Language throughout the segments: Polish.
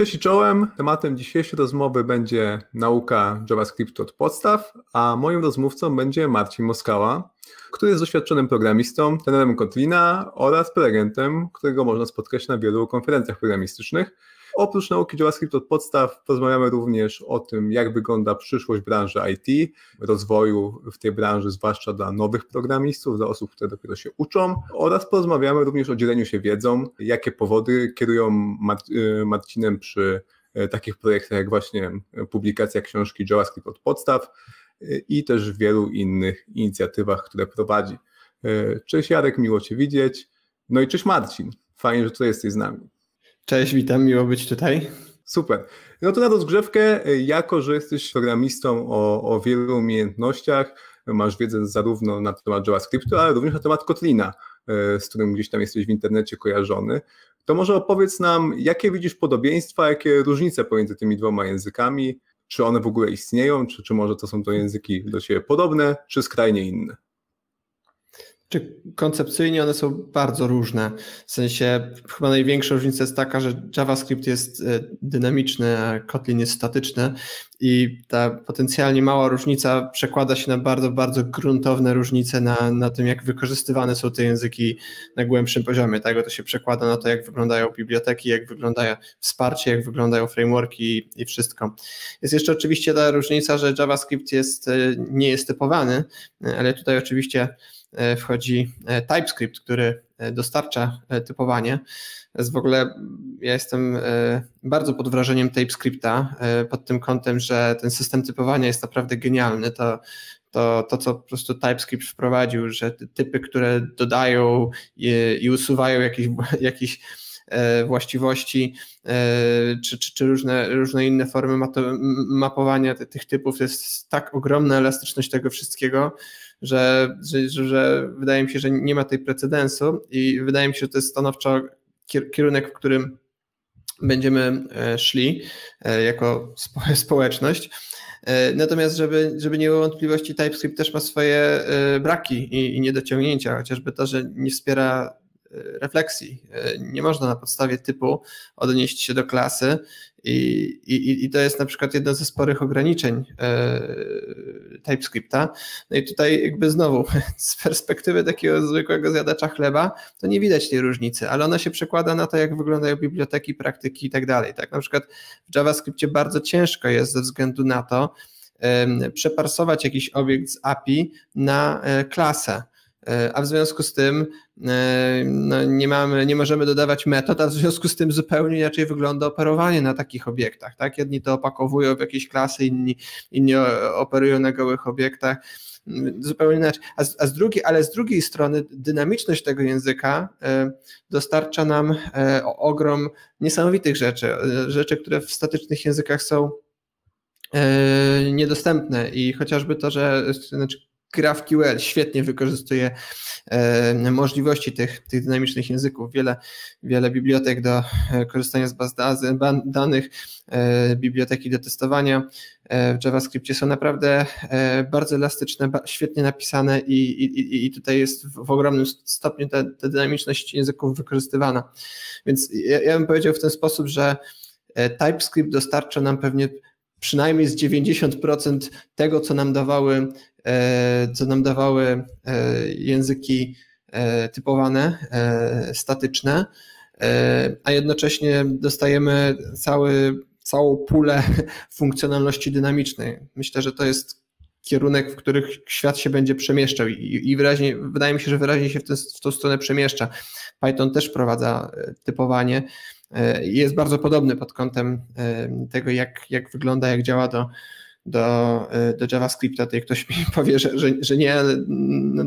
Cześć i czołem. Tematem dzisiejszej rozmowy będzie nauka JavaScriptu od podstaw, a moim rozmówcą będzie Marcin Moskała, który jest doświadczonym programistą, trenerem Kotlina oraz prelegentem, którego można spotkać na wielu konferencjach programistycznych. Oprócz nauki JavaScript od podstaw porozmawiamy również o tym, jak wygląda przyszłość branży IT, rozwoju w tej branży, zwłaszcza dla nowych programistów, dla osób, które dopiero się uczą oraz porozmawiamy również o dzieleniu się wiedzą, jakie powody kierują y, Marcinem przy y, takich projektach jak właśnie publikacja książki JavaScript od podstaw i też w wielu innych inicjatywach, które prowadzi. Cześć Jarek, miło Cię widzieć. No i cześć Marcin, fajnie, że tutaj jesteś z nami. Cześć, witam, miło być tutaj. Super. No to na rozgrzewkę, jako że jesteś programistą o, o wielu umiejętnościach, masz wiedzę zarówno na temat JavaScriptu, ale również na temat Kotlina, e, z którym gdzieś tam jesteś w internecie kojarzony, to może opowiedz nam, jakie widzisz podobieństwa, jakie różnice pomiędzy tymi dwoma językami, czy one w ogóle istnieją, czy, czy może to są to języki do siebie podobne, czy skrajnie inne? Czy koncepcyjnie one są bardzo różne. W sensie chyba największa różnica jest taka, że JavaScript jest e, dynamiczny, a Kotlin jest statyczny i ta potencjalnie mała różnica przekłada się na bardzo, bardzo gruntowne różnice na, na tym, jak wykorzystywane są te języki na głębszym poziomie. Tego to się przekłada na to, jak wyglądają biblioteki, jak wygląda wsparcie, jak wyglądają frameworki i wszystko. Jest jeszcze oczywiście ta różnica, że JavaScript jest, e, nie jest typowany, e, ale tutaj oczywiście wchodzi e, TypeScript, który e, dostarcza typowanie. W ogóle ja jestem bardzo pod wrażeniem TypeScripta pod tym kątem, że ten system typowania jest naprawdę genialny. To, to, to co po prostu TypeScript wprowadził, że typy, które dodają i, i usuwają jakieś, jakieś właściwości, czy, czy, czy, różne, różne inne formy mapowania tych typów, to jest tak ogromna elastyczność tego wszystkiego, że, że, że wydaje mi się, że nie ma tej precedensu i wydaje mi się, że to jest stanowczo kierunek, w którym będziemy e, szli e, jako społeczność. E, natomiast, żeby, żeby nie było wątpliwości, TypeScript też ma swoje braki i, i niedociągnięcia, chociażby to, że nie wspiera refleksji. Nie można na podstawie typu odnieść się do klasy i, i, i to jest na przykład jedno ze sporych ograniczeń e, TypeScripta. No i tutaj jakby znowu z perspektywy takiego zwykłego zjadacza chleba, to nie widać tej różnicy, ale ona się przekłada na to, jak wyglądają biblioteki, praktyki i tak dalej. Tak, na przykład w JavaScriptie bardzo ciężko jest ze względu na to, przeparsować jakiś obiekt z API na e, klasę. E, a w związku z tym e, no, nie, mamy, nie możemy dodawać metod, a w związku z tym zupełnie inaczej wygląda operowanie na takich obiektach. Tak? Jedni to opakowują w jakieś klasy, inni, inni operują na gołych obiektach zupełnie inaczej. A z, a z drugiej, ale z drugiej strony dynamiczność tego języka e, dostarcza nam ogrom niesamowitych rzeczy, rzeczy, które w statycznych językach są niedostępne i chociażby to, że znaczy GraphQL świetnie wykorzystuje e, możliwości tych, tych dynamicznych języków. Wiele, wiele bibliotek do e, korzystania z baz danych, e, biblioteki do testowania w JavaScriptie są naprawdę bardzo elastyczne, świetnie napisane i, i, i tutaj jest w ogromnym stopniu ta, ta dynamiczność języków wykorzystywana. Więc ja, ja bym powiedział w ten sposób, że TypeScript dostarcza nam pewnie przynajmniej z 90% tego, co nam dawały E, co nam dawały e, języki e, typowane, statyczne, a jednocześnie dostajemy cały, całą pulę funkcjonalności dynamicznej. Myślę, że to jest kierunek, w których świat się będzie przemieszczał i, i wyraźnie, wydaje mi się, że wyraźnie się w, tę, w tą stronę przemieszcza. Python też wprowadza typowanie jest bardzo podobny pod kątem tego, jak, jak wygląda, jak działa do, do, y, do JavaScripta, jak ktoś mi powie, że, że, że nie, no,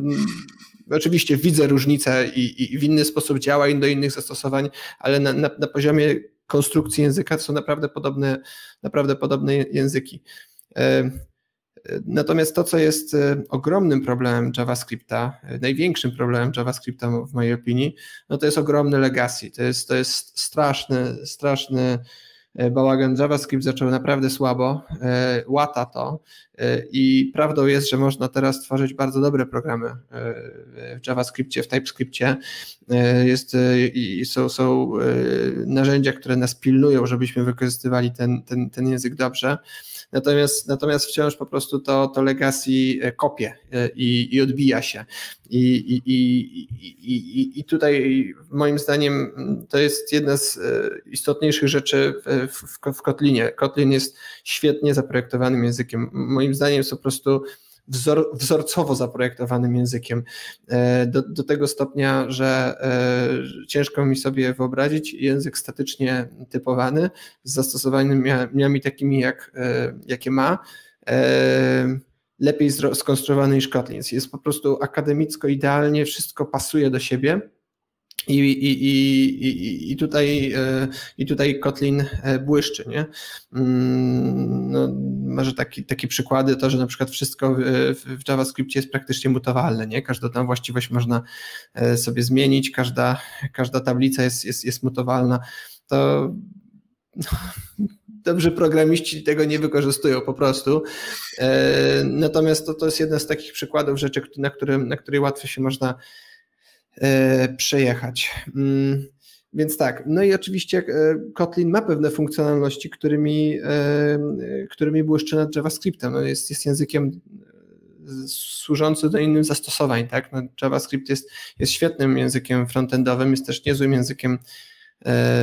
oczywiście widzę różnicę i, i, w inny sposób działa i do innych zastosowań, ale na, na, na poziomie konstrukcji języka to są naprawdę podobne, naprawdę podobne języki. Natomiast to, co jest ogromnym problemem JavaScripta, największym problemem JavaScripta w mojej opinii, no to jest ogromny legacy. To jest, to jest straszny, straszny bałagan. JavaScript zaczął naprawdę słabo, łata to i prawdą jest, że można teraz tworzyć bardzo dobre programy w JavaScriptie, w TypeScriptie. Jest, i są, są narzędzia, które nas pilnują, żebyśmy wykorzystywali ten, ten, ten język dobrze. Natomiast, natomiast wciąż po prostu to, to legacy e, kopie e, i, i odbija się. I, i, i, i, tutaj moim zdaniem to jest jedna z e, istotniejszych rzeczy w, w, w Kotlinie. Kotlin jest świetnie zaprojektowanym językiem. Moim zdaniem jest po prostu wzor, wzorcowo zaprojektowanym językiem. E, do, do tego stopnia, że e, ciężko mi sobie wyobrazić język statycznie typowany z zastosowaniami takimi, jak, e, jakie ma lepiej skonstruowany niż Kotlin. Jest po prostu akademicko idealnie, wszystko pasuje do siebie i, i, i, i, tutaj, e, I tutaj Kotlin e, błyszczy. Nie? Mm, no, może taki, takie przykłady to, że na przykład wszystko w JavaScriptie jest praktycznie mutowalne. Nie? Każdą tam właściwość można e, sobie zmienić, każda, każda tablica jest, jest, jest mutowalna. To dobrzy programiści tego nie wykorzystują po prostu. Natomiast to, to jest jeden z takich przykładów rzeczy, na, którym, na której łatwo się można przejechać. Mm, więc tak, no i oczywiście e, Kotlin ma pewne funkcjonalności, którymi, e, którymi błyszczy nad JavaScriptem. No jest, jest językiem służący do innych zastosowań. Tak? No JavaScript jest, jest świetnym językiem frontendowym, jest też niezłym językiem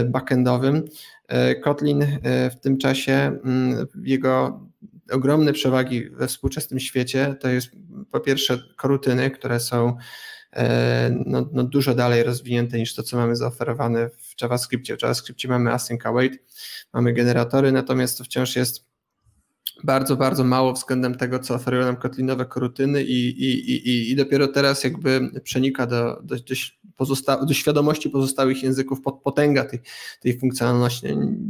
backendowym. Kotlin w tym czasie, mm, jego ogromne przewagi we współczesnym świecie to jest po pierwsze korutyny, które są E, no, no dużo dalej rozwinięte niż to, co mamy zaoferowane w JavaScriptie. W JavaScriptie mamy async await, mamy generatory, natomiast to wciąż jest bardzo, bardzo mało względem tego, co oferują nam kotlinowe korutyny i, i, i, i dopiero teraz jakby przenika do, do, do, pozosta- do świadomości pozostałych języków pod potęga tej, tej funkcjonalności.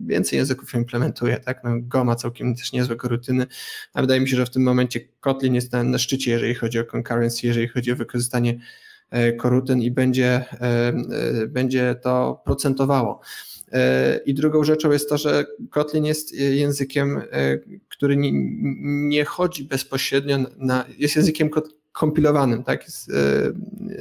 Więcej języków implementuje, tak? No, Go ma całkiem też niezłe korutyny, a wydaje mi się, że w tym momencie Kotlin jest na, na szczycie, jeżeli chodzi o concurrency, jeżeli chodzi o wykorzystanie E, korutyn i będzie, e, e, będzie to procentowało. I drugą rzeczą jest to, że Kotlin jest językiem, który nie, nie chodzi bezpośrednio na, jest językiem kompilowanym, tak?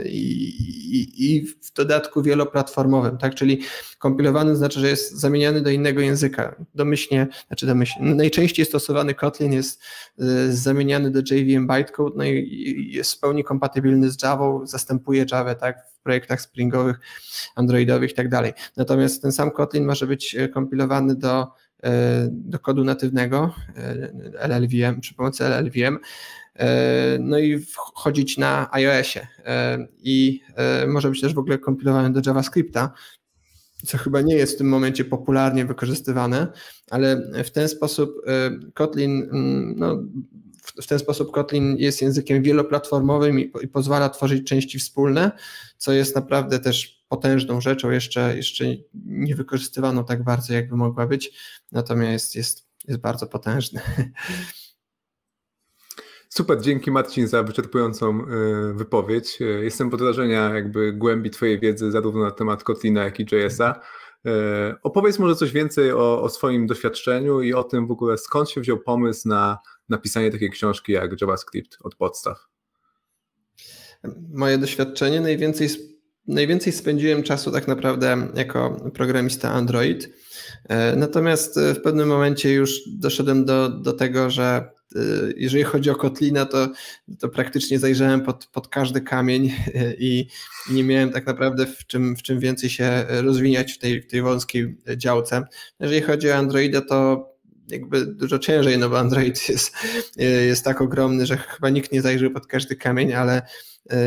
I, i, I, w dodatku wieloplatformowym, tak? Czyli kompilowany znaczy, że jest zamieniany do innego języka. Domyślnie, znaczy domyślnie, najczęściej stosowany Kotlin jest y, zamieniany do JVM bytecode, no i jest w pełni kompatybilny z Java, zastępuje Java, tak? W projektach springowych, androidowych i tak dalej. Natomiast ten sam Kotlin może być y, kompilowany do do kodu natywnego LLVM, przy pomocy LLVM, E, no i wchodzić na iOSie e, i e, może być też w ogóle kompilowany do JavaScripta, co chyba nie jest w tym momencie popularnie wykorzystywane, ale w ten sposób Kotlin, mm, no, w ten sposób Kotlin jest językiem wieloplatformowym i, i pozwala tworzyć części wspólne, co jest naprawdę też potężną rzeczą, jeszcze, jeszcze nie wykorzystywaną tak bardzo, jakby mogła być, natomiast jest, jest, jest bardzo potężny. Super, dzięki Marcin za wyczerpującą y, wypowiedź. Y, jestem pod wrażenia jakby głębi Twojej wiedzy zarówno na temat Kotlina, jak i JS-a. Y, opowiedz może coś więcej o, o, swoim doświadczeniu i o tym w ogóle skąd się wziął pomysł na napisanie takiej książki jak JavaScript od podstaw. Moje doświadczenie najwięcej, najwięcej spędziłem czasu tak naprawdę jako programista Android. Natomiast w pewnym momencie już doszedłem do, do tego, że jeżeli chodzi o Kotlina, to, to praktycznie zajrzałem pod, pod każdy kamień i nie miałem tak naprawdę w czym, w czym więcej się rozwijać w tej, w tej wąskiej działce. Jeżeli chodzi o Androida, to jakby dużo ciężej, no bo Android jest, jest tak ogromny, że chyba nikt nie zajrzy pod każdy kamień, ale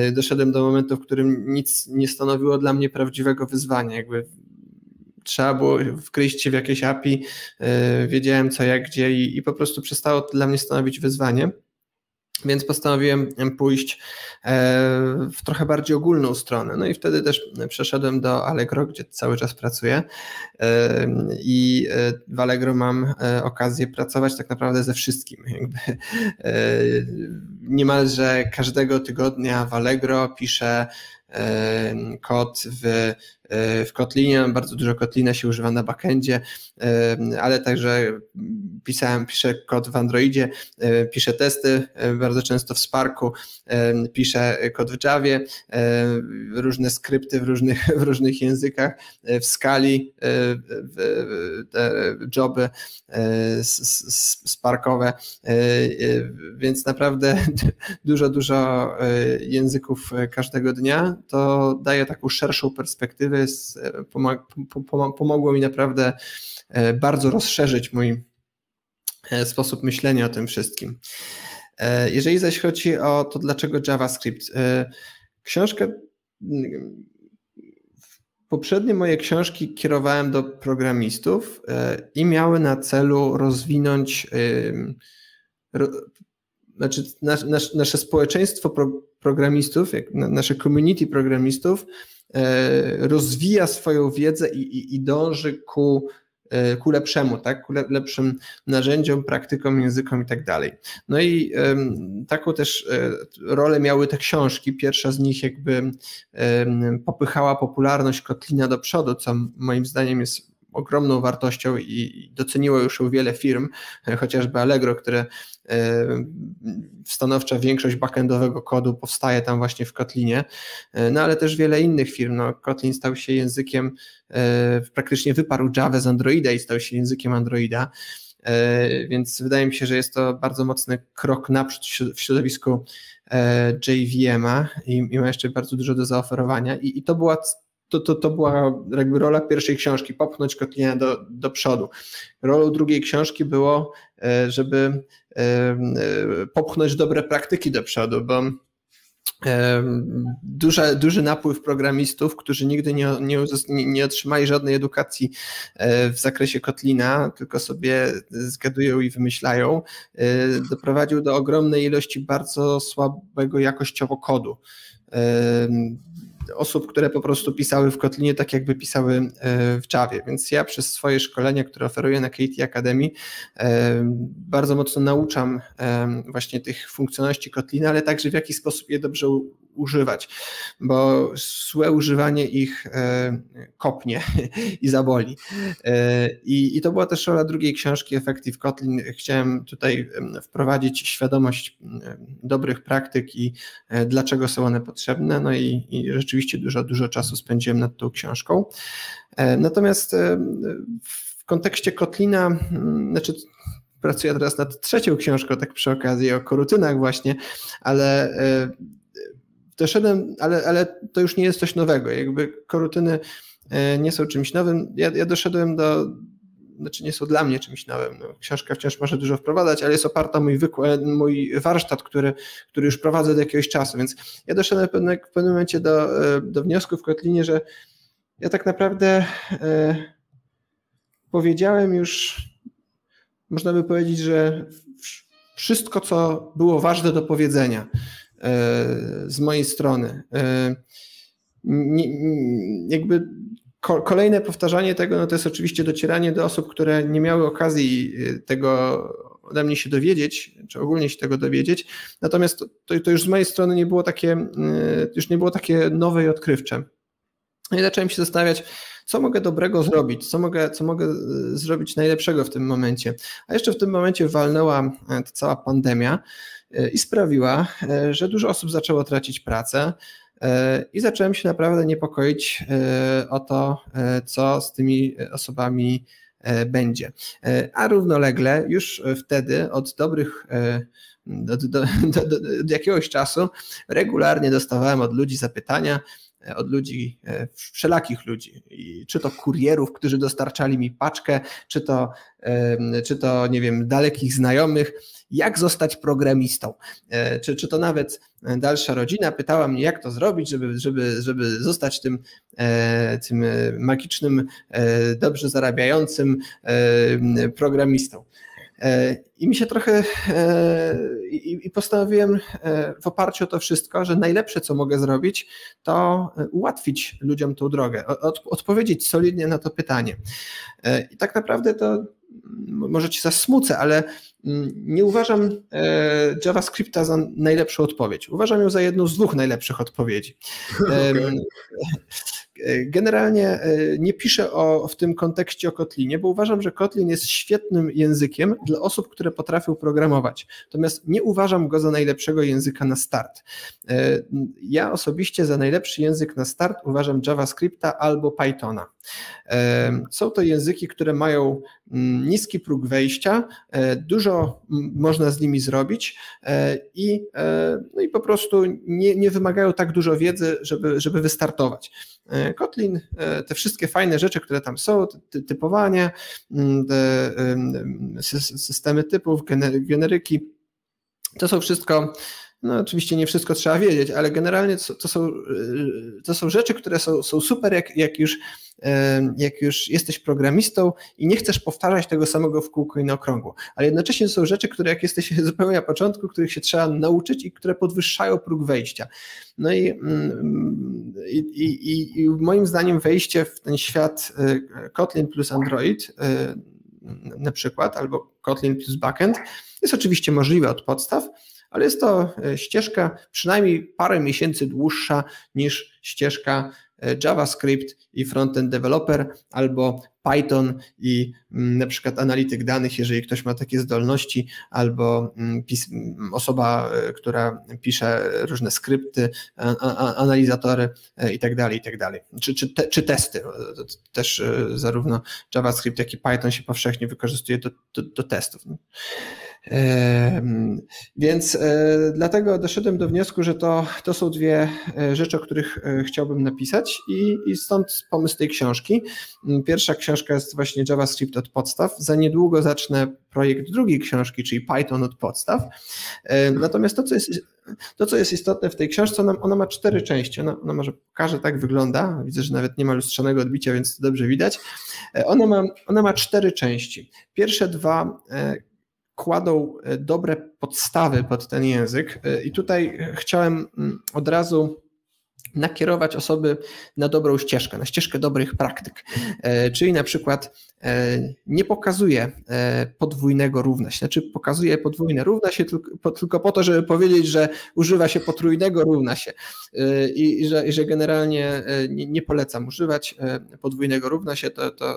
y, doszedłem do momentu, w którym nic nie stanowiło dla mnie prawdziwego wyzwania. Jakby trzeba było wkryć się w jakieś API, e, wiedziałem co, jak, gdzie i, i po prostu przestało to dla mnie stanowić wyzwanie. Więc postanowiłem pójść e, w trochę bardziej ogólną stronę. No i wtedy też przeszedłem do Allegro, gdzie cały czas pracuję. E, I w Allegro mam okazję pracować tak naprawdę ze wszystkim. Jakby niemalże każdego tygodnia w Allegro piszę kod w w Kotlinie, bardzo dużo Kotlina się używa na backendzie, ale także pisałem, piszę kod w Androidzie, piszę testy bardzo często w Sparku, piszę kod w Javie, różne skrypty w różnych, w różnych językach, w skali, joby sparkowe, więc naprawdę dużo, dużo języków każdego dnia, to daje taką szerszą perspektywę, pomogło mi naprawdę bardzo rozszerzyć mój sposób myślenia o tym wszystkim. Jeżeli zaś chodzi o to, dlaczego JavaScript, książkę Poprzednie moje książki kierowałem do programistów i miały na celu rozwinąć znaczy nasze, społeczeństwo pro, programistów, nasze community programistów e, rozwija swoją wiedzę i, i, i dąży ku, e, ku lepszemu, tak? ku lepszym narzędziom, praktykom, językom i tak dalej. No i taką też e, rolę miały te książki. Pierwsza z nich jakby popychała popularność Kotlina do przodu, co moim zdaniem jest ogromną wartością i doceniło już ją wiele firm, chociażby Allegro, które e, stanowcza większość backendowego kodu powstaje tam właśnie w Kotlinie, e, no ale też wiele innych firm. No, Kotlin stał się językiem, e, praktycznie wyparł Java z Androida i stał się językiem Androida. Więc wydaje mi się, że jest to bardzo mocny krok naprzód w środowisku JVM-a i, ma jeszcze bardzo dużo do zaoferowania. I, i to była to, to, to była jakby rola pierwszej książki, popchnąć Kotlina do, do przodu. Rolą drugiej książki było, e, żeby e, e, popchnąć dobre praktyki do przodu, bo duży, duży napływ programistów, którzy nigdy nie, nie, nie otrzymali żadnej edukacji w zakresie Kotlina, tylko sobie zgadują i wymyślają, doprowadził do ogromnej ilości bardzo słabego jakościowo kodu osób, które po prostu pisały w Kotlinie tak jakby pisały e, w Javie, więc ja przez swoje szkolenia, które oferuję na KT Academy e, bardzo mocno nauczam e, właśnie tych funkcjonalności Kotlina, ale także w jaki sposób je dobrze używać, bo złe używanie ich kopnie i zaboli. I, I to była też rola drugiej książki Effective Kotlin. Chciałem tutaj wprowadzić świadomość dobrych praktyk i dlaczego są one potrzebne, no i, i rzeczywiście dużo, dużo czasu spędziłem nad tą książką. E, natomiast e, w kontekście Kotlina, znaczy pracuję teraz nad trzecią książką, tak przy okazji o korutynach właśnie, ale e, doszedłem, ale, ale to już nie jest coś nowego, jakby korutyny nie są czymś nowym. Ja, ja doszedłem do, znaczy nie są dla mnie czymś nowym. No, książka wciąż może dużo wprowadzać, ale jest oparta mój wykład, mój warsztat, który, który już prowadzę do jakiegoś czasu, więc ja doszedłem w pewnym, w pewnym momencie do, e, do wniosku w Kotlinie, że ja tak naprawdę e, powiedziałem już, można by powiedzieć, że wszystko, co było ważne do powiedzenia e, z mojej strony. E, jakby Kolejne powtarzanie tego no to jest oczywiście docieranie do osób, które nie miały okazji y, tego ode mnie się dowiedzieć, czy ogólnie się tego dowiedzieć. Natomiast to, to już z mojej strony nie było takie, już nie było takie nowe i odkrywcze. No I zacząłem się zastanawiać, co mogę dobrego zrobić, co mogę, co mogę zrobić najlepszego w tym momencie. A jeszcze w tym momencie walnęła ta cała pandemia i sprawiła, że dużo osób zaczęło tracić pracę. I zacząłem się naprawdę niepokoić e, o to, e, co z tymi osobami e, będzie. A równolegle już wtedy od dobrych do, do, do, do, jakiegoś czasu regularnie dostawałem od ludzi zapytania, od ludzi, wszelakich ludzi, czy to kurierów, którzy dostarczali mi paczkę, czy to, czy to nie wiem, dalekich znajomych, jak zostać programistą, e, czy, czy to nawet dalsza rodzina pytała mnie, jak to zrobić, żeby, żeby, żeby zostać tym, e, tym magicznym, e, dobrze zarabiającym programistą. I mi się trochę i postanowiłem w oparciu o to wszystko, że najlepsze, co mogę zrobić, to ułatwić ludziom tą drogę, odpowiedzieć solidnie na to pytanie. I tak naprawdę to może ci zasmucę, ale nie uważam e, JavaScripta za najlepszą odpowiedź. Uważam ją za jedną z dwóch najlepszych odpowiedzi. Okay. Generalnie nie piszę o, w tym kontekście o Kotlinie, bo uważam, że Kotlin jest świetnym językiem dla osób, które potrafią programować. Natomiast nie uważam go za najlepszego języka na start. Ja osobiście za najlepszy język na start uważam JavaScripta albo Pythona. Są to języki, które mają mm, niski próg wejścia, e, dużo można z nimi zrobić e, i, e, no i po prostu nie, nie wymagają tak dużo wiedzy, żeby, żeby wystartować. Kotlin, te wszystkie fajne rzeczy, które tam są, typowanie, mm, te systemy typów, generyki, to są wszystko no oczywiście nie wszystko trzeba wiedzieć, ale generalnie to, są, to są rzeczy, które są, są super, jak, jak, już, jak już jesteś programistą i nie chcesz powtarzać tego samego w kółko i na okrągło. Ale jednocześnie są rzeczy, które jak jesteś zupełnie na początku, których się trzeba nauczyć i które podwyższają próg wejścia. No i, mm, i, i, i moim zdaniem wejście w ten świat y, Kotlin plus Android y, na przykład, albo Kotlin plus backend jest oczywiście możliwe od podstaw, ale jest to e, ścieżka przynajmniej parę miesięcy dłuższa niż ścieżka e, JavaScript i frontend developer albo Python i mm, na przykład analityk danych, jeżeli ktoś ma takie zdolności, albo mm, mm, osoba, e, która pisze różne skrypty, analizatory i tak dalej, i tak dalej. Czy, czy testy. Też zarówno JavaScript, jak i Python się powszechnie wykorzystuje do, do, do testów. Więc e, dlatego doszedłem do wniosku, że to, to są dwie e, rzeczy, o których e, chciałbym napisać i, i stąd pomysł tej książki. Mm, pierwsza książka jest właśnie JavaScript od podstaw. Za niedługo zacznę projekt drugiej książki, czyli Python od podstaw. Natomiast to, co jest, to, co jest istotne w tej książce, ona, ona ma cztery części. Ona, ona może pokaże, tak wygląda. Widzę, że nawet nie ma lustrzanego odbicia, więc to dobrze widać. Ona ma, ona ma cztery części. Pierwsze dwa kładą e, dobre podstawy pod ten język. E, I tutaj chciałem mm, od razu nakierować osoby na dobrą ścieżkę, na ścieżkę dobrych praktyk. E, czyli na przykład nie pokazuje podwójnego równa się, znaczy pokazuje podwójne równa się tylko, po to, żeby powiedzieć, że używa się potrójnego równa się i, że, generalnie nie, nie, polecam używać podwójnego równa się, to, to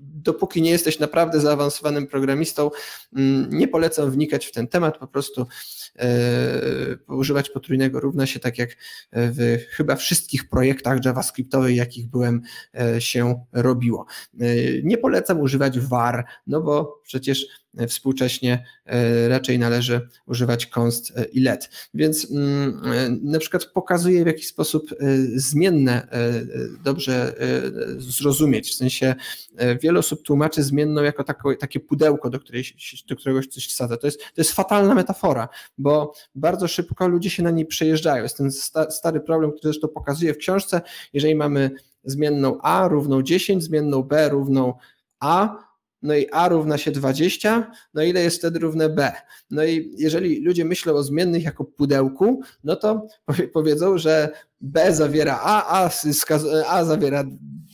dopóki nie jesteś naprawdę zaawansowanym programistą, mm, nie polecam wnikać w ten temat, po prostu e, używać potrójnego równa się tak jak w chyba wszystkich projektach JavaScriptowych, jakich byłem, e, się robiło. E, nie polecam używać var, no bo przecież współcześnie e, raczej należy używać const e, i let. Więc mm, e, na przykład pokazuje w jaki sposób zmienne dobrze zrozumieć, w sensie wiele osób tłumaczy zmienną jako takie pudełko, do, której, do którego coś wsadza. To jest, to jest fatalna metafora, bo bardzo szybko ludzie się na niej przejeżdżają. Jest ten stary problem, który zresztą pokazuje w książce, jeżeli mamy zmienną a równą 10, zmienną b równą a, no i A równa się 20, no ile jest wtedy równe B? No i jeżeli ludzie myślą o zmiennych jako pudełku, no to powiedzą, że B zawiera A, A, A zawiera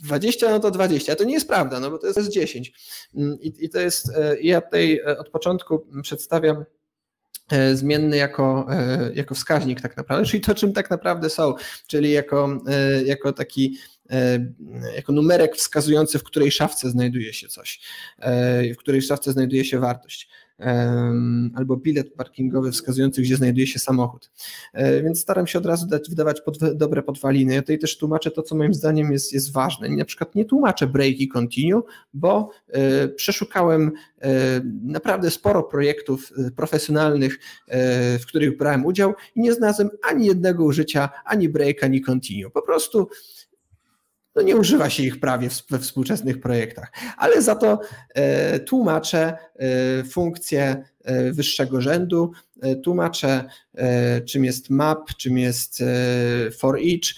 20, no to 20. A to nie jest prawda, no bo to jest 10. Mm, I, i to jest, e, ja tutaj e, od początku przedstawiam e, zmienny jako, jako wskaźnik tak naprawdę, czyli to, czym tak naprawdę są, czyli jako, jako taki jako numerek wskazujący, w której szafce znajduje się coś, e, w której szafce znajduje się wartość albo bilet parkingowy wskazujący, gdzie znajduje się samochód. E, więc staram się od razu dać, wydawać pod, dobre podwaliny. Ja tutaj też tłumaczę to, co moim zdaniem jest, jest ważne. Na przykład nie tłumaczę break i continue, bo przeszukałem naprawdę sporo projektów profesjonalnych, w których brałem udział i nie znalazłem ani jednego użycia, ani break, ani continue. Po prostu no nie używa się ich prawie we współczesnych projektach, ale za to e, tłumaczę e, funkcje e, wyższego rzędu, tłumaczę czym jest map, czym jest for each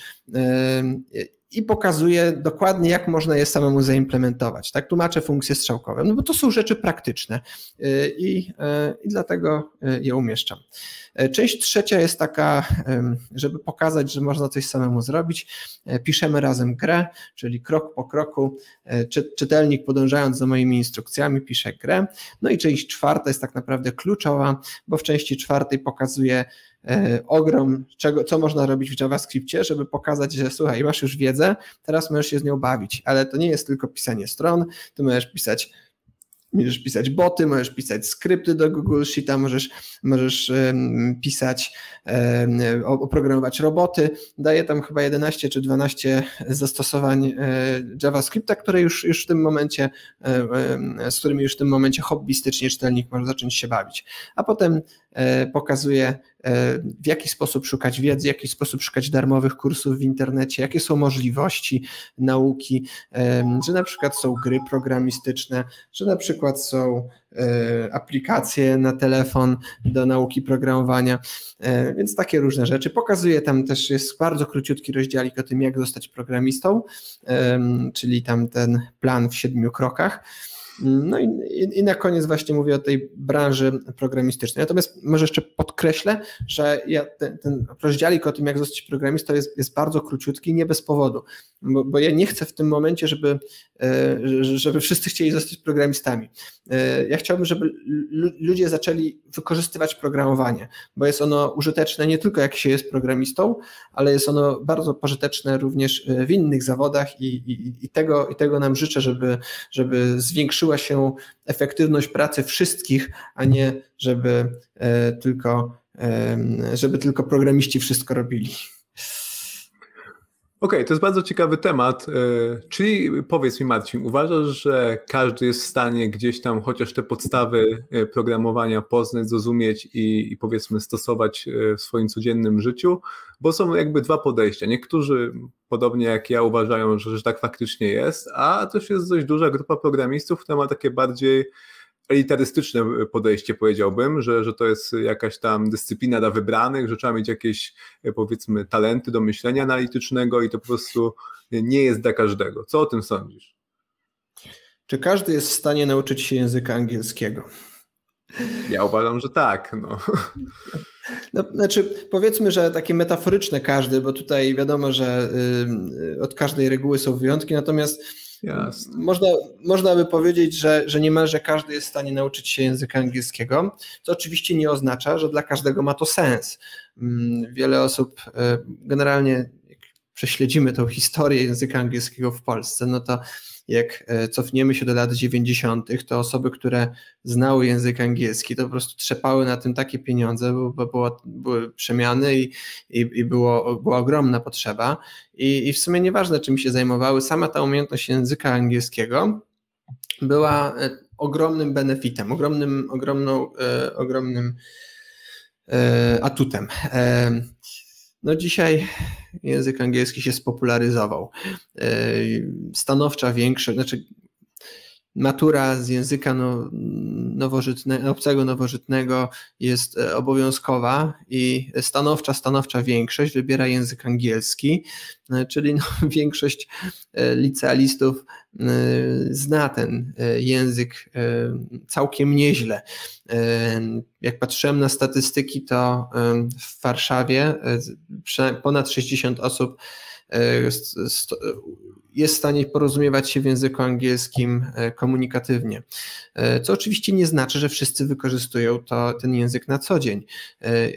i pokazuję dokładnie, jak można je samemu zaimplementować. Tak, tłumaczę funkcje strzałkowe, no bo to są rzeczy praktyczne i, i dlatego je umieszczam. E, część trzecia jest taka, żeby pokazać, że można coś samemu zrobić. E, piszemy razem grę, czyli krok po kroku, e, czytelnik podążając za moimi instrukcjami pisze grę. No i część czwarta jest tak naprawdę kluczowa, bo w części czwartej pokazuje ogrom, czego, co można robić w JavaScriptie, żeby pokazać, że słuchaj, masz już wiedzę, teraz możesz się z nią bawić, ale to nie jest tylko pisanie stron, ty możesz pisać Możesz pisać boty, możesz pisać skrypty do Google Sheeta, możesz, możesz pisać, oprogramować roboty. Daję tam chyba 11 czy 12 zastosowań e, JavaScripta, które już, już w tym momencie, e, z którymi już w tym momencie hobbystycznie czytelnik może zacząć się bawić. A potem e, pokazuję E, w jaki sposób szukać wiedzy, w jaki sposób szukać darmowych kursów w internecie, jakie są możliwości nauki, że na przykład są gry programistyczne, że na przykład są e, aplikacje na telefon do nauki programowania, e, więc takie różne rzeczy. Pokazuję tam też jest bardzo króciutki rozdziałik o tym, jak zostać programistą, czyli tam ten plan w siedmiu krokach. No i, i, na koniec właśnie mówię o tej branży programistycznej. Natomiast może jeszcze podkreślę, że ja ten, ten rozdziałik o tym, jak zostać programistą jest, jest bardzo króciutki, nie bez powodu, bo, bo ja nie chcę w tym momencie, żeby, e, żeby wszyscy chcieli zostać programistami. E, ja chciałbym, żeby ludzie zaczęli wykorzystywać programowanie, bo jest ono użyteczne nie tylko jak się jest programistą, ale jest ono bardzo pożyteczne również w innych zawodach i, i, i tego, i tego nam życzę, żeby, żeby zwiększyło zwiększyła się efektywność pracy wszystkich, a nie żeby e, tylko, e, żeby tylko programiści wszystko robili. Okej, okay, to jest bardzo ciekawy temat. E, czyli powiedz mi, Marcin, uważasz, że każdy jest w stanie gdzieś tam chociaż te podstawy programowania poznać, zrozumieć i, i powiedzmy stosować w swoim codziennym życiu? Bo są jakby dwa podejścia. Niektórzy podobnie jak ja uważają, że, że tak faktycznie jest, a też jest dość duża grupa programistów, która ma takie bardziej elitarystyczne podejście, powiedziałbym, że, że to jest jakaś tam dyscyplina dla wybranych, że trzeba mieć jakieś powiedzmy talenty do myślenia analitycznego i to po prostu nie jest dla każdego. Co o tym sądzisz? Czy każdy jest w stanie nauczyć się języka angielskiego? Ja uważam, że tak. No. No, znaczy, powiedzmy, że takie metaforyczne każdy, bo tutaj wiadomo, że y, od każdej reguły są wyjątki, natomiast Można, można by powiedzieć, że, że niemalże każdy jest w stanie nauczyć się języka angielskiego, co oczywiście nie oznacza, że dla każdego ma to sens. Mm, wiele osób y, generalnie, prześledzimy tą historię języka angielskiego w Polsce, no to jak e, cofniemy się do lat 90., to osoby, które znały język angielski, to po prostu trzepały na tym takie pieniądze, bo, było, były przemiany i, i, i było, była ogromna potrzeba. I, I w sumie nieważne, czym się zajmowały, sama ta umiejętność języka angielskiego była e, ogromnym benefitem, ogromnym, ogromną, e, ogromnym atutem. No dzisiaj język angielski się spopularyzował. E, stanowcza większość, znaczy matura z języka no, nowożytne, obcego nowożytnego jest e, obowiązkowa i stanowcza, stanowcza większość wybiera język angielski, e, czyli no, większość licealistów zna ten język całkiem nieźle. Jak patrzyłem na statystyki, to w Warszawie ponad 60 osób jest w stanie porozumiewać się w języku angielskim e, komunikatywnie. E, co oczywiście nie znaczy, że wszyscy wykorzystują to, ten język na co dzień. E,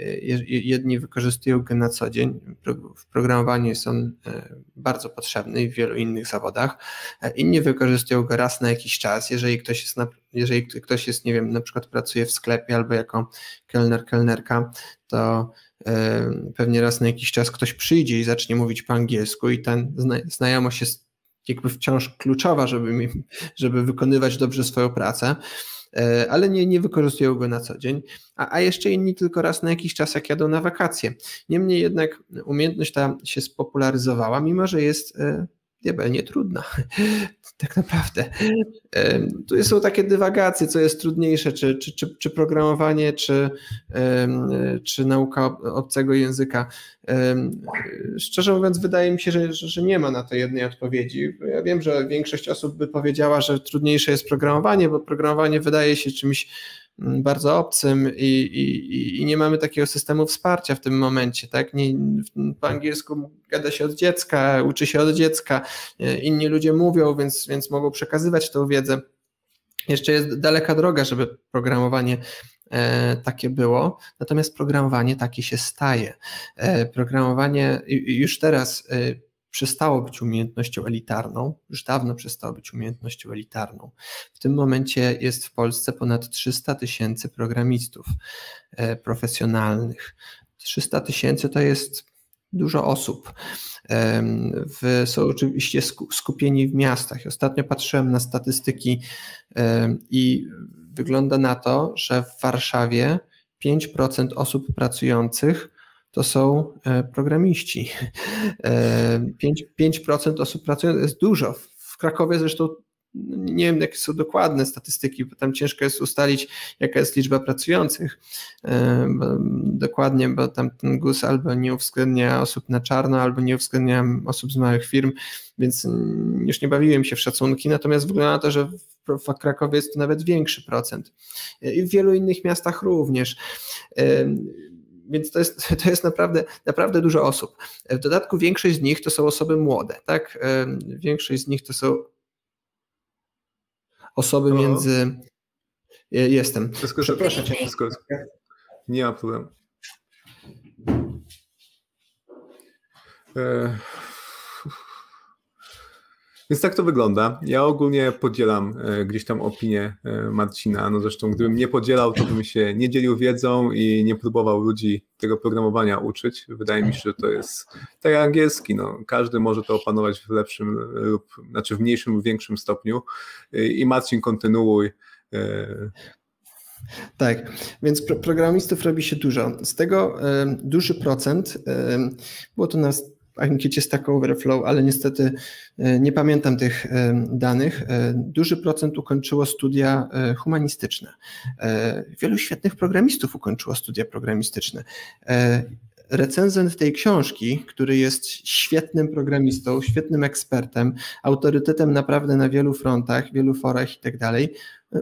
jedni wykorzystują go na co dzień. W programowaniu jest on bardzo potrzebny i w wielu innych zawodach. Inni wykorzystują go raz na jakiś czas. Jeżeli ktoś jest, na, jeżeli ktoś jest, nie wiem, na przykład pracuje w sklepie albo jako kelner, kelnerka, to pewnie raz na jakiś czas ktoś przyjdzie i zacznie mówić po angielsku i ten znajomość jest jakby wciąż kluczowa, żeby, żeby wykonywać dobrze swoją pracę, e, ale nie, nie wykorzystują go na co dzień, a, a jeszcze inni tylko raz na jakiś czas, jak jadą na wakacje. Niemniej jednak umiejętność ta się spopularyzowała, mimo że jest e, diabelnie trudna, tak naprawdę. Tu są takie dywagacje, co jest trudniejsze, czy, czy, czy, czy programowanie, czy, czy nauka obcego języka. Szczerze mówiąc, wydaje mi się, że, że nie ma na to jednej odpowiedzi. Ja wiem, że większość osób by powiedziała, że trudniejsze jest programowanie, bo programowanie wydaje się czymś bardzo obcym i, i, i nie mamy takiego systemu wsparcia w tym momencie, tak? Nie, po angielsku gada się od dziecka, uczy się od dziecka, e, inni ludzie mówią, więc, więc mogą przekazywać tą wiedzę. Jeszcze jest daleka droga, żeby programowanie takie było, natomiast programowanie takie się staje. Programowanie już teraz przestało być umiejętnością elitarną, już dawno przestało być umiejętnością elitarną. W tym momencie jest w Polsce ponad 300 tysięcy programistów e, profesjonalnych. 300 tysięcy to jest dużo osób. W, są oczywiście skupieni w miastach. Ostatnio patrzyłem na statystyki i wygląda na to, że w Warszawie 5% osób pracujących to są e, programiści. 5%, 5% osób pracujących jest dużo. W Krakowie zresztą nie wiem, jakie są dokładne statystyki, bo tam ciężko jest ustalić, jaka jest liczba pracujących e, dokładnie, bo tam ten GUS albo nie uwzględnia osób na czarno, albo nie uwzględnia osób z małych firm, więc już nie bawiłem się w szacunki, natomiast wygląda na to, że w Krakowie jest to nawet większy procent i w wielu innych miastach również więc to jest, to jest naprawdę, naprawdę dużo osób. W dodatku większość z nich to są osoby młode, tak? Większość z nich to są osoby no. między. Jestem. Wszystko, Przepraszam cię. Wszystko. Nie ma problemu. Więc tak to wygląda. Ja ogólnie podzielam e, gdzieś tam opinię e, Marcina. No zresztą gdybym nie podzielał, to bym się nie dzielił wiedzą i nie próbował ludzi tego programowania uczyć. Wydaje mi się, że to jest tak jak angielski. No, każdy może to opanować w lepszym lub znaczy w mniejszym lub większym stopniu. E, I Marcin, kontynuuj. Tak, więc pro programistów robi się dużo. Z tego y, duży procent, y, było to nas ankiecie Stack Overflow, ale niestety e, nie pamiętam tych e, danych. E, duży procent ukończyło studia humanistyczne. Wielu świetnych programistów ukończyło studia programistyczne recenzent tej książki, który jest świetnym programistą, świetnym ekspertem, autorytetem naprawdę na wielu frontach, wielu forach i tak dalej,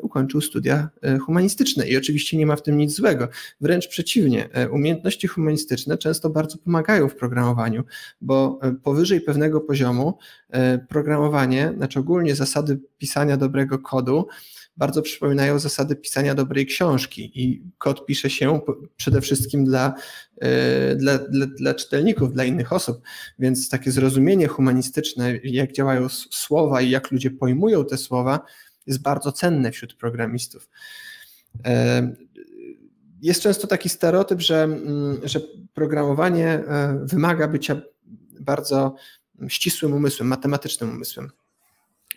ukończył studia e, humanistyczne. I oczywiście nie ma w tym nic złego. Wręcz przeciwnie, e, umiejętności humanistyczne często bardzo pomagają w programowaniu, bo e, powyżej pewnego poziomu programowanie, znaczy ogólnie zasady pisania dobrego kodu, bardzo przypominają zasady pisania dobrej książki. I kod pisze się przede wszystkim dla, dla, dla, dla, czytelników, dla innych osób, więc takie zrozumienie humanistyczne, jak działają słowa i jak ludzie pojmują te słowa, jest bardzo cenne wśród programistów. E, jest często taki stereotyp, że, mm, że programowanie e, wymaga bycia bardzo ścisłym umysłem, matematycznym umysłem.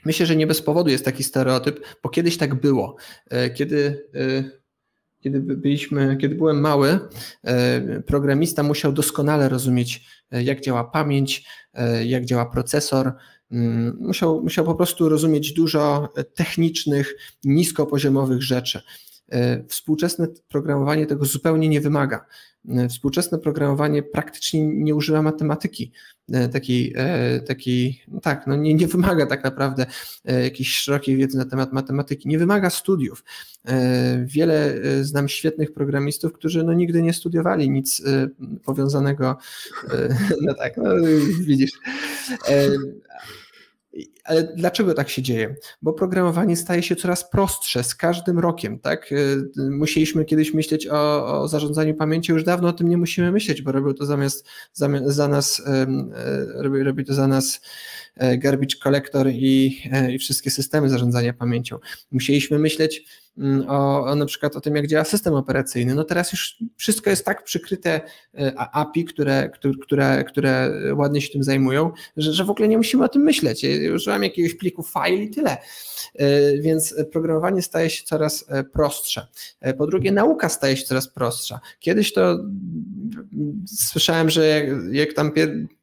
Myślę, że nie bez powodu jest taki stereotyp, bo kiedyś tak było. E, kiedy, kiedy byliśmy, kiedy byłem mały, programista musiał doskonale rozumieć, jak działa pamięć, jak działa procesor, musiał, musiał po prostu rozumieć dużo technicznych, niskopoziomowych rzeczy. E, współczesne programowanie tego zupełnie nie wymaga. E, współczesne programowanie praktycznie nie używa matematyki. E, takiej, takiej no tak, no nie, nie wymaga tak naprawdę jakiejś szerokiej wiedzy na temat matematyki, nie wymaga studiów. Wiele znam świetnych programistów, którzy no nigdy nie studiowali nic powiązanego, no tak, no widzisz. Ale dlaczego tak się dzieje? Bo programowanie staje się coraz prostsze z każdym rokiem, tak? Y, musieliśmy kiedyś myśleć o, o zarządzaniu pamięcią, już dawno o tym nie musimy myśleć, bo robią to zamiast, zamiast za nas, e, robi, robi to za nas e, garbage collector i, e, i wszystkie systemy zarządzania pamięcią. Musieliśmy myśleć o, o, na przykład o tym, jak działa system operacyjny. No teraz już wszystko jest tak przykryte API, które, które, które ładnie się tym zajmują, że, że w ogóle nie musimy o tym myśleć. Używam jakiegoś pliku file i tyle. E, więc programowanie staje się coraz e, prostsze. E, po drugie, nauka staje się coraz prostsza. Kiedyś to słyszałem, że jak, jak tam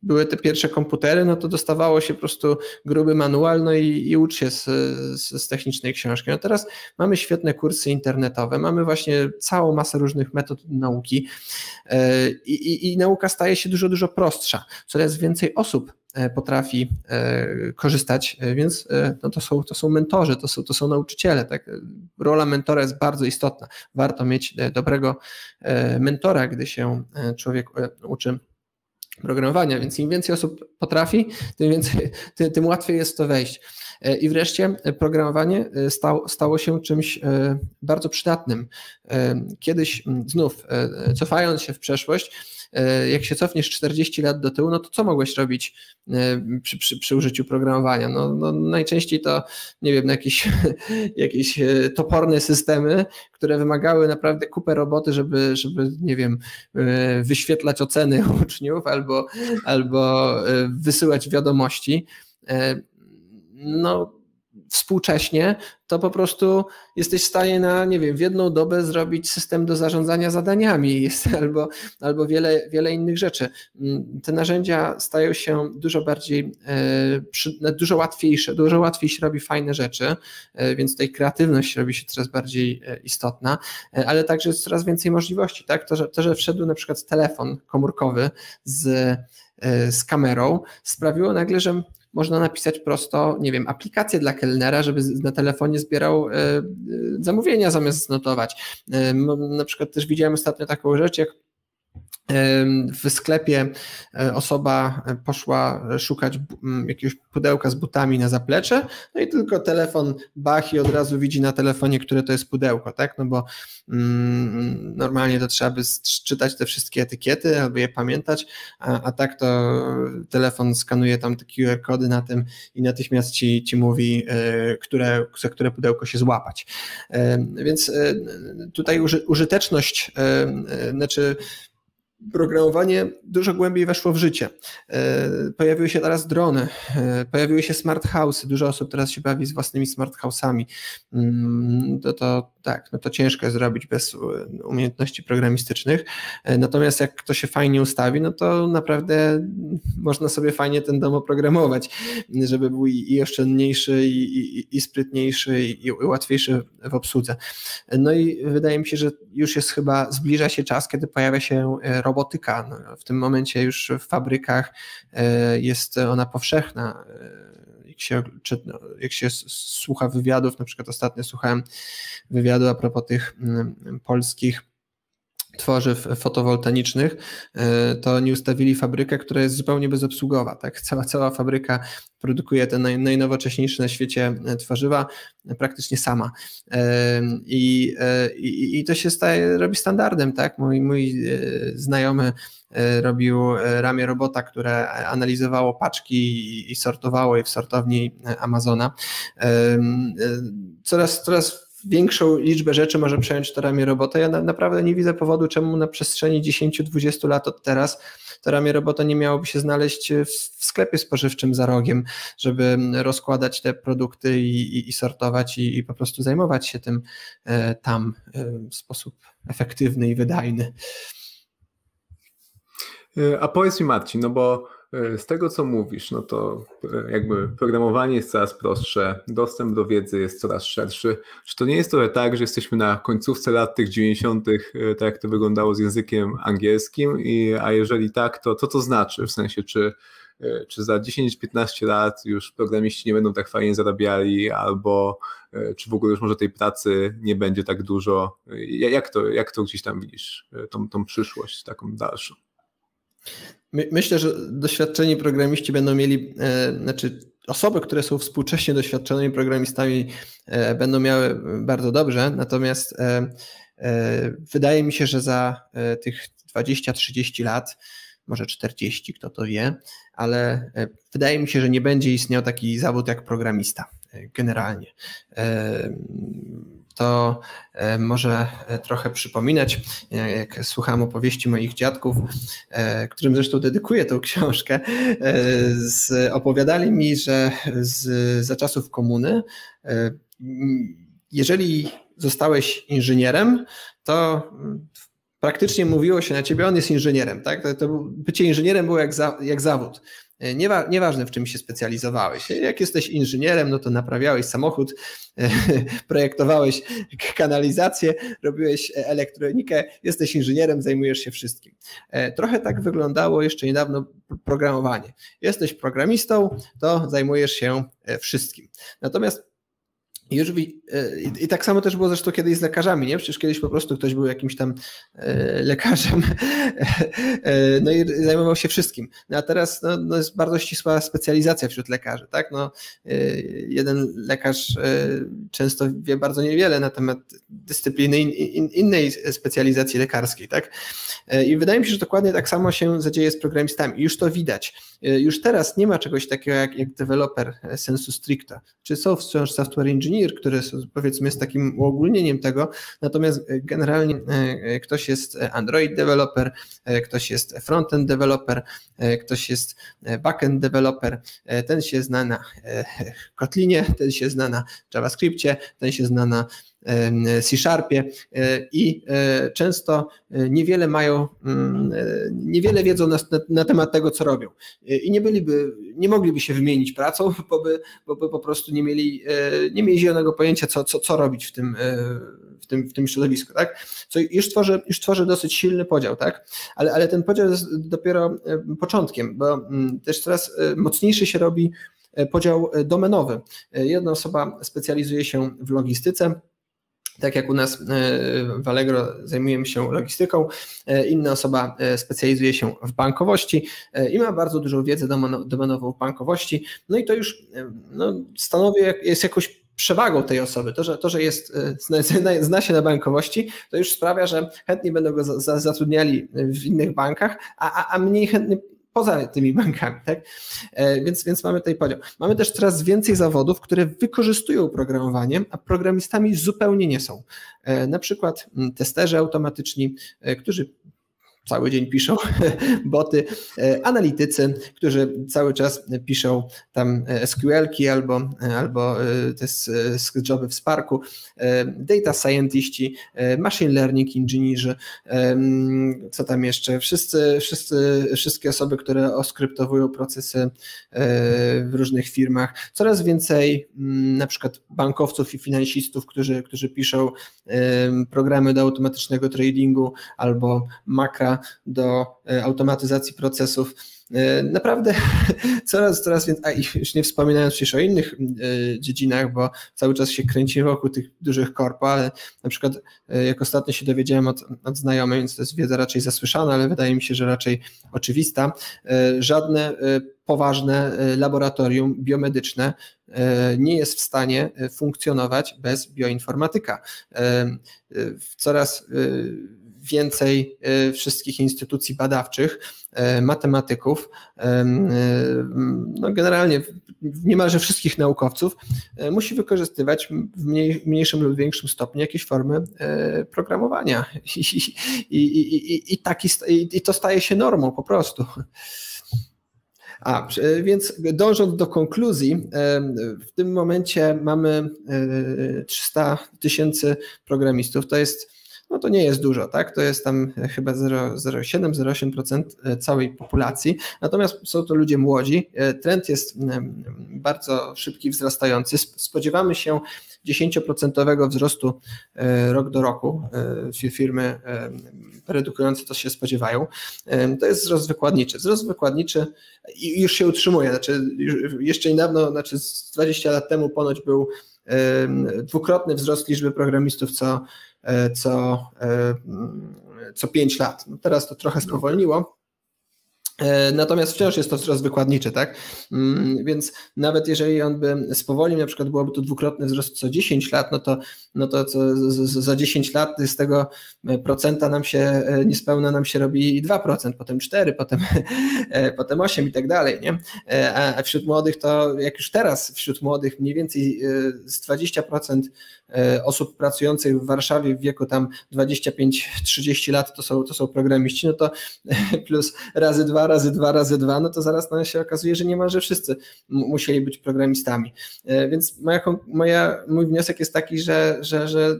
były te pierwsze komputery, no to dostawało się po prostu gruby manual, no i, i ucz się z, z, z technicznej książki. No teraz mamy świetne kursy internetowe, mamy właśnie całą masę różnych metod nauki i, i, i nauka staje się dużo, dużo prostsza. Coraz więcej osób E, potrafi e, korzystać, e, więc no to, są, to są mentorzy, to są, to są nauczyciele. Tak? Rola mentora jest bardzo istotna. Warto mieć dobrego mentora, gdy się człowiek uczy programowania, więc im więcej osób potrafi, tym, więcej, tym, tym łatwiej jest to wejść. E, I wreszcie programowanie e, stało, stało się czymś e, bardzo przydatnym. Kiedyś znów, cofając się w przeszłość, jak się cofniesz 40 lat do tyłu, no to co mogłeś robić przy, przy, przy użyciu programowania? No, no, najczęściej to, nie wiem, jakieś, jakieś toporne systemy, które wymagały naprawdę kupę roboty, żeby, żeby nie wiem, wyświetlać oceny uczniów albo, albo wysyłać wiadomości no, współcześnie, to po prostu jesteś w stanie na, nie wiem, w jedną dobę zrobić system do zarządzania zadaniami jest, albo, albo wiele, wiele innych rzeczy. Mm, te narzędzia stają się dużo bardziej, e, dużo łatwiejsze, dużo łatwiej się robi fajne rzeczy, e, więc tutaj kreatywność robi się coraz bardziej e, istotna, ale także jest coraz więcej możliwości, tak? To, że, to, że wszedł na przykład telefon komórkowy z, z kamerą, sprawiło nagle, że można napisać prosto, nie wiem, aplikację dla kelnera, żeby na telefonie zbierał e, e, zamówienia zamiast znotować. E, na przykład też widziałem ostatnio taką rzecz, jak w sklepie e, osoba poszła szukać jakiegoś pudełka z butami na zaplecze, no i tylko telefon bach i od razu widzi na telefonie, które to jest pudełko, tak? No bo mm, normalnie to trzeba by czytać te wszystkie etykiety albo je pamiętać, a, a tak to telefon skanuje tam te QR kody na tym i natychmiast ci, ci mówi, e, które, za które pudełko się złapać. E, więc tutaj użyteczność, znaczy programowanie dużo głębiej weszło w życie. E, pojawiły się teraz drony, e, pojawiły się smart house'y, dużo osób teraz się bawi z własnymi smart house'ami. Mm, to, to tak, no to ciężko jest zrobić bez umiejętności programistycznych. E, natomiast jak to się fajnie ustawi, no to naprawdę można sobie fajnie ten dom oprogramować, żeby był i, oszczędniejszy, i, i, i sprytniejszy, i, i łatwiejszy w obsłudze. No i wydaje mi się, że już jest chyba, zbliża się czas, kiedy pojawia się robotyka. No, w tym momencie już w fabrykach e, jest ona powszechna. Jak się, czy, no, jak się słucha wywiadów, na przykład ostatnio słuchałem wywiadu a propos tych mm, polskich tworzyw fotowoltaicznych, e, to nie ustawili fabrykę, która jest zupełnie bezobsługowa. Tak? Cała, cała fabryka produkuje te naj, najnowocześniejsze na świecie tworzywa praktycznie sama. I, i, i to się staje, robi standardem. Tak? Mój, mój znajomy E, robił e, ramię robota, które analizowało paczki i sortowało je w sortowni e, Amazona. Coraz, coraz większą liczbę rzeczy może przejąć to ramię robota. Ja na, naprawdę nie widzę powodu, czemu na przestrzeni 10-20 lat od teraz to ramię robota nie miałoby się znaleźć w, w sklepie spożywczym za rogiem, żeby rozkładać te produkty i, i, i sortować i, i, po prostu zajmować się tym e, tam e, w sposób efektywny i wydajny. E, a powiedz mi Marcin, no bo e, z tego co mówisz, no to e, jakby programowanie jest coraz prostsze, dostęp do wiedzy jest coraz szerszy. Czy to nie jest trochę tak, że jesteśmy na końcówce lat tych 90., tak jak to wyglądało z językiem angielskim, I, a jeżeli tak, to co to znaczy? W sensie, czy, czy za 10-15 lat już programiści nie będą tak fajnie zarabiali, albo czy w ogóle już może tej pracy nie będzie tak dużo? Jak to, jak to gdzieś tam widzisz, tą, tą przyszłość taką dalszą? My, myślę, że doświadczeni programiści będą mieli, e, znaczy osoby, które są współcześnie doświadczonymi programistami, e, będą miały bardzo dobrze, natomiast e, e wydaje mi się, że za e, tych 20-30 lat, może 40, kto to wie, ale e, wydaje mi się, że nie będzie istniał taki zawód jak programista generalnie to e, może e, trochę przypominać, e, jak słucham opowieści moich dziadków, którym zresztą dedykuję tę książkę, opowiadali mi, że z, za czasów komuny, jeżeli zostałeś inżynierem, to praktycznie mówiło się na ciebie, on jest inżynierem. Tak? To, to bycie inżynierem było jak, za, jak zawód. E, niewa, nieważne w czym się specjalizowałeś. Jak jesteś inżynierem, no to naprawiałeś samochód, e, projektowałeś kanalizację, robiłeś elektronikę, jesteś inżynierem, zajmujesz się wszystkim. E, trochę tak wyglądało jeszcze niedawno programowanie. Jesteś programistą, to zajmujesz się wszystkim. Natomiast I, już, i, I tak samo też było zresztą kiedyś z lekarzami, nie? Przecież kiedyś po prostu ktoś był jakimś tam e, lekarzem, e, no i zajmował się wszystkim. No a teraz no, no jest bardzo ścisła specjalizacja wśród lekarzy, tak? No, e, jeden lekarz często wie bardzo niewiele na temat dyscypliny in, in, innej specjalizacji lekarskiej, tak? I wydaje mi się, że dokładnie tak samo się zadzieje z programistami. Już to widać. Już teraz nie ma czegoś takiego jak, jak deweloper sensu stricto. Czy są wciąż software engineer, który powiedzmy jest takim uogólnieniem tego, natomiast generalnie e, ktoś jest Android developer, e, ktoś jest frontend developer, e, ktoś jest backend developer, ten się zna na Kotlinie, ten się zna na JavaScriptie, ten się zna na C-Sharpie e, i e, często e, niewiele mają, mm, niewiele wiedzą na, na, temat tego, co robią. I nie byliby, nie mogliby się wymienić pracą, bo by, bo by po prostu nie mieli, nie mieli zielonego pojęcia, co, co, co robić w tym, w tym, w tym środowisku, tak? Co już tworzy, już tworzy dosyć silny podział, tak? Ale, ale ten podział jest dopiero początkiem, bo mm, też coraz mocniejszy się robi podział domenowy. Jedna osoba specjalizuje się w logistyce, tak jak u nas e, w Allegro zajmujemy się logistyką, e, inna osoba e, specjalizuje się w bankowości i ma bardzo dużą wiedzę domenową w bankowości. No i to już no, stanowi, jest jakąś przewagą tej osoby. To, że, to, że jest, zna, zna, się na bankowości, to już sprawia, że chętnie będą go zatrudniali w innych bankach, a, a, a mniej chętnie poza tymi bankami, tak? E, więc, więc mamy tutaj podział. Mamy też coraz więcej zawodów, które wykorzystują programowanie, a programistami zupełnie nie są. E, na przykład testerzy automatyczni, e, którzy cały dzień piszą boty, e, analitycy, którzy cały czas piszą tam e, SQL-ki albo, e, albo te joby w Sparku, data scientiści, machine learning inżynierzy, co tam jeszcze, wszyscy, wszyscy, wszystkie osoby, które oskryptowują procesy w różnych firmach, coraz więcej na przykład bankowców i finansistów, którzy, którzy piszą programy do automatycznego tradingu albo makra do e, automatyzacji procesów. E, naprawdę coraz, coraz więcej, a już nie wspominając przecież o innych e, dziedzinach, bo cały czas się kręci wokół tych dużych korpo, ale na przykład jak ostatnio się dowiedziałem od, od znajomych, więc to jest wiedza raczej zasłyszana, ale wydaje mi się, że raczej oczywista, żadne poważne laboratorium biomedyczne nie jest w stanie funkcjonować bez bioinformatyka. Coraz więcej e, wszystkich instytucji badawczych, e, matematyków, e, no generalnie niemalże wszystkich naukowców musi wykorzystywać w mniejszym lub większym stopniu jakieś formy programowania. I, i, i, i, taki, i to staje się normą po prostu. A, więc dążąc do konkluzji, w tym momencie mamy 300 tysięcy programistów. To jest no to nie jest dużo, tak? To jest tam chyba 0,7-0,8% e, całej populacji. Natomiast są to ludzie młodzi. E, trend jest bardzo szybki, wzrastający. Spodziewamy się 10% wzrostu e, rok do roku. Firmy redukujące to się spodziewają. To jest wzrost wykładniczy. Wzrost wykładniczy już się utrzymuje. Znaczy, jeszcze niedawno, znaczy 20 lat temu ponoć był dwukrotny wzrost liczby programistów co E, co, e, co 5 lat. No teraz to trochę spowolniło. E, natomiast wciąż jest to wzrost wykładniczy, tak? Mm, więc nawet jeżeli on by spowolnił, na przykład byłoby to dwukrotny wzrost co 10 lat, no to, no to za 10 lat z tego procenta nam się niespełna nam się robi 2%, potem 4, potem, potem 8 i tak dalej, nie? A wśród młodych to jak już teraz wśród młodych mniej więcej z 20% E, osób pracujących w Warszawie w wieku tam 25-30 lat to są, to są programiści, no to plus razy dwa, razy dwa, razy dwa, no to zaraz no, się okazuje, że niemalże wszyscy musieli być programistami. E, więc moja, moja, mój wniosek jest taki, że, że, że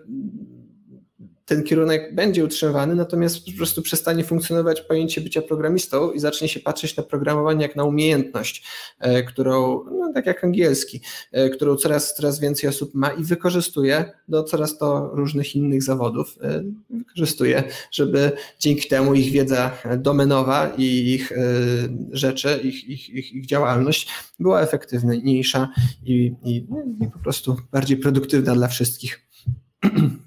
ten kierunek będzie utrzymywany, natomiast po prostu przestanie funkcjonować pojęcie bycia programistą i zacznie się patrzeć na programowanie jak na umiejętność, e, którą, no, tak jak angielski, e, którą coraz, coraz więcej osób ma i wykorzystuje do coraz to różnych innych zawodów. E, wykorzystuje, żeby dzięki temu ich wiedza domenowa i ich rzeczy, ich, ich, ich, ich działalność była efektywniejsza i, i, i po prostu bardziej produktywna dla wszystkich.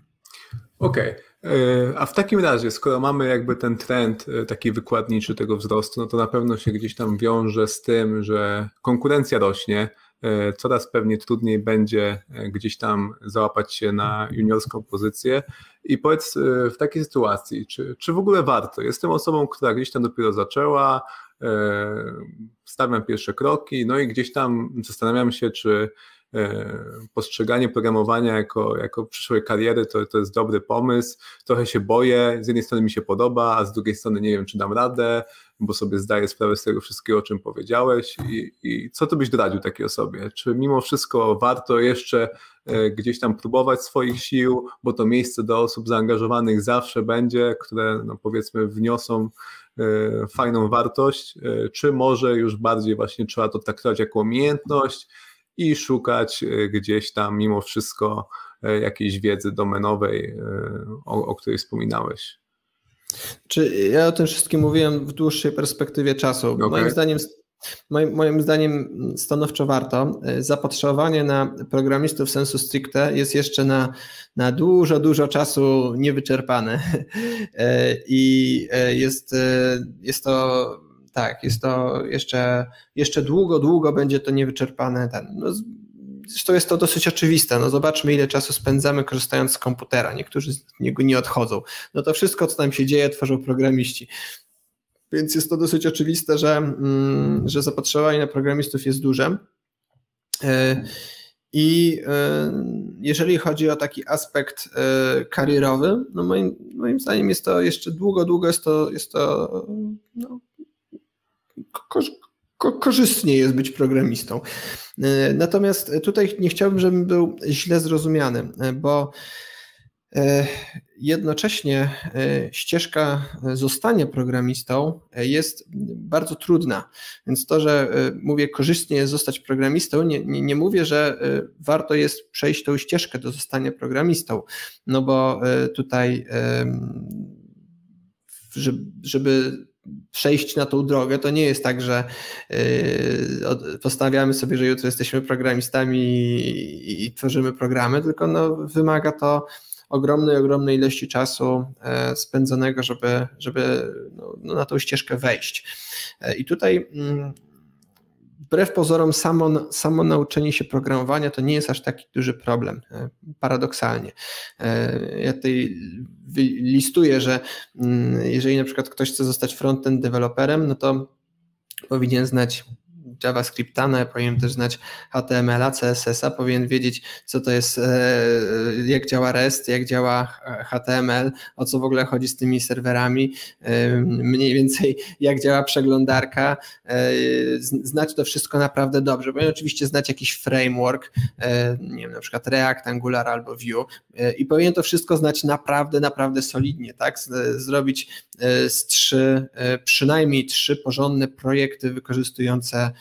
Okej. Okay. E, a w takim razie, skoro mamy jakby ten trend e, taki wykładniczy tego wzrostu, no to na pewno się gdzieś tam wiąże z tym, że konkurencja rośnie, e, coraz pewnie trudniej będzie gdzieś tam załapać się na juniorską pozycję. I powiedz w takiej sytuacji, czy, czy w ogóle warto? Jestem osobą, która gdzieś tam dopiero zaczęła, stawiam pierwsze kroki, no i gdzieś tam zastanawiam się, czy postrzeganie programowania jako, jako przyszłej kariery to, to jest dobry pomysł. Trochę się boję, z jednej strony mi się podoba, a z drugiej strony nie wiem, czy dam radę, bo sobie zdaję sprawę z tego wszystkiego, o czym powiedziałeś. I, i co ty byś doradził takiej osobie? Czy mimo wszystko warto jeszcze e, gdzieś tam próbować swoich sił, bo to miejsce do osób zaangażowanych zawsze będzie, które no powiedzmy wniosą e, fajną wartość, czy może już bardziej właśnie trzeba to traktować jako umiejętność, i szukać e, gdzieś tam mimo wszystko e, jakiejś wiedzy domenowej, e, o, o której wspominałeś. Czy ja o tym wszystkim mówiłem w dłuższej perspektywie czasu. Okay. Moim zdaniem Moim, moim zdaniem stanowczo warto. Zapotrzebowanie na programistów sensu stricte jest jeszcze na, na dużo, dużo czasu niewyczerpane i jest, jest to tak, jest to jeszcze, jeszcze długo, długo będzie to niewyczerpane. Ten, no, zresztą jest to dosyć oczywiste. No zobaczmy, ile czasu spędzamy korzystając z komputera. Niektórzy z niego nie odchodzą. No to wszystko, co tam się dzieje, tworzą programiści. Więc jest to dosyć oczywiste, że, mm, że zapotrzebowanie na programistów jest duże. E, I e, jeżeli chodzi o taki aspekt e, karierowy, no moim, moim zdaniem jest to jeszcze długo, długo jest to, jest to no, korzystnie jest być programistą. E, natomiast tutaj nie chciałbym, żebym był źle zrozumiany, e, bo e, jednocześnie ścieżka zostania programistą jest bardzo trudna. Więc to, że mówię korzystnie jest zostać programistą, nie, nie, nie mówię, że warto jest przejść tą ścieżkę do zostania programistą, no bo tutaj żeby przejść na tą drogę, to nie jest tak, że yy, postawiamy sobie, że jutro jesteśmy programistami i, i tworzymy programy, tylko no, wymaga to ogromnej, ogromnej ilości czasu e, spędzonego, żeby, żeby no, no, na tą ścieżkę wejść. E, I tutaj mm, wbrew pozorom samo, samo nauczenie się programowania to nie jest aż taki duży problem, e, paradoksalnie. Ja tutaj listuję, że mm, jeżeli na przykład ktoś chce zostać frontend deweloperem, no to powinien znać JavaScripta, no powinien też znać HTML-a, CSS-a, powinien wiedzieć, co to jest, e, jak działa REST, jak działa HTML, o co w ogóle chodzi z tymi serwerami, e, mniej więcej jak działa przeglądarka, e, znać to wszystko naprawdę dobrze. Powinien oczywiście znać jakiś framework, nie wiem, na przykład React, Angular albo Vue i powinien to wszystko znać naprawdę, naprawdę solidnie, tak? Zrobić z trzy, przynajmniej trzy porządne projekty wykorzystujące E,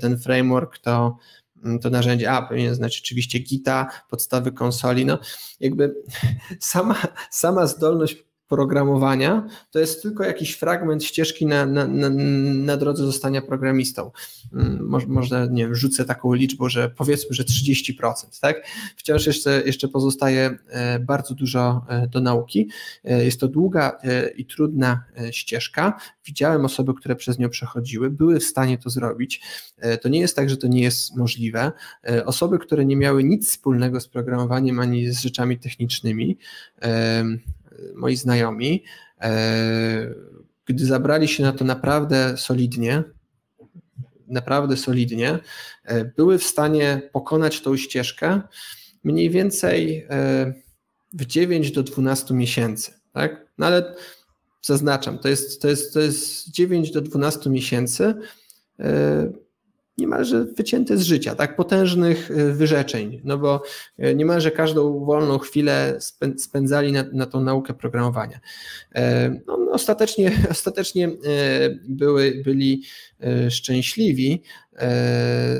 ten framework, to, mm, to narzędzie, a powinien znać oczywiście Gita, podstawy konsoli, no jakby sama, sama zdolność programowania to jest tylko jakiś fragment ścieżki na, na, na, na drodze zostania programistą. Mm, może, może, nie wiem, rzucę taką liczbę, że powiedzmy, że 30%, tak? Wciąż jeszcze, jeszcze pozostaje e, bardzo dużo e, do nauki. E, jest to długa i trudna ścieżka. Widziałem osoby, które przez nią przechodziły, były w stanie to zrobić. To nie jest tak, że to nie jest możliwe. Osoby, które nie miały nic wspólnego z programowaniem ani z rzeczami technicznymi, moi znajomi, e, gdy zabrali się na to naprawdę solidnie, naprawdę solidnie, e, były w stanie pokonać tą ścieżkę mniej więcej e, w 9 do 12 miesięcy. Tak? No ale zaznaczam, to jest, to, jest, to jest 9 do 12 miesięcy niemalże wycięty z życia, tak, potężnych e, wyrzeczeń, no bo e, niemalże każdą wolną chwilę spędzali na, na tą naukę programowania. No, no ostatecznie, ostatecznie były, byli szczęśliwi, E,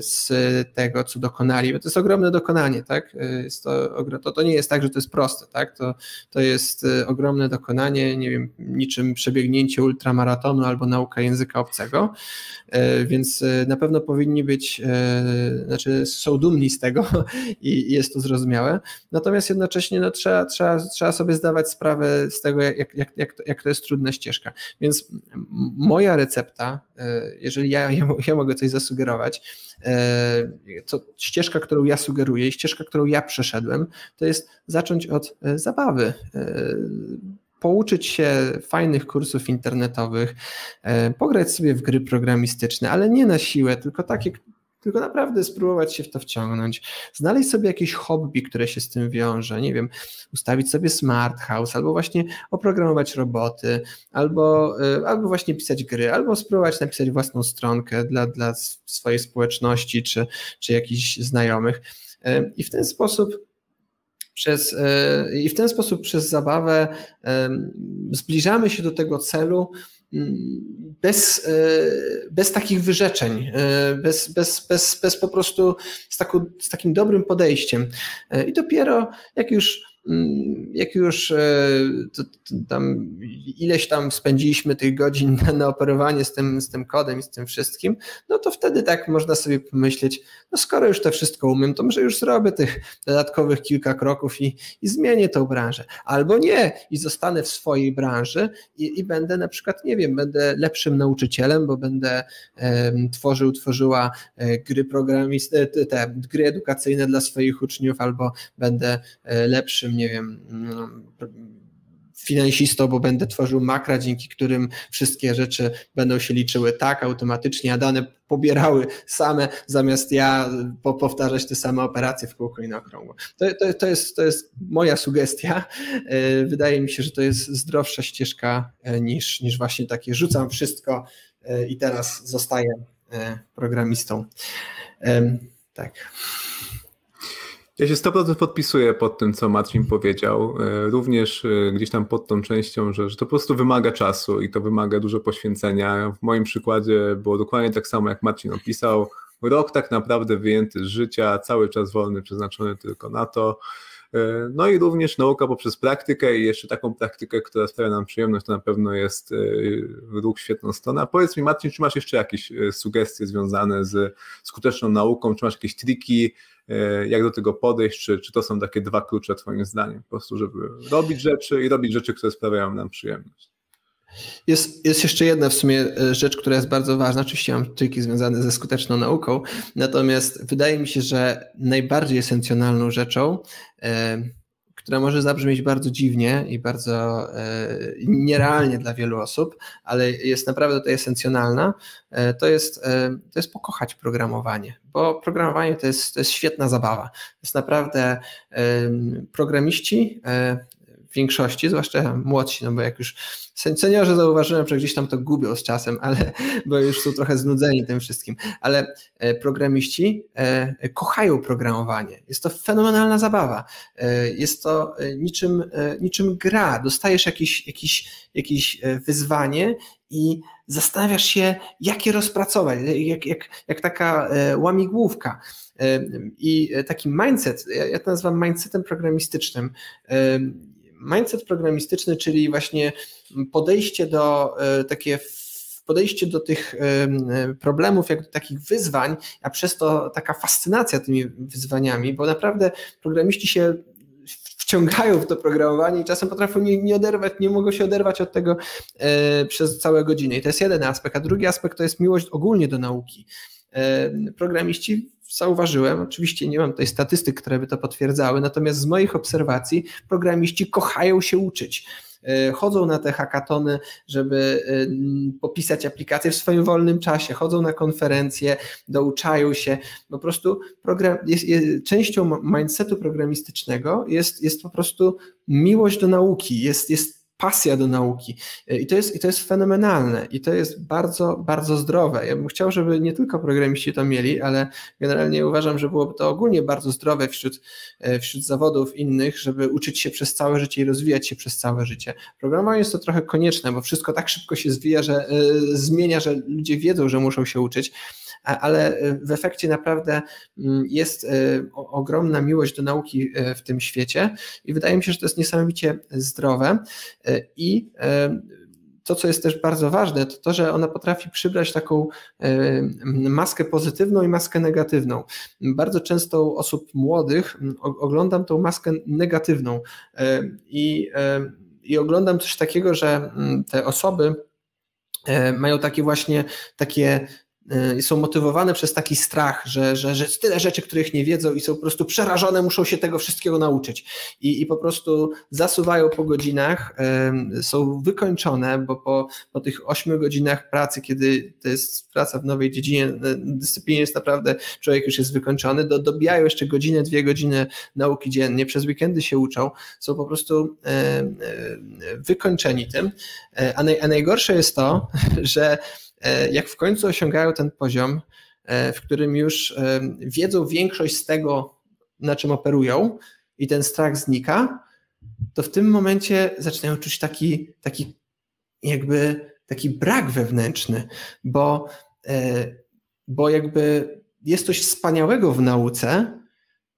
z tego, co dokonali, bo to jest ogromne dokonanie, tak? E, to, to, to nie jest tak, że to jest proste, tak? To, to jest e, ogromne dokonanie, nie wiem, niczym przebiegnięcie ultramaratonu albo nauka języka obcego, więc na pewno powinni być, znaczy są dumni z tego i jest to zrozumiałe, natomiast jednocześnie no, trzeba, trzeba, trzeba sobie zdawać sprawę z tego, jak, jak, jak, to, jak to jest trudna ścieżka, więc moja recepta, jeżeli ja, ja, ja mogę coś zasugerować, sugerować. To e, ścieżka, którą ja sugeruję i ścieżka, którą ja przeszedłem, to jest zacząć od e, zabawy e, pouczyć się fajnych kursów internetowych, pograć sobie w gry programistyczne, ale nie na siłę, tylko takie, tylko naprawdę spróbować się w to wciągnąć, znaleźć sobie jakieś hobby, które się z tym wiąże, nie wiem, ustawić sobie smart house, albo właśnie oprogramować roboty, albo, y, albo właśnie pisać gry, albo spróbować napisać własną stronkę dla, dla swojej społeczności czy, czy jakichś znajomych. Y, I w ten sposób przez, y, I w ten sposób przez zabawę zbliżamy się do tego celu, bez, e, bez takich wyrzeczeń, e, bez, bez, bez, bez po prostu z, z takim dobrym podejściem. E, I dopiero jak już jak już e, to, to tam ileś tam spędziliśmy tych godzin na, na operowanie z tym, z tym kodem i z tym wszystkim, no to wtedy tak można sobie pomyśleć, no skoro już to wszystko umiem, to może już zrobię tych dodatkowych kilka kroków i, i zmienię tą branżę. Albo nie i zostanę w swojej branży i, i będę na przykład, nie wiem, będę lepszym nauczycielem, bo będę um, tworzył, tworzyła e, gry programistyczne, te gry edukacyjne dla swoich uczniów, albo będę e, nie wiem, mm, finansistą, bo będę tworzył makra, dzięki którym wszystkie rzeczy będą się liczyły tak automatycznie, a dane pobierały same, zamiast ja powtarzać te same operacje w kółko i na okrągło. To, to, to, jest, to jest moja sugestia. E, wydaje mi się, że to jest zdrowsza ścieżka e, niż, niż właśnie takie rzucam wszystko e, i teraz zostaję programistą. Tak. Ja się 100% podpisuję pod tym, co Marcin powiedział. E, również e, gdzieś tam pod tą częścią, że, że to po prostu wymaga czasu i to wymaga dużo poświęcenia. W moim przykładzie było dokładnie tak samo, jak Marcin opisał. Rok tak naprawdę wyjęty z życia, cały czas wolny, przeznaczony tylko na to. E, no i również nauka poprzez praktykę i jeszcze taką praktykę, która sprawia nam przyjemność, to na pewno jest ruch świetną stronę. powiedz mi Marcin, czy masz jeszcze jakieś sugestie związane z skuteczną nauką, czy masz jakieś triki, E, jak do tego podejść, czy, czy to są takie dwa klucze Twoim zdaniem, po prostu, żeby robić rzeczy i robić rzeczy, które sprawiają nam przyjemność. Jest, jest jeszcze jedna w sumie e, rzecz, która jest bardzo ważna. Oczywiście mam triki związane ze skuteczną nauką, natomiast wydaje mi się, że najbardziej esencjonalną rzeczą, e, która może zabrzmieć bardzo dziwnie i bardzo e, nierealnie dla wielu osób, ale jest naprawdę to esencjonalna, to jest, to jest pokochać programowanie, bo programowanie to jest, to jest świetna zabawa. To jest naprawdę programiści większości, zwłaszcza młodsi, no bo jak już Seniorzy zauważyłem, że gdzieś tam to gubią z czasem, ale bo już są trochę znudzeni tym wszystkim. Ale e, programiści e, kochają programowanie. Jest to fenomenalna zabawa. E, jest to niczym, niczym gra. Dostajesz jakieś, jakieś, jakieś wyzwanie i zastanawiasz się, jak je rozpracować, jak, jak, jak taka łamigłówka. I taki mindset, ja to nazywam mindsetem programistycznym mindset programistyczny, czyli właśnie podejście do e, takie podejście do tych e, problemów, jak do takich wyzwań, a przez to taka fascynacja tymi wyzwaniami, bo naprawdę programiści się wciągają w to programowanie i czasem potrafią nie, nie oderwać, nie mogą się oderwać od tego e, przez całe godziny. I to jest jeden aspekt, a drugi aspekt to jest miłość ogólnie do nauki. E, programiści zauważyłem, oczywiście nie mam tutaj statystyk, które by to potwierdzały, natomiast z moich obserwacji programiści kochają się uczyć. E, chodzą na te hackatony, żeby e, popisać aplikacje w swoim wolnym czasie, chodzą na konferencje, douczają się. Po prostu program, jest, jest, częścią mindsetu programistycznego jest, jest po prostu miłość do nauki, jest, jest pasja do nauki. I to, jest, I to jest fenomenalne i to jest bardzo, bardzo zdrowe. Ja bym chciał, żeby nie tylko programiści to mieli, ale generalnie uważam, że byłoby to ogólnie bardzo zdrowe wśród, e, wśród zawodów innych, żeby uczyć się przez całe życie i rozwijać się przez całe życie. Programowanie jest to trochę konieczne, bo wszystko tak szybko się zwija, że y, zmienia, że ludzie wiedzą, że muszą się uczyć ale w efekcie naprawdę mm, jest e, ogromna miłość do nauki e, w tym świecie i wydaje mi się, że to jest niesamowicie zdrowe i to, co jest też bardzo ważne, to to, że ona potrafi przybrać taką maskę pozytywną i maskę negatywną. Bardzo często u osób młodych oglądam tą maskę negatywną i, i oglądam coś takiego, że te osoby mają takie właśnie takie Y, są motywowane przez taki strach, że, że, że jest tyle rzeczy, których nie wiedzą i są po prostu przerażone, muszą się tego wszystkiego nauczyć. I, i po prostu zasuwają po godzinach, są wykończone, bo po, po tych ośmiu godzinach pracy, kiedy to jest praca w nowej dziedzinie, y, dyscyplinie jest naprawdę, człowiek już jest wykończony, do, dobijają jeszcze godzinę, dwie godziny nauki dziennie, przez weekendy się uczą, są po prostu wykończeni tym. A, naj, a najgorsze jest to, że jak w końcu osiągają ten poziom, e, w którym już e, wiedzą większość z tego, na czym operują, i ten strach znika, to w tym momencie zaczynają czuć taki, taki jakby taki brak wewnętrzny, bo, bo jakby jest coś wspaniałego w nauce,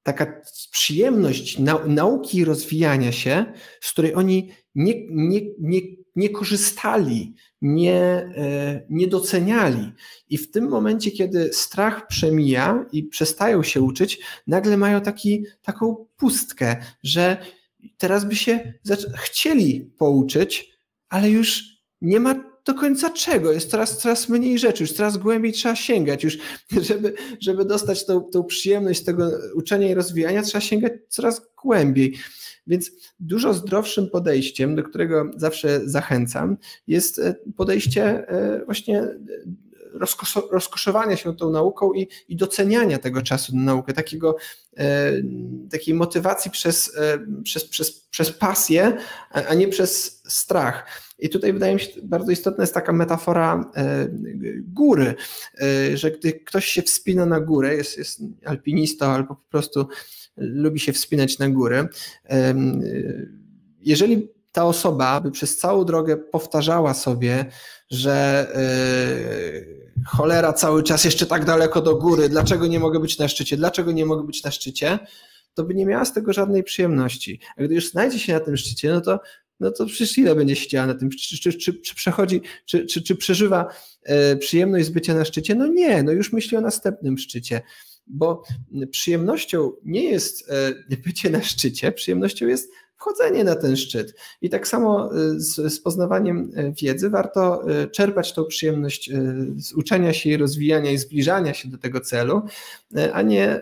taka przyjemność nauki i rozwijania się, z której oni nie, nie, nie, nie korzystali, nie, e, nie doceniali. I w tym momencie, kiedy strach przemija i przestają się uczyć, nagle mają taki, taką pustkę, że teraz by się chcieli pouczyć, ale już nie ma do końca czego. Jest coraz, coraz mniej rzeczy, już coraz głębiej trzeba sięgać. Już, żeby, żeby dostać tą, tą przyjemność tego uczenia i rozwijania, trzeba sięgać coraz głębiej. Więc dużo zdrowszym podejściem, do którego zawsze zachęcam, jest e, podejście e, właśnie e, rozkoszowania się tą nauką i, i doceniania tego czasu na naukę, takiego, takiej motywacji przez, przez, przez, przez pasję, a nie przez strach. I tutaj wydaje mi się bardzo istotna jest taka metafora góry, że gdy ktoś się wspina na górę, jest, jest alpinistą albo po prostu lubi się wspinać na górę. Jeżeli ta osoba by przez całą drogę powtarzała sobie, że yy, cholera cały czas jeszcze tak daleko do góry, dlaczego nie mogę być na szczycie, dlaczego nie mogę być na szczycie, to by nie miała z tego żadnej przyjemności. A gdy już znajdzie się na tym szczycie, no to no to przecież ile będzie siedziała na tym, czy, czy, czy, czy przechodzi, czy, czy, czy przeżywa e, przyjemność z bycia na szczycie? No nie, no już myśli o następnym szczycie bo przyjemnością nie jest e, bycie na szczycie, przyjemnością jest wchodzenie na ten szczyt. I tak samo e, z, z, poznawaniem e, wiedzy warto czerpać tą przyjemność z uczenia się i rozwijania i zbliżania się do tego celu, a nie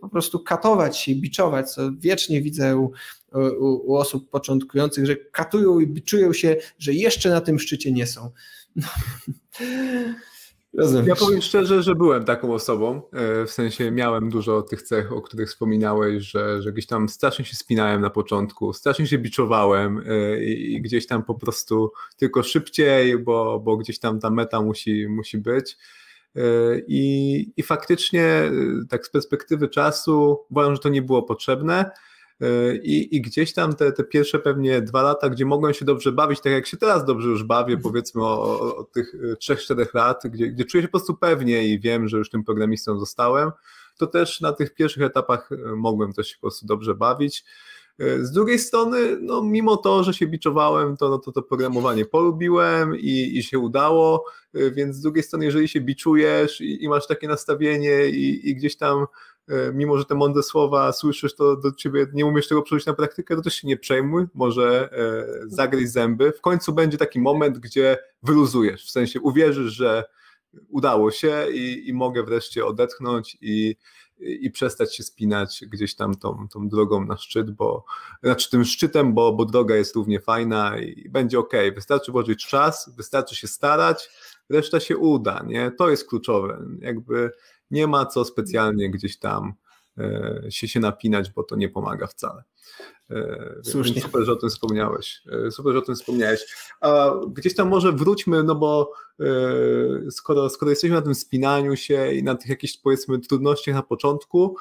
po prostu katować się biczować, co wiecznie widzę u, u, u osób początkujących, że katują i biczują się, że jeszcze na tym szczycie nie są. No. Rozumiem. Ja powiem szczerze, że byłem taką osobą, e, w sensie miałem dużo tych cech, o których wspominałeś, że, że gdzieś tam strasznie się spinałem na początku, strasznie się biczowałem e, i, gdzieś tam po prostu tylko szybciej, bo, bo gdzieś tam ta meta musi, musi być. E, I, I faktycznie, tak z perspektywy czasu, uważam, że to nie było potrzebne. I, I, gdzieś tam te, te pierwsze pewnie dwa lata, gdzie mogłem się dobrze bawić, tak jak się teraz dobrze już bawię, powiedzmy o, o tych 3-4 lat, gdzie, gdzie czuję się po prostu pewnie i wiem, że już tym programistą zostałem, to też na tych pierwszych etapach e, mogłem też się po prostu dobrze bawić. E, z drugiej strony, no mimo to, że się biczowałem, to, no, to to programowanie polubiłem i, i się udało, e, więc z drugiej strony, jeżeli się biczujesz i, i masz takie nastawienie i, i gdzieś tam E, mimo że te mądre słowa słyszysz, to do ciebie nie umiesz tego przełożyć na praktykę, to też się nie przejmuj, może e, zagryź zęby. W końcu będzie taki moment, gdzie wyluzujesz, w sensie uwierzysz, że udało się i, i mogę wreszcie odetchnąć i, i przestać się spinać gdzieś tam tą, tą drogą na szczyt, bo znaczy tym szczytem, bo, bo droga jest równie fajna i będzie ok. Wystarczy włożyć czas, wystarczy się starać, reszta się uda, nie? To jest kluczowe. Jakby nie ma co specjalnie gdzieś tam się, się napinać, bo to nie pomaga wcale. Słusznie. Super, że o tym wspomniałeś. Super, że o tym wspomniałeś. A gdzieś tam może wróćmy, no bo skoro, skoro jesteśmy na tym spinaniu się i na tych jakichś powiedzmy trudnościach na początku,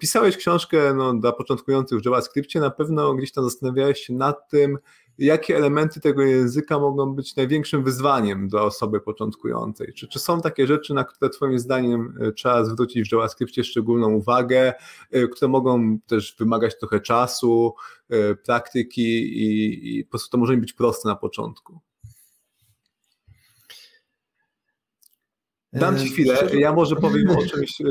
pisałeś książkę no, dla początkujących w JavaScriptie, na pewno gdzieś tam zastanawiałeś się nad tym, jakie elementy tego języka mogą być największym wyzwaniem dla osoby początkującej? Czy, czy są takie rzeczy, na które Twoim zdaniem e, trzeba zwrócić w JavaScriptie szczególną uwagę, e, które mogą też wymagać trochę czasu, e, praktyki i, i po prostu to może być proste na początku? Dam Ci chwilę. Ja może powiem o czymś,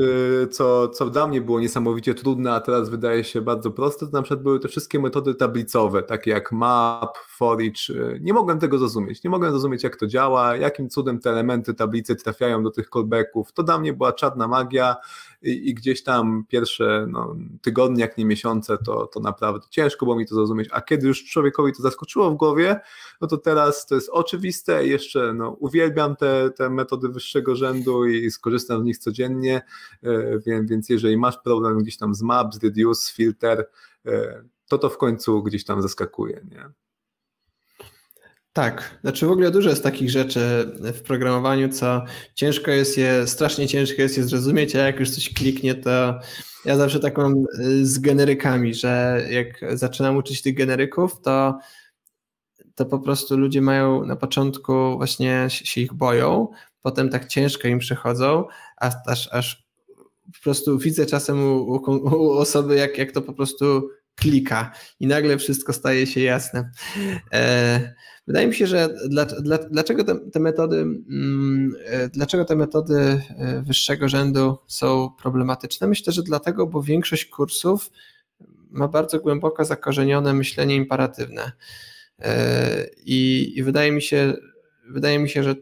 co, co dla mnie było niesamowicie trudne, a teraz wydaje się bardzo proste. To na przykład były te wszystkie metody tablicowe, takie jak map, for each. Nie mogłem tego zrozumieć. Nie mogłem zrozumieć, jak to działa, jakim cudem te elementy tablicy trafiają do tych callbacków. To dla mnie była czarna magia i, i gdzieś tam pierwsze no, tygodnie, jak nie miesiące, to, to naprawdę ciężko było mi to zrozumieć. A kiedy już człowiekowi to zaskoczyło w głowie, no to teraz to jest oczywiste. Jeszcze no, uwielbiam te, te metody wyższego rzędu i skorzystam z nich codziennie, e, więc, więc jeżeli masz problem gdzieś tam z maps, reduce, filter, e, to to w końcu gdzieś tam zaskakuje. Nie? Tak, znaczy w ogóle dużo jest takich rzeczy w programowaniu, co ciężko jest je, strasznie ciężko jest je zrozumieć, a jak już coś kliknie, to ja zawsze tak mam y, z generykami, że jak zaczynam uczyć tych generyków, to, to po prostu ludzie mają na początku właśnie się ich boją, potem tak ciężko im przychodzą, aż, aż po prostu widzę czasem u, u, u osoby, jak, jak to po prostu klika i nagle wszystko staje się jasne. E, wydaje mi się, że dla, dla, dlaczego te, te metody, mm, e, dlaczego te metody e, wyższego rzędu są problematyczne? Myślę, że dlatego, bo większość kursów ma bardzo głęboko zakorzenione myślenie imperatywne. I, i wydaje mi się, wydaje mi się, że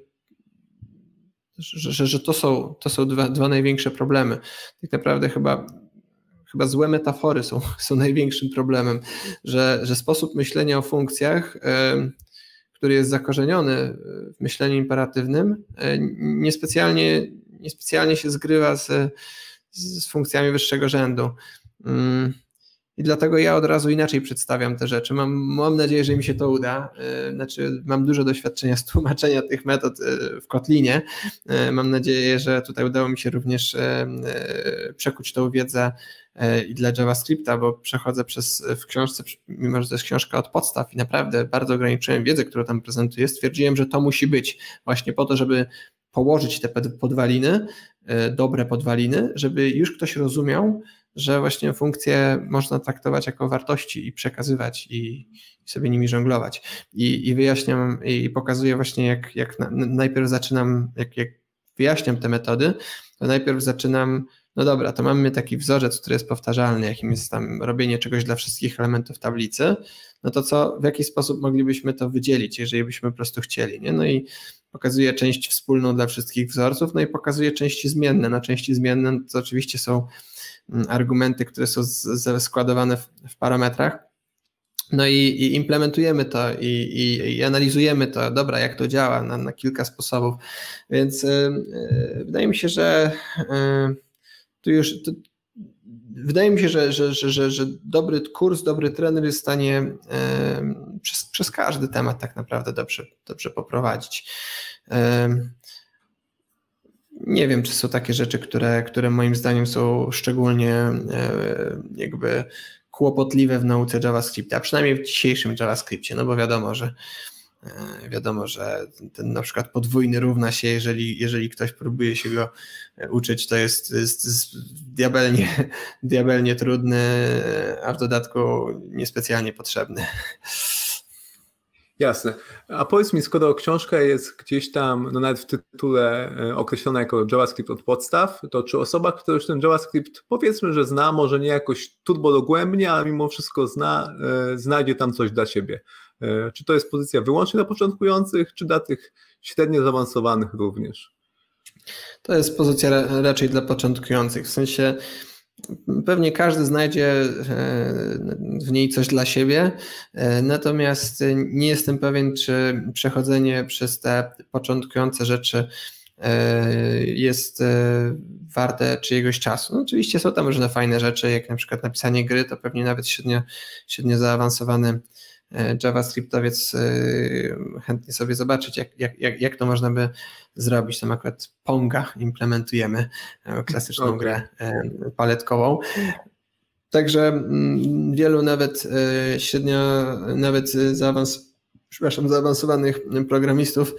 że, że to są, to są dwa, dwa największe problemy. Tak naprawdę chyba chyba złe metafory są, są największym problemem, że, że sposób myślenia o funkcjach, który jest zakorzeniony w myśleniu imperatywnym, e, niespecjalnie, niespecjalnie się zgrywa z, z funkcjami wyższego rzędu. I dlatego ja od razu inaczej przedstawiam te rzeczy. Mam, mam nadzieję, że mi się to uda. E, znaczy, mam dużo doświadczenia z tłumaczenia tych metod e, w Kotlinie. Mam nadzieję, że tutaj udało mi się również przekuć tą wiedzę i dla JavaScripta, bo przechodzę przez w książce, mimo że to jest książka od podstaw i naprawdę bardzo ograniczyłem wiedzę, którą tam prezentuję, stwierdziłem, że to musi być właśnie po to, żeby położyć te podwaliny, e, dobre podwaliny, żeby już ktoś rozumiał, że właśnie funkcje można traktować jako wartości i przekazywać i, sobie nimi żonglować. I, i wyjaśniam i pokazuję właśnie, jak, jak na, najpierw zaczynam, jak, jak wyjaśniam te metody, to najpierw zaczynam no dobra, to mamy taki wzorzec, który jest powtarzalny, jakim jest tam robienie czegoś dla wszystkich elementów tablicy, no to co, w jaki sposób moglibyśmy to wydzielić, jeżeli byśmy po prostu chcieli, nie? No i pokazuje część wspólną dla wszystkich wzorców, no i pokazuje części zmienne. Na części zmienne to oczywiście są argumenty, które są składowane w, w parametrach, no i, i, implementujemy to i, i, i, analizujemy to, dobra, jak to działa na, na kilka sposobów. Więc yy, wydaje mi się, że yy, tu już to, wydaje mi się, że, że, że, że, że dobry kurs, dobry trener jest w stanie e, przez, przez każdy temat tak naprawdę dobrze, dobrze poprowadzić. Nie wiem, czy są takie rzeczy, które, które moim zdaniem są szczególnie e, jakby kłopotliwe w nauce JavaScripta, a przynajmniej w dzisiejszym JavaScriptie, no bo wiadomo, że E, wiadomo, że ten na przykład podwójny równa się, jeżeli, jeżeli ktoś próbuje się go e, uczyć, to jest, jest, jest diabelnie, diabelnie trudny, a w dodatku niespecjalnie potrzebny. Jasne. A powiedz mi, skoro książka jest gdzieś tam, no nawet w tytule e, określona jako JavaScript od podstaw, to czy osoba, która już ten JavaScript powiedzmy, że zna, może nie jakoś turbo dogłębnie, ale mimo wszystko zna, znajdzie tam coś dla siebie? E, czy to jest pozycja wyłącznie dla początkujących, czy dla tych średnio zaawansowanych również? To jest pozycja raczej dla początkujących. W sensie pewnie każdy znajdzie e, w niej coś dla siebie, e, natomiast nie jestem pewien, czy przechodzenie przez te początkujące rzeczy jest warte czyjegoś czasu. No, oczywiście są tam różne fajne rzeczy, jak na przykład napisanie gry, to pewnie nawet średnio, średnio zaawansowany JavaScriptowiec chętnie sobie zobaczyć, jak, jak, jak to można by zrobić. Tam akurat Ponga implementujemy, klasyczną okay. grę paletkową. Także mm, wielu nawet e, średnio, nawet zaawans, przepraszam, zaawansowanych programistów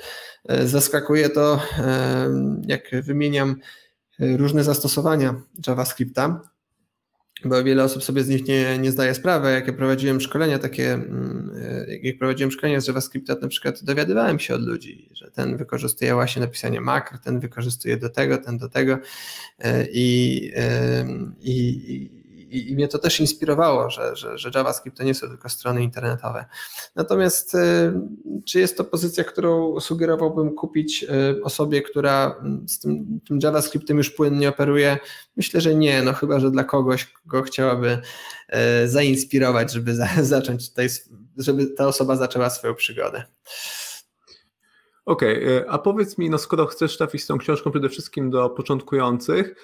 e, zaskakuje to, e, jak wymieniam różne zastosowania JavaScripta, bo wiele osób sobie z nich nie, nie zdaje sprawy. Jak ja prowadziłem szkolenia takie, mm, jak prowadziłem szkolenia z JavaScripta, na przykład dowiadywałem się od ludzi, że ten wykorzystuje właśnie napisanie makr, ten wykorzystuje do tego, ten do tego i, i, i, i mnie to też inspirowało, że, że, że JavaScript to nie są tylko strony internetowe. Natomiast y, czy jest to pozycja, którą sugerowałbym kupić y, osobie, która z tym, tym JavaScriptem już płynnie operuje? Myślę, że nie, no chyba, że dla kogoś, kogo chciałaby y, zainspirować, żeby za, zacząć tutaj, żeby ta osoba zaczęła swoją przygodę. Okej, okay, a powiedz mi, no skoro chcesz trafić z tą książką przede wszystkim do początkujących,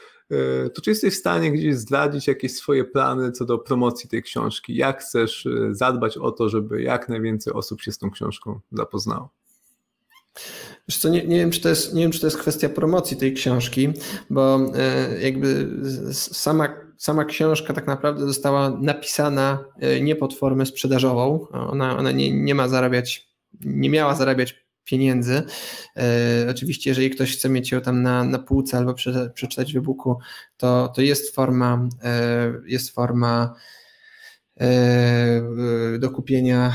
to czy jesteś w stanie gdzieś zdradzić jakieś swoje plany co do promocji tej książki? Jak chcesz e, zadbać o to, żeby jak najwięcej osób się z tą książką zapoznało? Wiesz co, nie, nie, wiem, czy to jest, nie wiem, czy to jest kwestia promocji tej książki, bo e, jakby sama, sama książka tak naprawdę została napisana nie pod formę sprzedażową. Ona, ona nie, nie ma zarabiać, nie miała zarabiać pieniędzy. E, oczywiście, jeżeli ktoś chce mieć ją tam na, na półce albo przeczytać w e-booku, to, to jest forma, e, jest forma e, do kupienia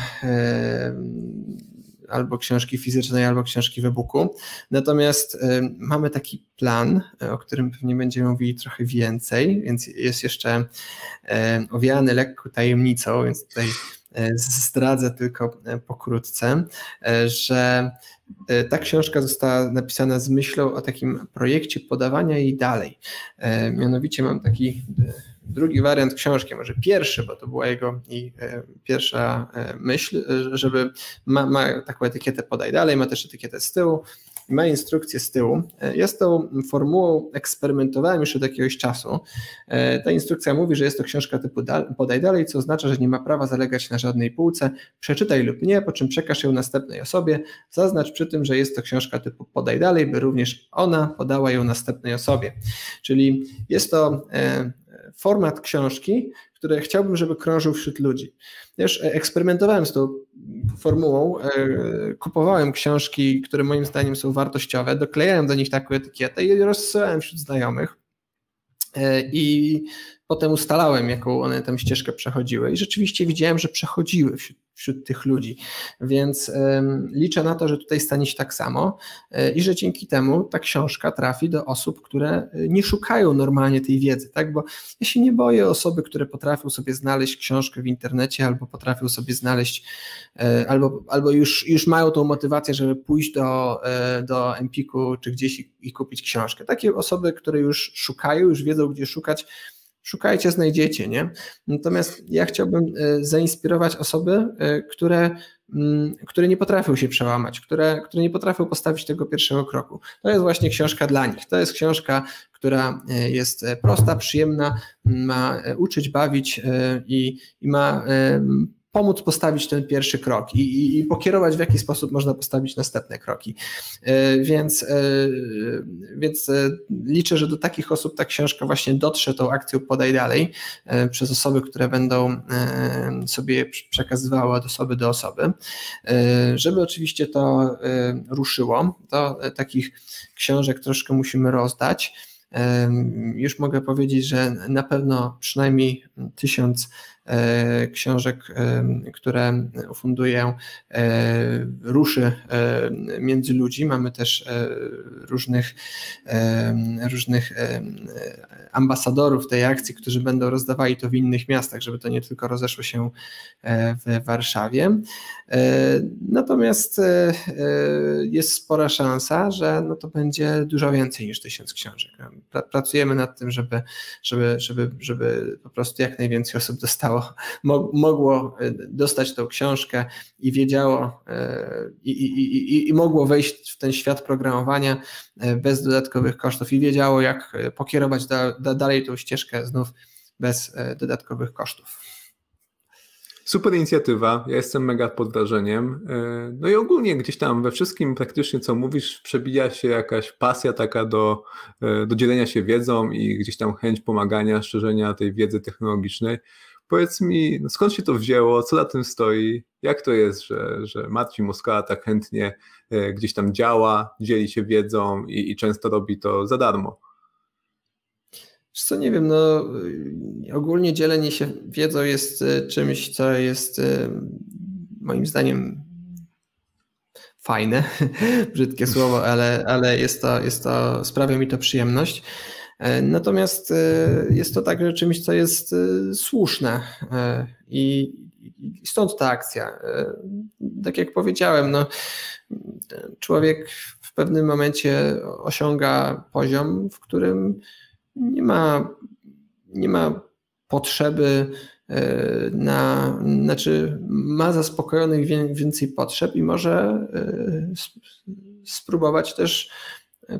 albo książki fizycznej, albo książki w e-booku. Natomiast mamy taki plan, o którym pewnie będziemy mówili trochę więcej, więc jest jeszcze owiany lekko tajemnicą, więc tutaj E, zdradzę tylko e, pokrótce, e, że ta książka została napisana z myślą o takim projekcie podawania jej dalej. Mianowicie mam taki drugi wariant książki, może pierwszy, bo to była jego i pierwsza myśl, żeby ma, ma taką etykietę podaj dalej, ma też etykietę z tyłu, ma instrukcję z tyłu. Jest tą formułą eksperymentowałem już od jakiegoś czasu. E, ta instrukcja mówi, że jest to książka typu podaj dalej, co oznacza, że nie ma prawa zalegać na żadnej półce. Przeczytaj lub nie, po czym przekaż ją następnej osobie. Zaznacz przy tym, że jest to książka typu podaj dalej, by również ona podała ją następnej osobie. Czyli jest to e, format książki, który chciałbym, żeby krążył wśród ludzi. Też eksperymentowałem z tą formułą, e, kupowałem książki, które moim zdaniem są wartościowe, doklejałem do nich taką etykietę i rozsyłałem wśród znajomych. E, I potem ustalałem, jaką one tam ścieżkę przechodziły. I rzeczywiście widziałem, że przechodziły wśród wśród tych ludzi. Więc liczę na to, że tutaj stanie się tak samo e, i że dzięki temu ta książka trafi do osób, które e, nie szukają normalnie tej wiedzy, tak? Bo ja się nie boję osoby, które potrafią sobie znaleźć książkę w internecie albo potrafią sobie znaleźć, e, albo, albo już, już mają tą motywację, żeby pójść do, do Empiku czy gdzieś i, i kupić książkę. Takie osoby, które już szukają, już wiedzą, gdzie szukać, szukajcie, znajdziecie, nie? Natomiast ja chciałbym e, zainspirować osoby, e, które, mm, które nie potrafią się przełamać, które, które nie potrafią postawić tego pierwszego kroku. To jest właśnie książka dla nich. To jest książka, która e, jest prosta, przyjemna, ma uczyć, bawić i, i ma pomóc postawić ten pierwszy krok i, i, i, pokierować, w jaki sposób można postawić następne kroki. E, więc, e, więc e, liczę, że do takich osób ta książka właśnie dotrze tą akcją Podaj Dalej przez osoby, które będą sobie przekazywały od osoby do osoby. Żeby oczywiście to ruszyło, to takich książek troszkę musimy rozdać. Już mogę powiedzieć, że na pewno przynajmniej tysiąc książek, e, które funduję, e, ruszy między ludzi. Mamy też różnych, różnych ambasadorów tej akcji, którzy będą rozdawali to w innych miastach, żeby to nie tylko rozeszło się w Warszawie. Natomiast jest spora szansa, że no to będzie dużo więcej niż tysiąc książek. Pracujemy nad tym, żeby, żeby, żeby, żeby po prostu jak najwięcej osób dostało dostało, mogło dostać tą książkę i wiedziało i, i, i, i mogło wejść w ten świat programowania bez dodatkowych kosztów i wiedziało, jak pokierować da, da, dalej tą ścieżkę znów bez dodatkowych kosztów. Super inicjatywa, ja jestem mega pod wrażeniem. E, no i ogólnie gdzieś tam we wszystkim praktycznie co mówisz przebija się jakaś pasja taka do, e, do dzielenia się wiedzą i gdzieś tam chęć pomagania, szerzenia tej wiedzy technologicznej. Powiedz mi, no skąd się to wzięło, co za tym stoi, jak to jest, że, że Moskała tak chętnie e, gdzieś tam działa, dzieli się wiedzą i, i często robi to za darmo? co, nie wiem, no ogólnie dzielenie się wiedzą jest e, czymś, co jest e, moim zdaniem fajne, brzydkie słowo, ale, ale jest to, jest to, sprawia mi to przyjemność. E, natomiast jest to także czymś, co jest słuszne i, stąd ta akcja. Tak jak powiedziałem, no, człowiek w pewnym momencie osiąga poziom, w którym nie ma, nie ma potrzeby e, na, znaczy ma zaspokojonych więcej potrzeb i może e, spróbować też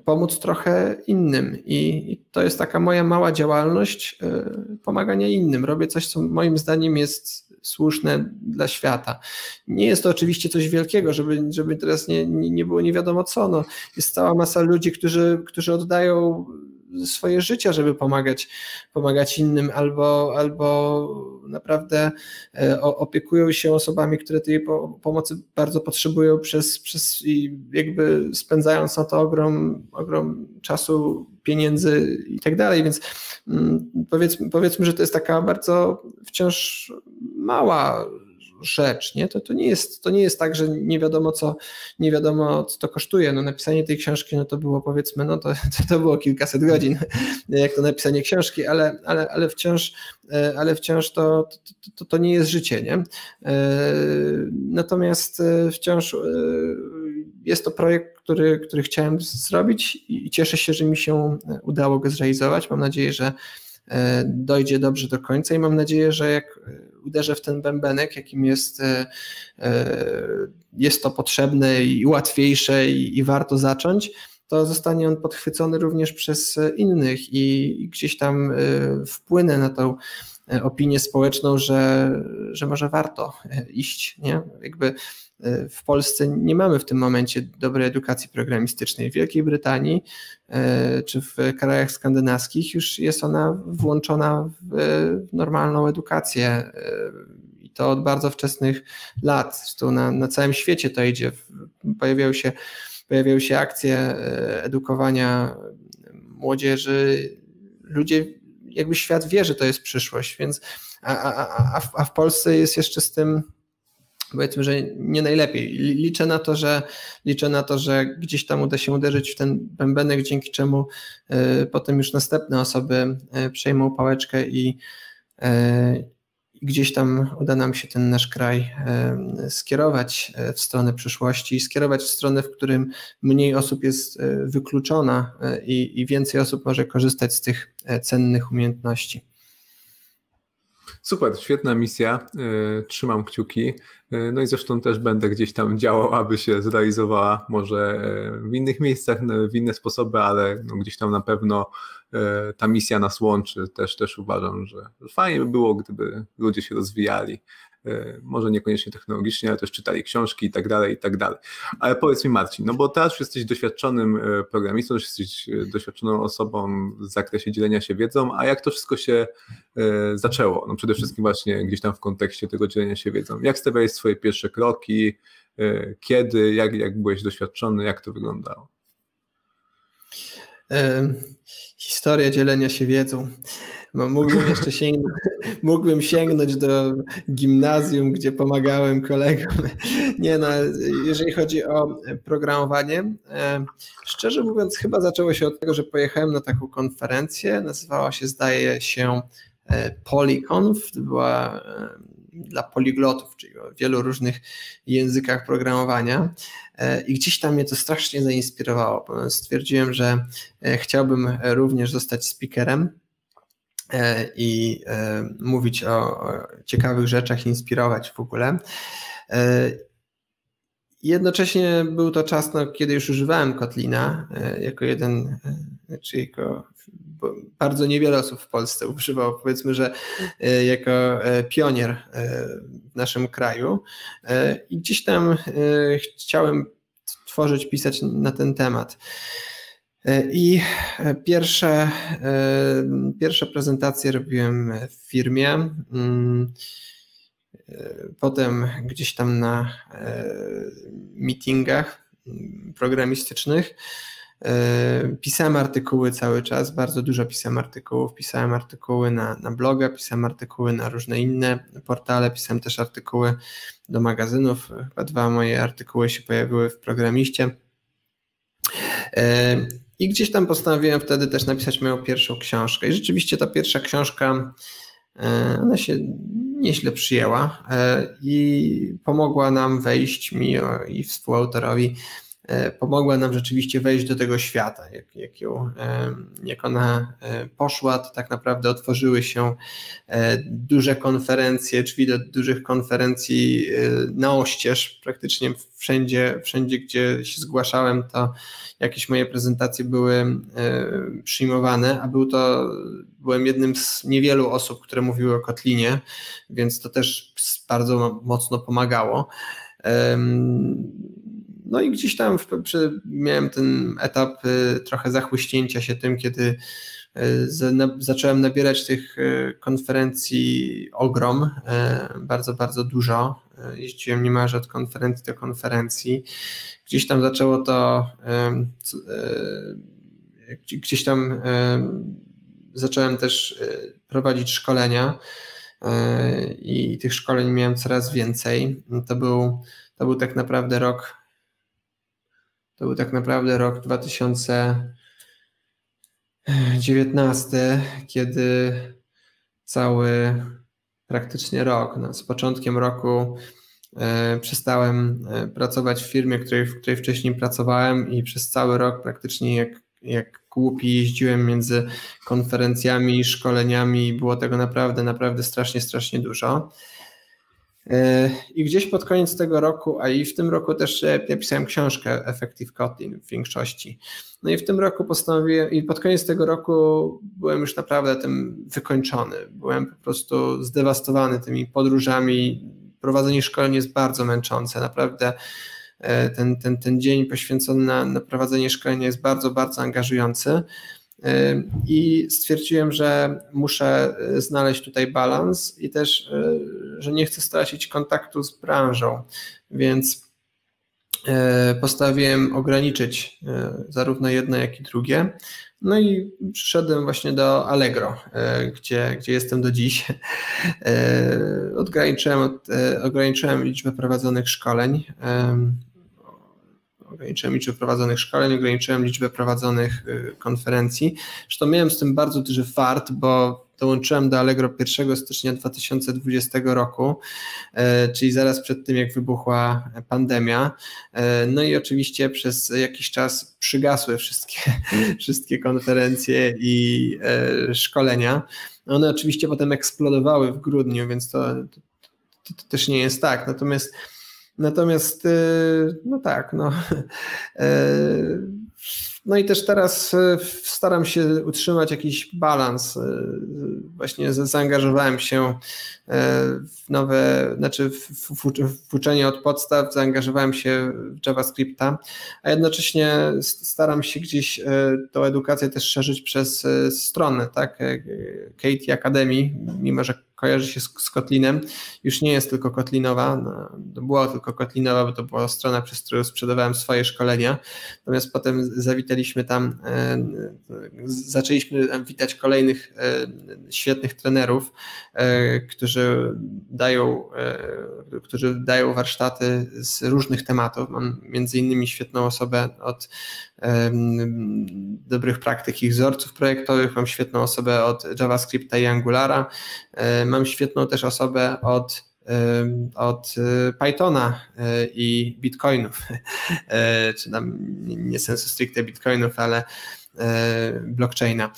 pomóc trochę innym. I, to jest taka moja mała działalność e, pomagania innym. Robię coś, co moim zdaniem jest słuszne dla świata. Nie jest to oczywiście coś wielkiego, żeby, żeby teraz nie, nie było nie wiadomo co. No, jest cała masa ludzi, którzy, którzy oddają swoje życia, żeby pomagać, pomagać innym, albo, albo naprawdę e, opiekują się osobami, które tej pomocy bardzo potrzebują przez, przez i jakby spędzając na to ogrom, ogrom czasu, pieniędzy i tak dalej, więc mm, powiedzmy, powiedzmy, że to jest taka bardzo wciąż mała rzecz, nie? To, to, nie jest, to nie jest tak, że nie wiadomo co, nie wiadomo co to kosztuje. No napisanie tej książki, no to było powiedzmy, no to, to, było kilkaset godzin, jak to napisanie książki, ale, ale, ale wciąż, e, ale wciąż to, to, to nie jest życie, nie? E, natomiast e, wciąż jest to projekt, który, który chciałem zrobić i cieszę się, że mi się udało go zrealizować. Mam nadzieję, że dojdzie dobrze do końca i mam nadzieję, że jak uderzę w ten bębenek, jakim jest, e, e, jest to potrzebne i łatwiejsze i, i warto zacząć, to zostanie on podchwycony również przez innych i gdzieś tam e, wpłynę na tą opinię społeczną, że, że może warto iść. Nie? Jakby w Polsce nie mamy w tym momencie dobrej edukacji programistycznej. W Wielkiej Brytanii czy w krajach skandynawskich już jest ona włączona w normalną edukację i to od bardzo wczesnych lat. Zresztą na, na całym świecie to idzie. Pojawiają się, pojawiają się akcje edukowania młodzieży. Ludzie, jakby świat wie, że to jest przyszłość, więc a, a, a, a w Polsce jest jeszcze z tym powiedzmy, że nie najlepiej. Liczę na to, że liczę na to, że gdzieś tam uda się uderzyć w ten bębenek, dzięki czemu y, potem już następne osoby y, przejmą pałeczkę i, y, gdzieś tam uda nam się ten nasz kraj skierować w stronę przyszłości, skierować w stronę, w którym mniej osób jest wykluczona i, i więcej osób może korzystać z tych cennych umiejętności. Super, świetna misja. Trzymam kciuki. E, no i zresztą też będę gdzieś tam działał, aby się zrealizowała może e, w innych miejscach, w inne sposoby, ale no gdzieś tam na pewno ta misja nas łączy. Też, też uważam, że fajnie by było, gdyby ludzie się rozwijali może niekoniecznie technologicznie, ale też czytali książki i tak dalej, i tak dalej. Ale powiedz mi Marcin, no bo teraz jesteś doświadczonym e, programistą, jesteś e, doświadczoną osobą w zakresie dzielenia się wiedzą, a jak to wszystko się zaczęło? No przede wszystkim właśnie gdzieś tam w kontekście tego dzielenia się wiedzą. Jak stawiałeś swoje pierwsze kroki, kiedy, jak, jak byłeś doświadczony, jak to wyglądało? Historia dzielenia się wiedzą. Mógłbym jeszcze sięgnąć, mógłbym sięgnąć do gimnazjum, gdzie pomagałem kolegom. Nie no, jeżeli chodzi o programowanie, szczerze mówiąc, chyba zaczęło się od tego, że pojechałem na taką konferencję. Nazywała się, zdaje się, e, Polyconf. To była dla poliglotów, czyli o wielu różnych językach programowania. E, I gdzieś tam mnie to strasznie zainspirowało. Stwierdziłem, że e, chciałbym również zostać speakerem i mówić o ciekawych rzeczach, inspirować w ogóle. Jednocześnie był to czas, no, kiedy już używałem Kotlina jako jeden, czy jako bardzo niewiele osób w Polsce używało, powiedzmy, że e, jako e, pionier e, w naszym kraju. I gdzieś tam chciałem tworzyć, pisać na ten temat. I pierwsze, pierwsze prezentacje robiłem w firmie. Mm, potem gdzieś tam na meetingach programistycznych. E, pisałem artykuły cały czas, bardzo dużo pisałem artykułów. Pisałem artykuły na, na bloga, pisałem artykuły na różne inne portale, pisałem też artykuły do magazynów. Chyba dwa moje artykuły się pojawiły w programiście. E, I gdzieś tam postanowiłem wtedy też napisać moją pierwszą książkę. I rzeczywiście ta pierwsza książka, e, ona się nieźle przyjęła i pomogła nam wejść mi i współautorowi pomogła nam rzeczywiście wejść do tego świata. Jak, jak, ją, jak ona e, poszła, to tak naprawdę otworzyły się e, duże konferencje, drzwi do dużych konferencji na oścież. Praktycznie wszędzie, wszędzie, gdzie się zgłaszałem, to jakieś moje prezentacje były przyjmowane, a był to, byłem jednym z niewielu osób, które mówiły o Kotlinie, więc to też bardzo mocno pomagało. No i gdzieś tam w, przy, miałem ten etap y, trochę zachłyśnięcia się tym, kiedy y, na, zacząłem nabierać tych y, konferencji ogrom, bardzo, bardzo dużo. Jeździłem niemalże od konferencji do konferencji. Gdzieś tam zaczęło to, gdzieś tam zacząłem też prowadzić szkolenia i tych szkoleń miałem coraz więcej. To był, to był tak naprawdę rok to był tak naprawdę rok 2019, kiedy cały praktycznie rok, no, z początkiem roku e, przestałem e, pracować w firmie, w której, w której wcześniej pracowałem i przez cały rok praktycznie jak, jak głupi jeździłem między konferencjami, szkoleniami, było tego naprawdę, naprawdę strasznie, strasznie dużo. E, I gdzieś pod koniec tego roku, a i w tym roku też ja pisałem książkę Effective Kotlin w większości. No i w tym roku postanowiłem, i pod koniec tego roku byłem już naprawdę tym wykończony. Byłem po prostu zdewastowany tymi podróżami. Prowadzenie szkoleń jest bardzo męczące, naprawdę e, ten, ten, ten dzień poświęcony na, na prowadzenie szkolenia jest bardzo, bardzo angażujący. I stwierdziłem, że muszę e, znaleźć tutaj balans i też, e, że nie chcę stracić kontaktu z branżą, więc e, postanowiłem ograniczyć zarówno jedno, jak i drugie. No i przyszedłem właśnie do Allegro, gdzie, gdzie jestem do dziś. Ograniczyłem, ograniczyłem liczbę prowadzonych szkoleń ograniczyłem liczbę prowadzonych szkoleń, ograniczyłem liczbę prowadzonych y, konferencji. Zresztą miałem z tym bardzo duży fart, bo dołączyłem do Allegro 1 stycznia 2020 roku, e, czyli zaraz przed tym, jak wybuchła pandemia. E, no i oczywiście przez jakiś czas przygasły wszystkie, wszystkie konferencje i e, szkolenia. One oczywiście potem eksplodowały w grudniu, więc to, to, to też nie jest tak. Natomiast Natomiast, y, no tak, no. E, no i też teraz e, staram się utrzymać jakiś balans. Właśnie zaangażowałem się w nowe, znaczy w, w, uczenie od podstaw, zaangażowałem się w JavaScripta, a jednocześnie staram się gdzieś tą edukację też szerzyć przez stronę, tak? Katie Academy, mimo że kojarzy się z, z Kotlinem, już nie jest tylko Kotlinowa, no, była tylko Kotlinowa, bo to była strona, przez którą sprzedawałem swoje szkolenia, natomiast potem zawitaliśmy tam, e, zaczęliśmy witać kolejnych e, świetnych trenerów, e, którzy dają, którzy dają warsztaty z różnych tematów. Mam między innymi świetną osobę od dobrych praktyk i wzorców projektowych, mam świetną osobę od JavaScripta i Angulara, mam świetną też osobę od od e, Pythona e, i bitcoinów, e, czy tam nie sensu stricte bitcoinów, ale blockchaina.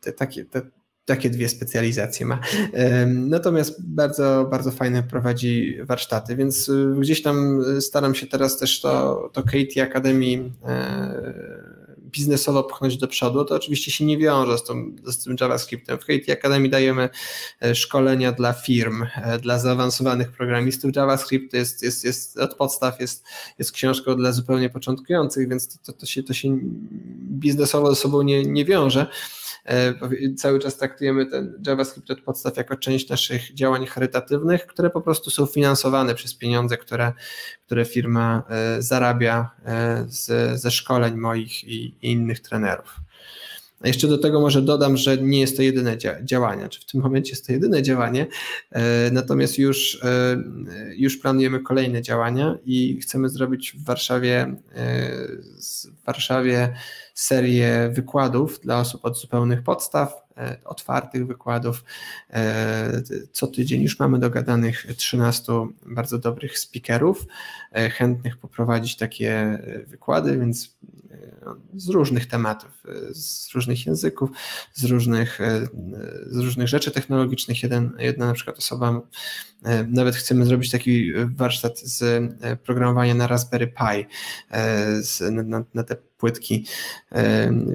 te, takie, te, takie dwie specjalizacje ma. Natomiast bardzo, bardzo fajne prowadzi warsztaty, więc y, gdzieś tam staram się teraz też to, to Katie Academy e, biznesowo pchnąć do przodu, to oczywiście się nie wiąże z, tą, z tym JavaScriptem. W Katie Academy dajemy e, szkolenia dla firm, e, dla zaawansowanych programistów. JavaScript jest, jest, jest od podstaw, jest, jest książką dla zupełnie początkujących, więc to, to, się, to się biznesowo ze sobą nie, nie wiąże. E, cały czas traktujemy ten JavaScript od podstaw jako część naszych działań charytatywnych, które po prostu są finansowane przez pieniądze, które, które firma e, zarabia e, z, ze szkoleń moich i, i innych trenerów. A jeszcze do tego może dodam, że nie jest to jedyne działanie, czy w tym momencie jest to jedyne działanie, natomiast już, już planujemy kolejne działania i chcemy zrobić w Warszawie, w Warszawie serię wykładów dla osób od zupełnych podstaw, e, otwartych wykładów. E, co tydzień już mamy dogadanych 13 bardzo dobrych speakerów, e, chętnych poprowadzić takie wykłady, więc z różnych tematów, z różnych języków, z różnych, z różnych rzeczy technologicznych. Jeden, jedna na przykład osoba, nawet chcemy zrobić taki warsztat z programowania na Raspberry Pi, na, na te płytki,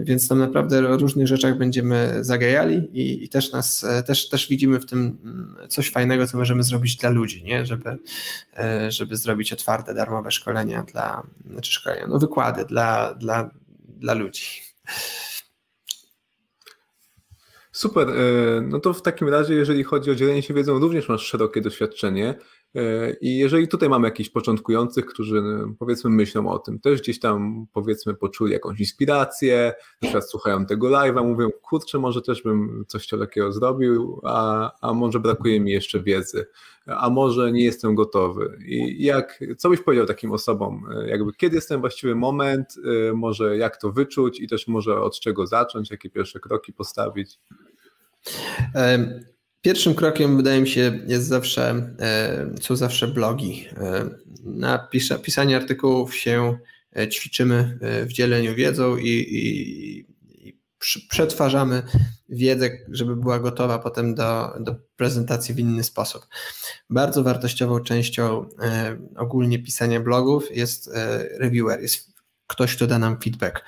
więc tam naprawdę o różnych rzeczach będziemy zagajali i, i, też nas, też, też widzimy w tym mm, coś fajnego, co możemy zrobić dla ludzi, nie? Żeby, e, żeby zrobić otwarte, darmowe szkolenia dla, znaczy szkolenia, no wykłady dla, dla, dla ludzi. Super. E, no to w takim razie, jeżeli chodzi o dzielenie się wiedzą, również masz szerokie doświadczenie. E, I jeżeli tutaj mamy jakichś początkujących, którzy no, powiedzmy myślą o tym, też gdzieś tam powiedzmy poczuli jakąś inspirację, przykład słuchają tego live'a, mówią, kurczę, może też bym coś takiego zrobił, a, a może brakuje mi jeszcze wiedzy, a może nie jestem gotowy. I jak, co byś powiedział takim osobom, e, jakby kiedy jest ten właściwy moment, e, może jak to wyczuć i też może od czego zacząć, jakie pierwsze kroki postawić? Pierwszym krokiem wydaje mi się jest zawsze, e, są zawsze blogi. E, na pisa, pisanie artykułów się e, ćwiczymy w dzieleniu wiedzą i, i, i przetwarzamy wiedzę, żeby była gotowa potem do, do prezentacji w inny sposób. Bardzo wartościową częścią ogólnie pisania blogów jest reviewer, jest ktoś, kto da nam feedback.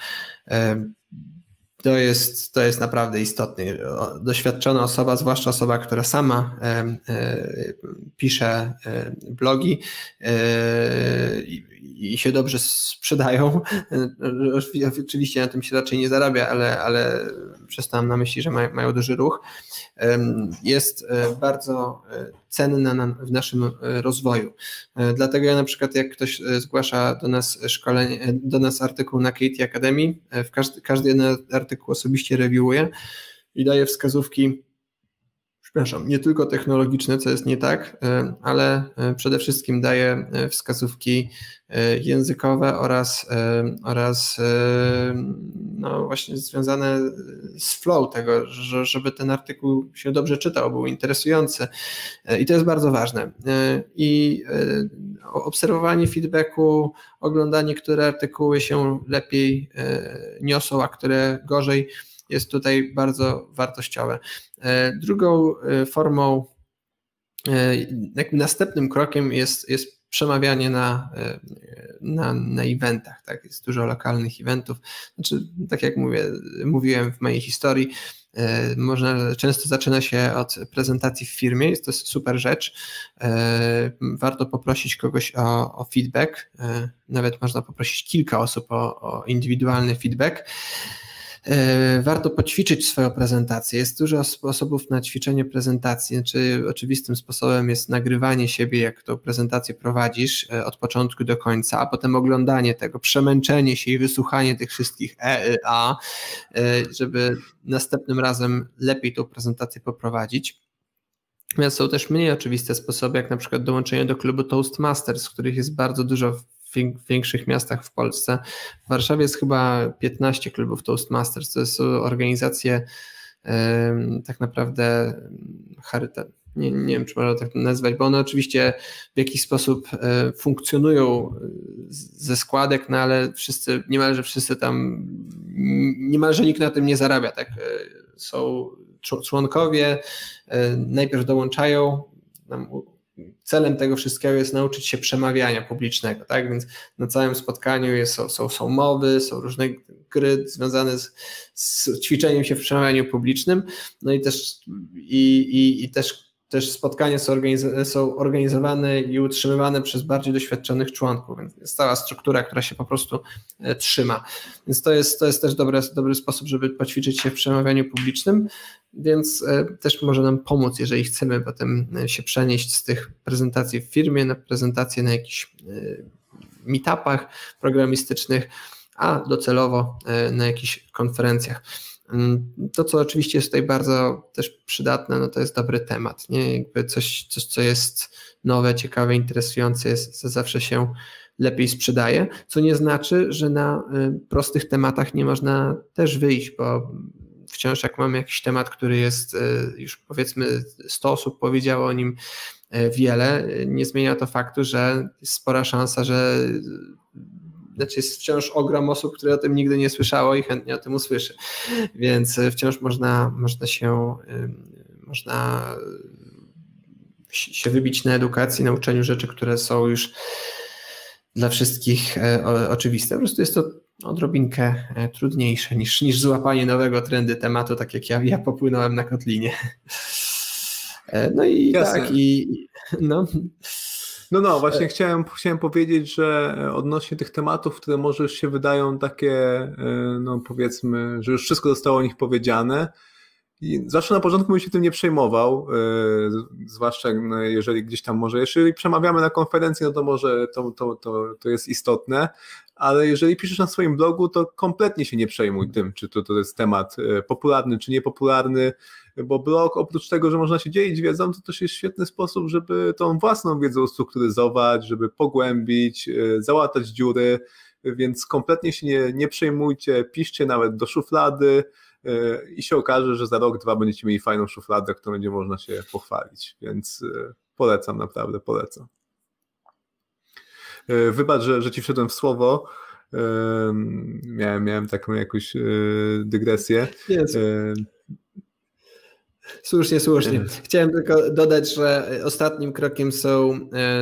To jest, to jest naprawdę istotne. Doświadczona osoba, zwłaszcza osoba, która sama e, e, pisze e, blogi i się dobrze sprzedają. Oczywiście na tym się raczej nie zarabia, ale, ale przez to mam na myśli, że mają duży ruch. Jest bardzo cenna w naszym rozwoju. Dlatego ja na przykład jak ktoś zgłasza do nas szkolenie, do nas artykuł na Katie Academy, każdy, każdy jeden artykuł osobiście reviewuję i daję wskazówki przepraszam, nie tylko technologiczne, co jest nie tak, e, ale e, przede wszystkim daje e, wskazówki językowe oraz, oraz no właśnie związane z flow tego, żeby ten artykuł się dobrze czytał, był interesujący i to jest bardzo ważne. I obserwowanie feedbacku, oglądanie, które artykuły się lepiej niosą, a które gorzej, jest tutaj bardzo wartościowe. E, drugą e, formą, e, następnym krokiem jest, jest przemawianie na, na, na eventach. Tak? Jest dużo lokalnych eventów. Znaczy, tak jak mówię, mówiłem w mojej historii, można, często zaczyna się od prezentacji w firmie, jest to super rzecz. Warto poprosić kogoś o, o feedback, nawet można poprosić kilka osób o, o indywidualny feedback. E, warto poćwiczyć swoją prezentację. Jest dużo sposobów na ćwiczenie prezentacji. Znaczy, oczywistym sposobem jest nagrywanie siebie, jak tą prezentację prowadzisz e, od początku do końca, a potem oglądanie tego, przemęczenie się i wysłuchanie tych wszystkich E, A, e, żeby następnym razem lepiej tą prezentację poprowadzić. Są też mniej oczywiste sposoby, jak na przykład dołączenie do klubu Toastmasters, których jest bardzo dużo większych miastach w Polsce. W Warszawie jest chyba 15 klubów Toastmasters. To są organizacje tak naprawdę charytatywne. Nie, nie wiem, czy można tak nazwać, bo one oczywiście w jakiś sposób e, funkcjonują ze składek, no ale wszyscy, niemalże wszyscy tam, niemalże nikt na tym nie zarabia, tak e, są członkowie, najpierw dołączają celem tego wszystkiego jest nauczyć się przemawiania publicznego, tak? Więc na całym spotkaniu jest, są, są, są mowy, są różne gry związane z, z ćwiczeniem się w przemawianiu publicznym, no i też, i, i, i też też spotkania są, organiz- są, organizowane i utrzymywane przez bardziej doświadczonych członków, więc jest cała struktura, która się po prostu e, trzyma. Więc to jest, to jest też dobry, dobry sposób, żeby poćwiczyć się w przemawianiu publicznym, więc e, też może nam pomóc, jeżeli chcemy potem e, się przenieść z tych prezentacji w firmie na prezentacje na jakichś meetupach programistycznych, a docelowo na jakichś konferencjach. Mm, to, co oczywiście jest tutaj bardzo też przydatne, no to jest dobry temat, nie? Jakby coś, coś co jest nowe, ciekawe, interesujące, jest, zawsze się lepiej sprzedaje, co nie znaczy, że na y, prostych tematach nie można też wyjść, bo wciąż jak mamy jakiś temat, który jest y, już powiedzmy 100 osób powiedziało o nim y, wiele, nie zmienia to faktu, że jest spora szansa, że znaczy jest wciąż ogrom osób, które o tym nigdy nie słyszało i chętnie o tym usłyszy. Więc e, wciąż można, można się można się wybić na edukacji, na uczeniu rzeczy, które są już dla wszystkich e, oczywiste. Po prostu jest to odrobinkę e, trudniejsze niż, niż złapanie nowego trendy tematu, tak jak ja, ja popłynąłem na Kotlinie. No i Jasne. tak, i no. No, no, właśnie chciałem, chciałem powiedzieć, że odnośnie tych tematów, które może już się wydają takie, e, no powiedzmy, że już wszystko zostało o nich powiedziane, i zawsze na początku bym się tym nie przejmował, zwłaszcza no, jeżeli gdzieś tam może, jeżeli przemawiamy na konferencji, no to może to, to, to, to jest istotne, ale jeżeli piszesz na swoim blogu, to kompletnie się nie przejmuj tym, czy to, to jest temat e, popularny, czy niepopularny, bo blog oprócz tego, że można się dzielić wiedzą, to też jest świetny sposób, żeby tą własną wiedzę ustrukturyzować, żeby pogłębić, e, załatać dziury, więc kompletnie się nie, nie przejmujcie, piszcie nawet do szuflady, e, i się okaże, że za rok, dwa będziecie mieli fajną szufladę, którą będzie można się pochwalić, więc polecam, naprawdę polecam. E, wybacz, że, że ci wszedłem w słowo. E, miałem, miałem taką jakąś e, dygresję. Jest. Słusznie, słusznie. Chciałem tylko dodać, że ostatnim krokiem są,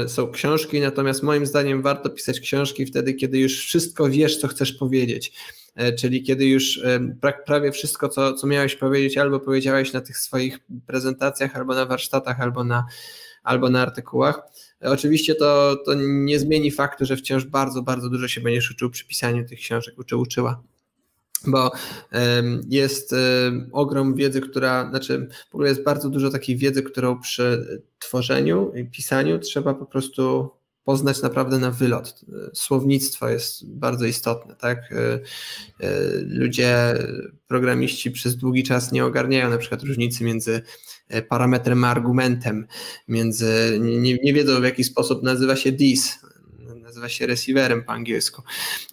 są książki, natomiast moim zdaniem warto pisać książki wtedy, kiedy już wszystko wiesz, co chcesz powiedzieć. Czyli kiedy już prawie wszystko, co, co miałeś powiedzieć, albo powiedziałeś na tych swoich prezentacjach, albo na warsztatach, albo na, albo na artykułach Oczywiście to, to nie zmieni faktu, że wciąż bardzo, bardzo dużo się będziesz uczył przy pisaniu tych książek, uczy, uczyła bo jest ogrom wiedzy, która, znaczy w ogóle jest bardzo dużo takiej wiedzy, którą przy tworzeniu i pisaniu trzeba po prostu poznać naprawdę na wylot. Słownictwo jest bardzo istotne, tak? E, e, ludzie, programiści przez długi czas nie ogarniają na przykład różnicy między E, parametrem a argumentem, między, nie, nie wiedzą w jaki sposób nazywa się this, nazywa się receiverem po angielsku.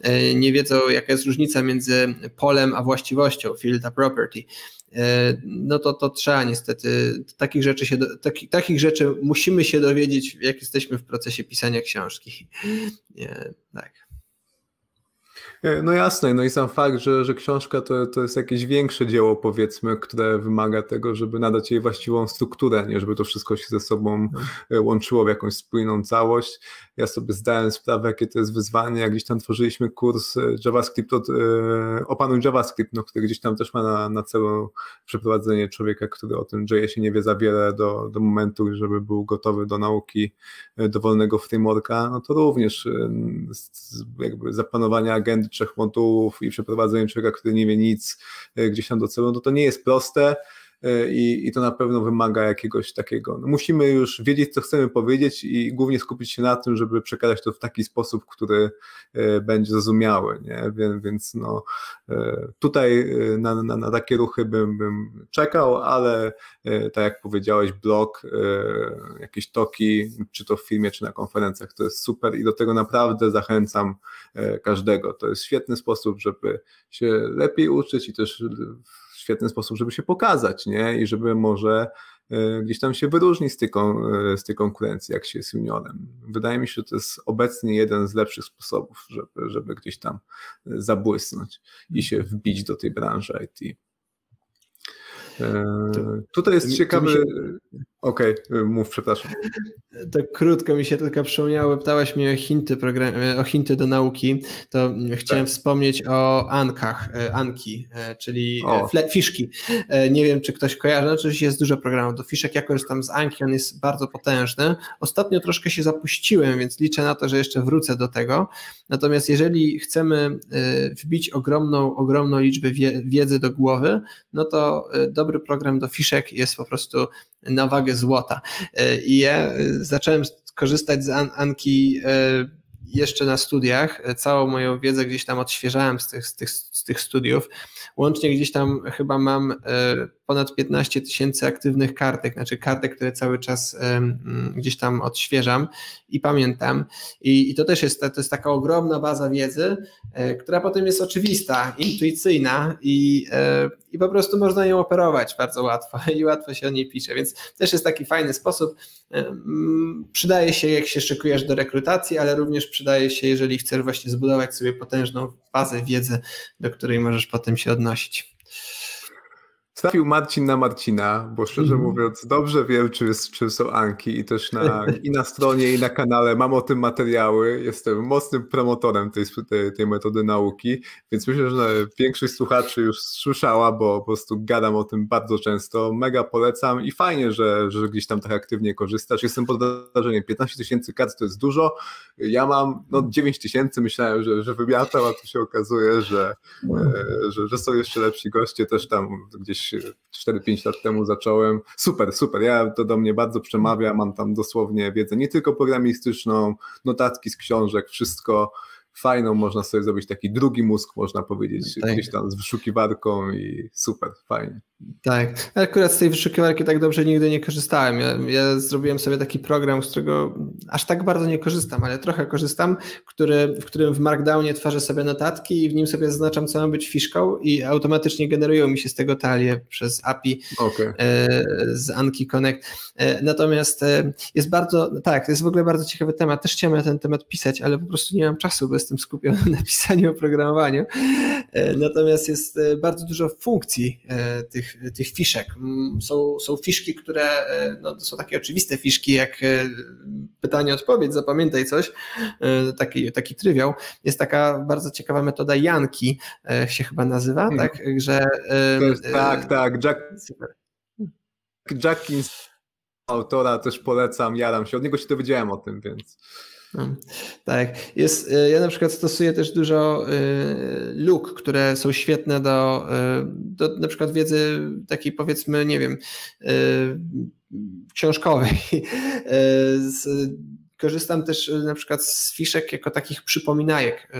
E, nie wiedzą, jaka jest różnica między polem a właściwością, field a property. E, no to, to trzeba niestety, takich rzeczy, się, taki, takich rzeczy musimy się dowiedzieć, jak jesteśmy w procesie pisania książki. Tak. E, no jasne, no i sam fakt, że, że książka to, to jest jakieś większe dzieło, powiedzmy, które wymaga tego, żeby nadać jej właściwą strukturę, nie żeby to wszystko się ze sobą mhm. e, łączyło w jakąś spójną całość. Ja sobie zdałem sprawę, jakie to jest wyzwanie, jak gdzieś tam tworzyliśmy kurs e, JavaScript od, Opanuj JavaScript, no, który gdzieś tam też ma na, na celu przeprowadzenie człowieka, który o tym JS nie wie za wiele do, do momentu, żeby był gotowy do nauki dowolnego frameworka, no to również jakby zaplanowanie agendy trzech modułów i przeprowadzenie człowieka, który nie wie nic e, gdzieś tam do celu, no to nie jest proste. E, i, i to na pewno wymaga jakiegoś takiego. No musimy już wiedzieć, co chcemy powiedzieć i głównie skupić się na tym, żeby przekazać to w taki sposób, który e, będzie zrozumiały. Nie? Więc, więc no, e, tutaj na, na, na takie ruchy bym, bym czekał, ale tak jak powiedziałeś, blog, jakieś toki, czy to w filmie, czy na konferencjach, to jest super i do tego naprawdę zachęcam każdego. To jest świetny sposób, żeby się lepiej uczyć i też świetny sposób, żeby się pokazać, nie? I żeby może e, gdzieś tam się wyróżnić z tej, e, z tej konkurencji, jak się jest juniorem. Wydaje mi się, że to jest obecnie jeden z lepszych sposobów, żeby, żeby gdzieś tam zabłysnąć i się wbić do tej branży IT. tutaj jest ciekawy... Okej, okay, mów, przepraszam. Tak krótko mi się tylko przypomniało, pytałeś mnie o hinty, program, o hinty do nauki, to chciałem tak. wspomnieć o Ankach, e, Anki, e, czyli e, fiszki. Nie wiem, czy ktoś kojarzy, oczywiście jest dużo programów do fiszek, ja korzystam z Anki, on jest bardzo potężny. Ostatnio troszkę się zapuściłem, więc liczę na to, że jeszcze wrócę do tego. Natomiast jeżeli chcemy wbić ogromną, ogromną liczbę wiedzy do głowy, no to dobry program do fiszek jest po prostu na wagę złota. E, I ja e, zacząłem korzystać z Anki e, jeszcze na studiach. Całą moją wiedzę gdzieś tam odświeżałem z tych, z tych, z tych studiów. Łącznie gdzieś tam chyba mam ponad 15 tysięcy aktywnych kartek, znaczy kartek, które cały czas gdzieś tam odświeżam i pamiętam. I, i to też jest, to jest taka ogromna baza wiedzy, która potem jest oczywista, intuicyjna i, i po prostu można ją operować bardzo łatwo i łatwo się o niej pisze, więc też jest taki fajny sposób. Przydaje się, jak się szykujesz do rekrutacji, ale również przydaje się, jeżeli chcesz właśnie zbudować sobie potężną bazę wiedzy, do której możesz potem się odnosić. Trafił Marcin na Marcina, bo szczerze mm. mówiąc, dobrze wiem, czy, czy są Anki i też na, i na stronie, i na kanale mam o tym materiały. Jestem mocnym promotorem tej, tej, metody nauki, więc myślę, że większość słuchaczy już słyszała, bo po prostu gadam o tym bardzo często. Mega polecam i fajnie, że, że gdzieś tam tak aktywnie korzystasz. Jestem pod wrażeniem, 15 tysięcy kart to jest dużo. Ja mam no, 9 tysięcy, myślałem, że, że wymiatam, a tu się okazuje, że, e, że, że są jeszcze lepsi goście, też tam gdzieś 4-5 lat temu zacząłem. Super, super. Ja to do mnie bardzo przemawia. Mam tam dosłownie wiedzę nie tylko programistyczną, notatki z książek, wszystko fajną, można sobie zrobić taki drugi mózg, można powiedzieć, tak. gdzieś tam z wyszukiwarką i super, fajnie. Tak, akurat z tej wyszukiwarki tak dobrze nigdy nie korzystałem. Ja, ja, zrobiłem sobie taki program, z którego aż tak bardzo nie korzystam, ale trochę korzystam, który, w którym w Markdownie tworzę sobie notatki i w nim sobie zaznaczam, co ma być fiszką i automatycznie generują mi się z tego talie przez API okay. e, z Anki Connect. E, natomiast e, jest bardzo, tak, to jest w ogóle bardzo ciekawy temat. Też chciałem na ten temat pisać, ale po prostu nie mam czasu, bo jestem skupiony na pisaniu oprogramowaniu. E, natomiast jest e, bardzo dużo funkcji e, tych tych, fiszek. Mm, są, są fiszki, które no, to są takie oczywiste fiszki, jak e, pytanie, odpowiedź, zapamiętaj coś, taki, taki trywiał. Jest taka bardzo ciekawa metoda Janki, się chyba nazywa, hmm. tak? Że, jest, tak, tak. Jack, Jackins autora też polecam, jaram się. Od niego się dowiedziałem o tym, więc. No, tak, jest, y, ja na przykład stosuję też dużo y, luk, które są świetne do, y, do na przykład wiedzy takiej powiedzmy, nie wiem, książkowej. Korzystam też na przykład z fiszek jako takich przypominajek.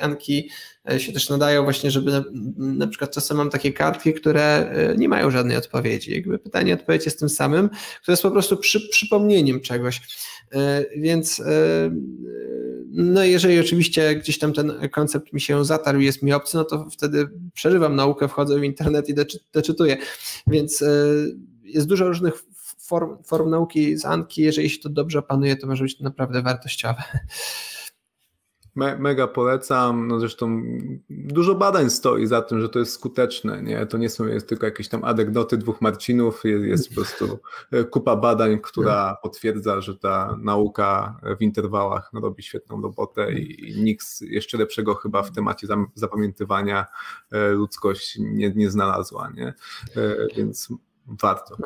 Anki się też nadają właśnie, żeby na, na, przykład czasem mam takie kartki, które nie mają żadnej odpowiedzi. Jakby pytanie, odpowiedź jest tym samym, które jest po prostu przy, przypomnieniem czegoś. E, więc e, no jeżeli oczywiście gdzieś tam ten koncept mi się zatarł jest mi obcy, no to wtedy przerywam naukę, wchodzę w internet i doczytuję. Więc e, jest dużo różnych form, form nauki z Anki, jeżeli się to dobrze opanuje, to może być naprawdę wartościowe. Me, mega polecam. No zresztą dużo badań stoi za tym, że to jest skuteczne. Nie? To nie są jest tylko jakieś tam anegdoty dwóch Marcinów, jest, jest po prostu kupa badań, która potwierdza, że ta nauka w interwałach no, robi świetną robotę i, i nikt jeszcze lepszego chyba w temacie zapamiętywania e, ludzkość nie, nie znalazła. Nie? E, więc warto.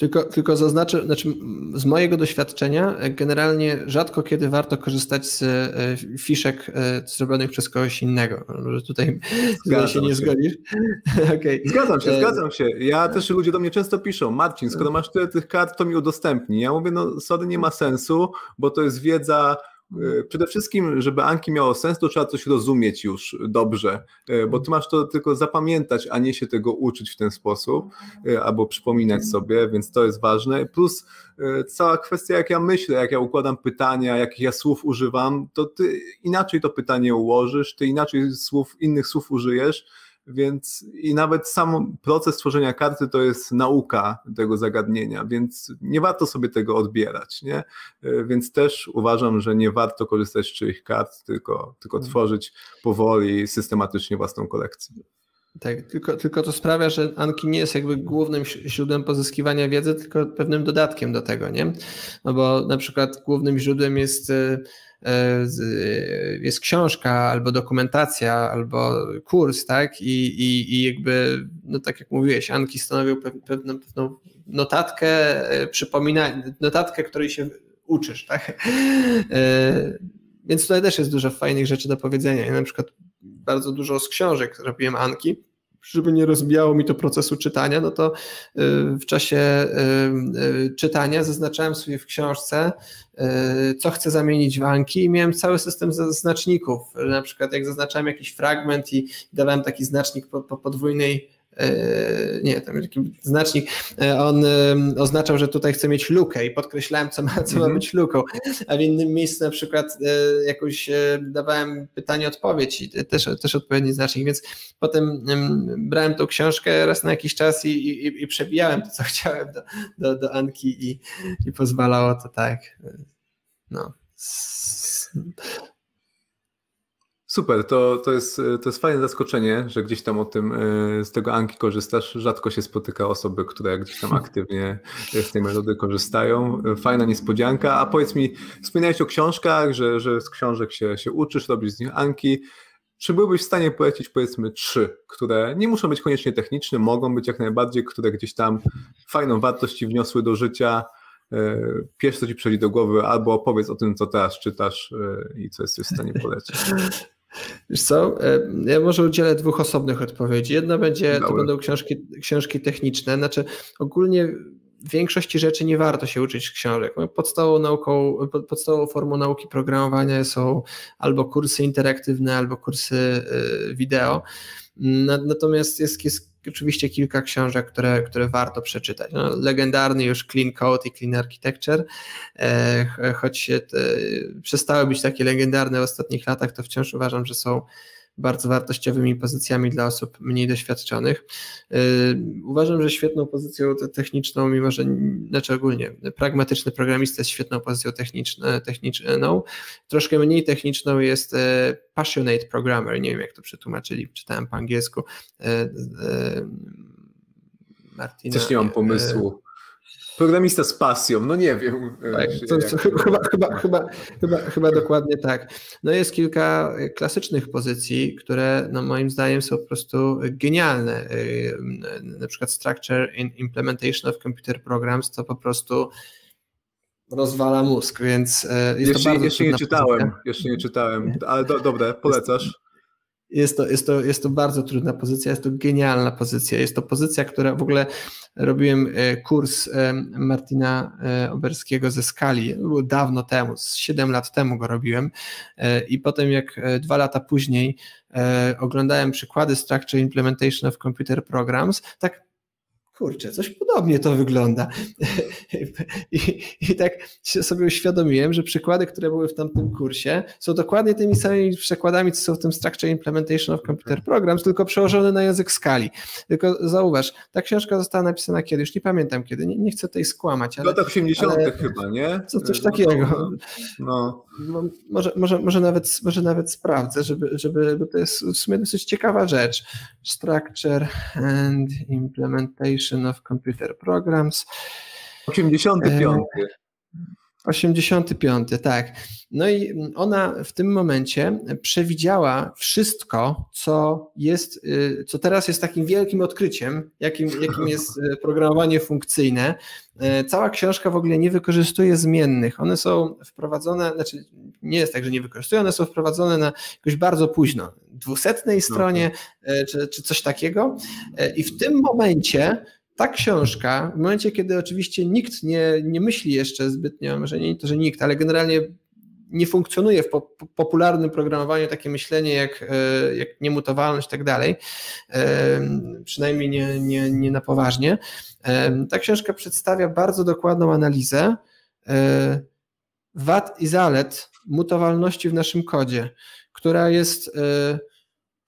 No. Tylko, tylko zaznaczę, znaczy z mojego doświadczenia generalnie rzadko kiedy warto korzystać z e, fiszek e, zrobionych przez kogoś innego. Może tutaj zgadzam się nie zgodzisz. okay. Zgadzam się, e, zgadzam się. Ja też ludzie do mnie często piszą, Marcin, skoro masz tyle tych kart, to mi udostępnij. Ja mówię, no sorry, nie ma sensu, bo to jest wiedza E, przede wszystkim, żeby Anki miało sens, to trzeba coś rozumieć już dobrze, e, bo ty masz to tylko zapamiętać, a nie się tego uczyć w ten sposób, e, albo przypominać sobie, więc to jest ważne. Plus cała kwestia, jak ja myślę, jak ja układam pytania, jakich ja słów używam, to ty inaczej to pytanie ułożysz, ty inaczej słów, innych słów użyjesz, więc i nawet sam proces tworzenia karty to jest nauka tego zagadnienia, więc nie warto sobie tego odbierać, nie? E, więc też uważam, że nie warto korzystać z czyichś kart, tylko, tylko hmm. tworzyć powoli, systematycznie własną kolekcję. Tak, tylko, tylko to sprawia, że Anki nie jest jakby głównym źródłem pozyskiwania wiedzy, tylko pewnym dodatkiem do tego, nie? No bo na przykład głównym źródłem jest, e, e, jest książka, albo dokumentacja, albo kurs, tak? I, i, i jakby, no tak jak mówiłeś, Anki stanowią pewną, pewną notatkę, e, przypomina, notatkę, której się uczysz, tak? Więc tutaj też jest dużo fajnych rzeczy do powiedzenia. Ja na przykład bardzo dużo z książek robiłem Anki, żeby nie rozbijało mi to procesu czytania, no to y, w czasie y, y, czytania zaznaczałem sobie w książce, co chcę zamienić w Anki i miałem cały system znaczników. Na przykład jak zaznaczałem jakiś fragment i dawałem taki znacznik po, po podwójnej nie, tam taki znacznik, e, on oznaczał, że tutaj chcę mieć lukę i podkreślałem, co ma, co ma mhm. być luką, a w innym miejscu na przykład e, jakoś dawałem pytanie-odpowiedź i też, też odpowiedni znacznik, więc potem brałem tą książkę raz na jakiś czas i, i, i przebijałem to, co chciałem do, do, do Anki i, i pozwalało to tak, no Super, to, to, jest, to jest fajne zaskoczenie, że gdzieś tam o tym e, z tego Anki korzystasz. Rzadko się spotyka osoby, które gdzieś tam aktywnie z tej metody korzystają. Fajna niespodzianka. A powiedz mi, wspominałeś o książkach, że, że z książek się, się uczysz, robisz z nich Anki. Czy byłbyś w stanie polecić powiedzmy trzy, które nie muszą być koniecznie techniczne, mogą być jak najbardziej, które gdzieś tam fajną wartość ci wniosły do życia, e, pierwsze co ci przychodzi do głowy, albo opowiedz o tym, co teraz czytasz e, i co jesteś w stanie polecić. Wiesz co, e, ja może udzielę dwóch osobnych odpowiedzi. Jedna będzie, to będą książki, książki techniczne, znaczy ogólnie większości rzeczy nie warto się uczyć książek. Podstawową nauką, podstawową formą nauki programowania są albo kursy interaktywne, albo kursy e, wideo. Natomiast jest, jest oczywiście kilka książek, które, które warto przeczytać. No, legendarny już Clean Code i Clean Architecture, e, choć e, przestały być takie legendarne w ostatnich latach, to wciąż uważam, że są bardzo wartościowymi pozycjami dla osób mniej doświadczonych. Yy, uważam, że świetną pozycją techniczną, mimo że, znaczy ogólnie, pragmatyczny programista jest świetną pozycją techniczną, troszkę mniej techniczną jest e, passionate programmer, nie wiem jak to przetłumaczyli, czytałem po angielsku. E, e, Martina, Też nie mam pomysłu. Programista z pasją, no nie wiem. E, tak, to, to, chyba, chyba, chyba, chyba, chyba dokładnie tak. No jest kilka klasycznych pozycji, które no moim zdaniem są po prostu genialne. E, na przykład Structure in Implementation of Computer Programs to po prostu rozwala mózg, więc e, jest jeszcze, to bardzo Jeszcze nie czytałem, pozycja. jeszcze nie czytałem, ale do, dobre, polecasz. Jest to, jest, to, jest to bardzo trudna pozycja, jest to genialna pozycja. Jest to pozycja, która w ogóle robiłem e, kurs e, Martina e, Oberskiego ze skali. Było dawno temu, 7 lat temu go robiłem. I potem, jak dwa lata później oglądałem przykłady Structure Implementation of Computer Programs, tak kurczę, coś podobnie to wygląda. I, I, tak sobie uświadomiłem, że przykłady, które były w tamtym kursie, są dokładnie tymi samymi przykładami, co są w tym Structure Implementation of Computer Programs, tylko przełożone na język skali. Tylko zauważ, ta książka została napisana kiedy, już nie pamiętam kiedy, nie, nie chcę tej skłamać. Ale, w latach 80. Ale, chyba, nie? Co, coś takiego. No. no. Może, może, może, nawet, może nawet sprawdzę, żeby, żeby, bo to jest w sumie dosyć ciekawa rzecz. Structure and Implementation of Computer Programs. 85. 85, tak. No i ona w tym momencie przewidziała wszystko, co jest, y, co teraz jest takim wielkim odkryciem, jakim, jakim jest y, programowanie funkcyjne. Y, cała książka w ogóle nie wykorzystuje zmiennych. One są wprowadzone, znaczy nie jest tak, że nie wykorzystują, one są wprowadzone na jakoś bardzo późno, dwusetnej stronie czy, czy coś takiego. I w tym momencie ta książka, w momencie, kiedy oczywiście nikt nie, nie myśli jeszcze zbytnio, może nie to, że nikt, ale generalnie nie funkcjonuje w po, popularnym programowaniu takie myślenie jak, e, jak niemutowalność i tak dalej, e, przynajmniej nie, nie, nie na poważnie. E, ta książka przedstawia bardzo dokładną analizę wad i zalet mutowalności w naszym kodzie, która jest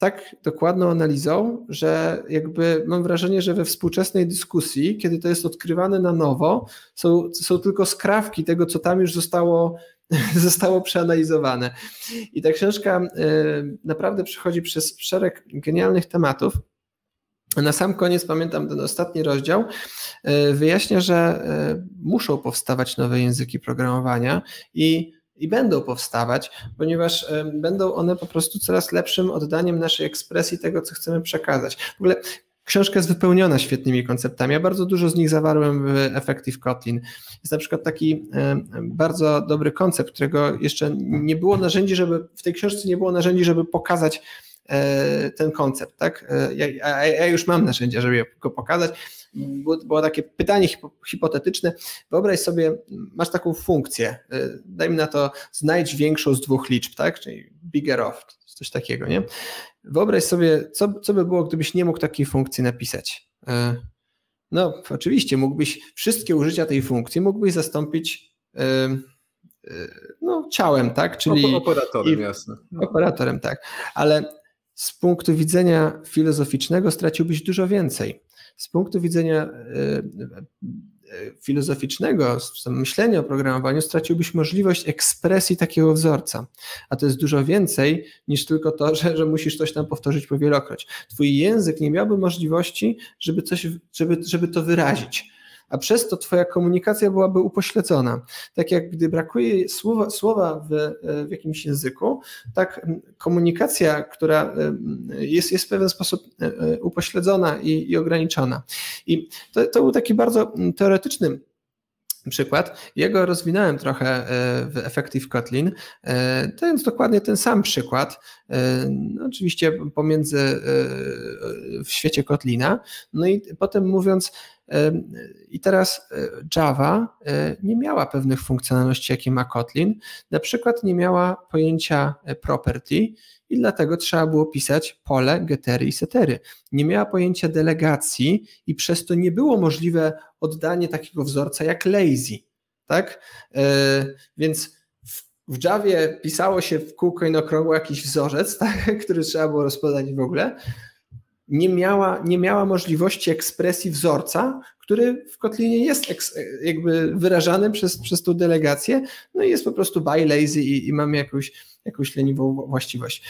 tak dokładną analizą, że jakby mam wrażenie, że we współczesnej dyskusji, kiedy to jest odkrywane na nowo, są, są tylko skrawki tego, co tam już zostało, zostało przeanalizowane. I ta książka y, naprawdę przechodzi przez szereg genialnych tematów. Na sam koniec pamiętam ten ostatni rozdział, wyjaśnia, że muszą powstawać nowe języki programowania i i będą powstawać, ponieważ będą one po prostu coraz lepszym oddaniem naszej ekspresji tego, co chcemy przekazać. W ogóle Książka jest wypełniona świetnymi konceptami. Ja bardzo dużo z nich zawarłem w Effective Kotlin. Jest na przykład taki bardzo dobry koncept, którego jeszcze nie było narzędzi, żeby w tej książce nie było narzędzi, żeby pokazać e, ten koncept, tak? E, ja, ja już mam narzędzia, żeby go pokazać. Było takie pytanie hipotetyczne. Wyobraź sobie, masz taką funkcję, e, dajmy na to, znajdź większą z dwóch liczb, tak? Czyli bigger of, coś takiego, nie? Wyobraź sobie, co, co by było, gdybyś nie mógł takiej funkcji napisać. E, no, oczywiście, mógłbyś wszystkie użycia tej funkcji mógłbyś zastąpić e, no, ciałem, tak? Czyli operatorem, i, jasne. Operatorem, tak. Ale z punktu widzenia filozoficznego straciłbyś dużo więcej. Z punktu widzenia filozoficznego, myślenia o programowaniu, straciłbyś możliwość ekspresji takiego wzorca. A to jest dużo więcej niż tylko to, że, że musisz coś tam powtórzyć powielokroć. Twój język nie miałby możliwości, żeby, coś, żeby, żeby to wyrazić a przez to Twoja komunikacja byłaby upośledzona. Tak jak gdy brakuje słowa, słowa w, w jakimś języku, tak komunikacja, która jest, jest w pewien sposób e, e, upośledzona i, i ograniczona. I to, to był taki bardzo teoretyczny przykład. Jego rozwinąłem trochę e, w Effective Kotlin. Jest dokładnie ten sam przykład, no oczywiście pomiędzy w świecie Kotlina. No i potem mówiąc, i teraz e, Java e, nie miała pewnych funkcjonalności, jakie ma Kotlin. Na przykład nie miała pojęcia e, property i dlatego trzeba było pisać pole, getery i setery. Nie miała pojęcia delegacji i przez to nie było możliwe oddanie takiego wzorca jak lazy. Tak? Więc w Javie pisało się w kółko i na okrągło jakiś wzorzec, tak, który trzeba było rozpoznać w ogóle nie miała, nie miała możliwości ekspresji wzorca, który w Kotlinie jest jakby wyrażany przez, przez tą delegację, no i jest po prostu by lazy i, i mamy jakąś, jakąś leniwą właściwość.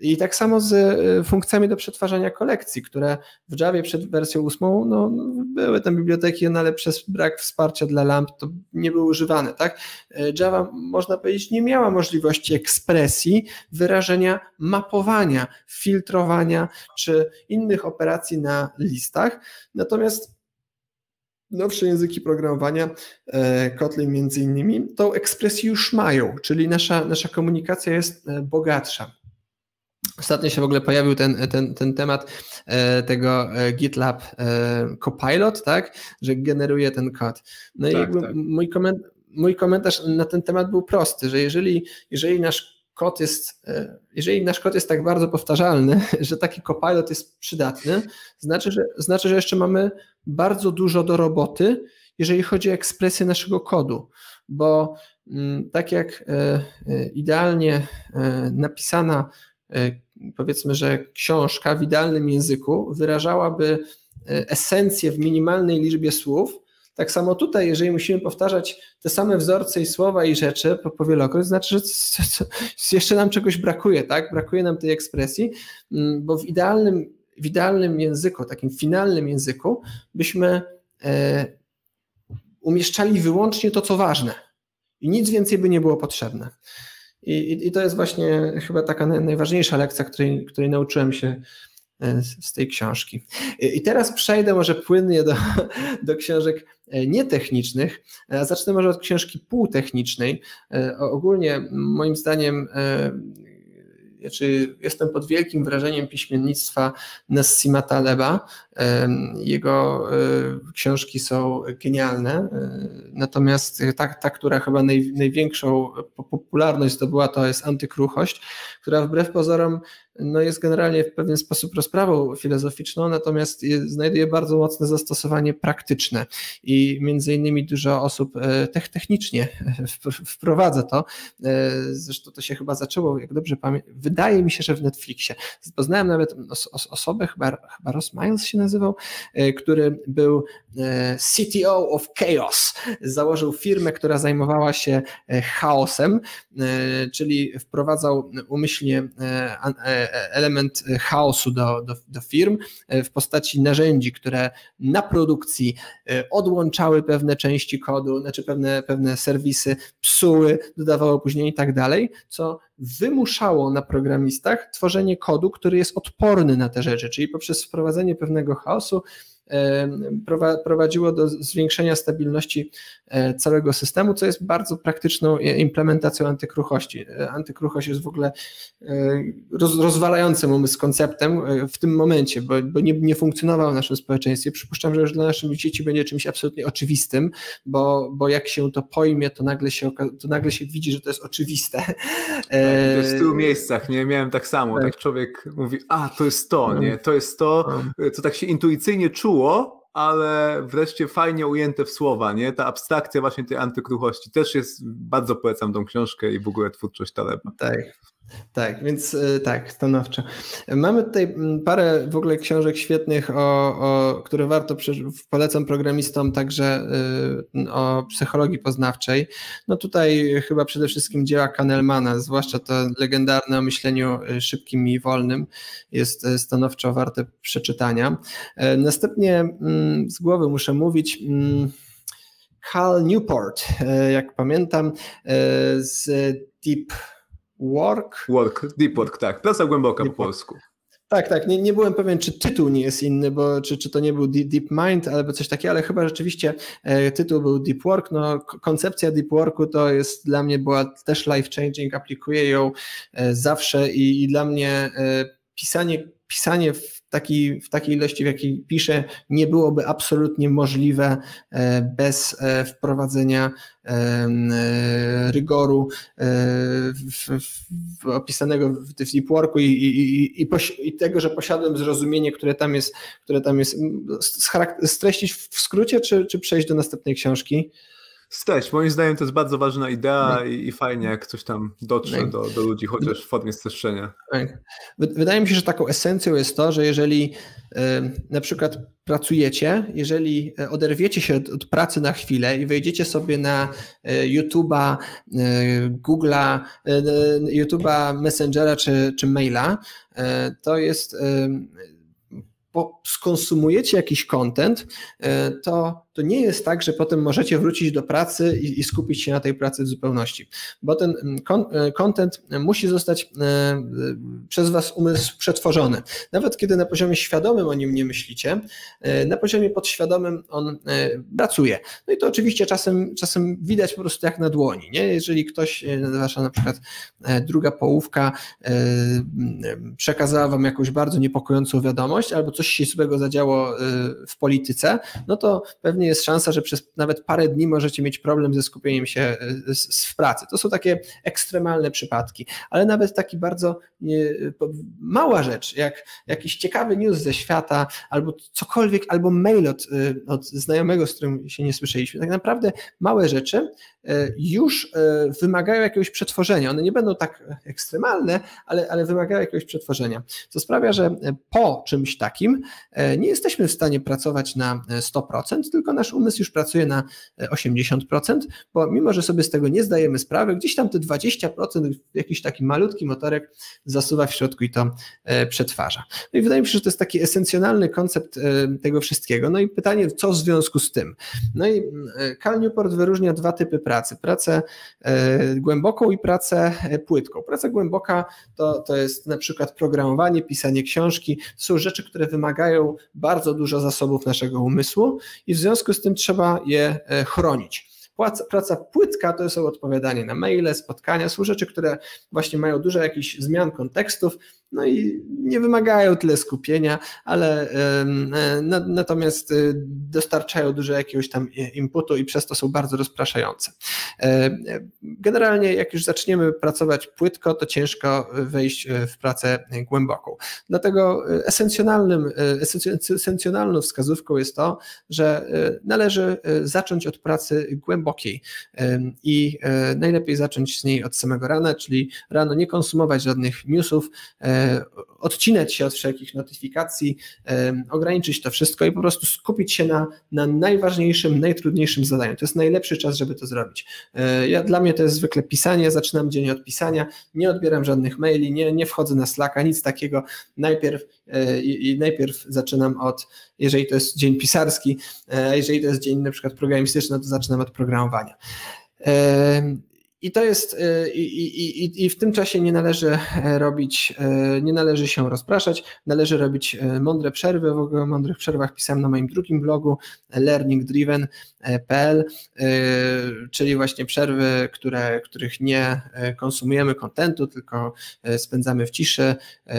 I tak samo z e, funkcjami do przetwarzania kolekcji, które w Javie przed wersją 8 no, były tam biblioteki, no, ale przez brak wsparcia dla lamp to nie były używane. Tak? E, Java, można powiedzieć, nie miała możliwości ekspresji, wyrażenia mapowania, filtrowania czy innych operacji na listach. Natomiast nowsze języki programowania, e, Kotlin między innymi, tą ekspresję już mają, czyli nasza, nasza komunikacja jest bogatsza. Ostatnio się w ogóle pojawił ten, ten, ten temat e, tego e, GitLab e, Copilot, tak, że generuje ten kod. No tak, i jakby tak. Mój, koment, mój komentarz na ten temat był prosty, że jeżeli, jeżeli nasz kod jest, jeżeli nasz kod jest tak bardzo powtarzalny, że taki Copilot jest przydatny, znaczy, że, znaczy, że jeszcze mamy bardzo dużo do roboty, jeżeli chodzi o ekspresję naszego kodu, bo mm, tak jak idealnie napisana powiedzmy, że książka w idealnym języku wyrażałaby e, esencję w minimalnej liczbie słów, tak samo tutaj, jeżeli musimy powtarzać te same wzorce i słowa i rzeczy po, po znaczy, że jeszcze nam czegoś brakuje, tak? Brakuje nam tej ekspresji, mm, bo w idealnym, w idealnym języku, takim finalnym języku, byśmy e, umieszczali wyłącznie to, co ważne. I nic więcej by nie było potrzebne. I, I, to jest właśnie chyba taka najważniejsza lekcja, której, której nauczyłem się e, z tej książki. I teraz przejdę może płynnie do, do książek e, nietechnicznych, zacznę może od książki półtechnicznej. E, ogólnie moim zdaniem znaczy jestem pod wielkim wrażeniem piśmiennictwa Nassima Taleba. Jego e, książki są genialne, e, natomiast ta, ta która chyba naj, największą popularność zdobyła, to jest Antykruchość, która wbrew pozorom no jest generalnie w pewien sposób rozprawą filozoficzną, natomiast znajduje bardzo mocne zastosowanie praktyczne i między innymi dużo osób e, technicznie wprowadza to. Zresztą to się chyba zaczęło, jak dobrze pamiętam, wydaje mi się, że w Netflixie. Poznałem nawet osobę, chyba, chyba Ross Miles się nazywał, który był CTO of Chaos. Założył firmę, która zajmowała się chaosem, czyli wprowadzał umyślnie element chaosu do, do, do firm w postaci narzędzi, które na produkcji odłączały pewne części kodu, znaczy pewne, pewne serwisy, psuły, dodawało później i tak dalej, co wymuszało na programistach tworzenie kodu, który jest odporny na te rzeczy, czyli poprzez wprowadzenie pewnego chaosu prowadziło do zwiększenia stabilności e, całego systemu, co jest bardzo praktyczną implementacją antykruchości. E, antykruchość jest w ogóle e, rozwalającym umysł konceptem w tym momencie, bo, bo nie, nie funkcjonował w naszym społeczeństwie. Przypuszczam, że już dla naszych dzieci będzie czymś absolutnie oczywistym, bo, bo jak się to pojmie, to nagle się, to nagle się widzi, że to jest oczywiste. Tak, w tylu miejscach, nie? Miałem tak samo, tak. tak człowiek mówi, a to jest to, nie? To jest to, no. co tak się intuicyjnie czuło, było, ale wreszcie fajnie ujęte w słowa, nie? Ta abstrakcja właśnie tej antykruchości. Też jest, bardzo polecam tą książkę i w ogóle twórczość Taleba. Tak. Tak, więc e, tak, stanowczo. Mamy tutaj mm, parę w ogóle książek świetnych, o, o, które warto, polecam programistom także y, o psychologii poznawczej. No tutaj chyba przede wszystkim dzieła Kahnemana, zwłaszcza to legendarne o myśleniu y, szybkim i wolnym jest e, stanowczo warte przeczytania. E, następnie mm, z głowy muszę mówić Hal Newport, jak pamiętam, z Deep Work. Work, Deep Work, tak. Praca głęboka deep po polsku. Tak, tak. Nie, nie byłem pewien, czy tytuł nie jest inny, bo czy, czy to nie był Deep Mind albo coś takiego, ale chyba rzeczywiście e, tytuł był Deep Work. No, koncepcja Deep Worku to jest dla mnie była też life changing, aplikuję ją e, zawsze i, i dla mnie e, pisanie, pisanie w taki, w takiej ilości, w jakiej piszę, nie byłoby absolutnie możliwe e, bez e, wprowadzenia e, rygoru w, w, opisanego w Deep Worku i, i, i, i, tego, że posiadłem zrozumienie, które tam jest, które tam jest streścić w skrócie, czy, czy przejść do następnej książki? Stać, moim zdaniem to jest bardzo ważna idea no. i, i, fajnie, jak coś tam dotrze no. do, do ludzi, chociaż w formie streszczenia. Tak. Wydaje mi się, że taką esencją jest to, że jeżeli y, na przykład pracujecie, jeżeli e, oderwiecie się od, od, pracy na chwilę i wejdziecie sobie na y, YouTube'a, Google'a, YouTube'a, Messengera czy, czy maila, to jest skonsumujecie jakiś content, to to nie jest tak, że potem możecie wrócić do pracy i, i skupić się na tej pracy w zupełności, bo ten mm, content musi zostać e, e, przez Was umysł przetworzony. Nawet kiedy na poziomie świadomym o nim nie myślicie, e, na poziomie podświadomym on pracuje. No i to oczywiście czasem, czasem widać po prostu jak na dłoni. Nie? Jeżeli ktoś, wasza na przykład druga połówka przekazała Wam jakąś bardzo niepokojącą wiadomość albo coś się złego zadziało w polityce, no to pewnie jest szansa, że przez nawet parę dni możecie mieć problem ze skupieniem się e, w pracy. To są takie ekstremalne przypadki, ale nawet taki bardzo nie, mała rzecz, jak jakiś ciekawy news ze świata, albo cokolwiek, albo mail od, e, od znajomego, z którym się nie słyszeliśmy. Tak naprawdę małe rzeczy e, już wymagają jakiegoś przetworzenia. One nie będą tak ekstremalne, ale, ale wymagają jakiegoś przetworzenia. Co sprawia, że po czymś takim nie jesteśmy w stanie pracować na 100%, tylko tylko nasz umysł już pracuje na 80%, e, bo mimo, że sobie z tego nie zdajemy sprawy, gdzieś tam te 20% jakiś taki malutki motorek zasuwa w środku i to e, przetwarza. No i wydaje mi się, że to jest taki esencjonalny koncept e, tego wszystkiego. No i pytanie, co w związku z tym? No i Cal Newport wyróżnia dwa typy pracy. Pracę głęboką i pracę płytką. Praca głęboka to, to jest na przykład programowanie, pisanie książki. To są rzeczy, które wymagają bardzo dużo zasobów naszego umysłu i w związku związku z tym trzeba je e, chronić. Praca płytka to są odpowiadanie na maile, spotkania, są rzeczy, które właśnie mają dużo jakichś zmian kontekstów, no i nie wymagają tyle skupienia, ale e, natomiast e, dostarczają dużo jakiegoś tam inputu i przez to są bardzo rozpraszające. E, generalnie jak już zaczniemy pracować płytko, to ciężko wejść w pracę głęboką. Dlatego esencjonalnym, esencjonalną wskazówką jest to, że należy zacząć od pracy głębokiej i najlepiej zacząć z niej od samego rana, czyli rano nie konsumować żadnych newsów, odcinać się od wszelkich notyfikacji, ograniczyć to wszystko i po prostu skupić się na, na najważniejszym, najtrudniejszym zadaniu. To jest najlepszy czas, żeby to zrobić. Ja, dla mnie to jest zwykle pisanie, zaczynam dzień od pisania, nie odbieram żadnych maili, nie, nie wchodzę na Slacka, nic takiego. Najpierw, i, i najpierw zaczynam od, jeżeli to jest dzień pisarski, a jeżeli to jest dzień na przykład programistyczny, to zaczynam od programowania. I to jest, y, i, i, i w tym czasie nie należy e, robić, e, nie należy się rozpraszać, należy robić e, mądre przerwy. W ogóle o mądrych przerwach pisałem na moim drugim blogu learningdriven.pl, czyli właśnie przerwy, które, których nie konsumujemy kontentu, tylko spędzamy w ciszy,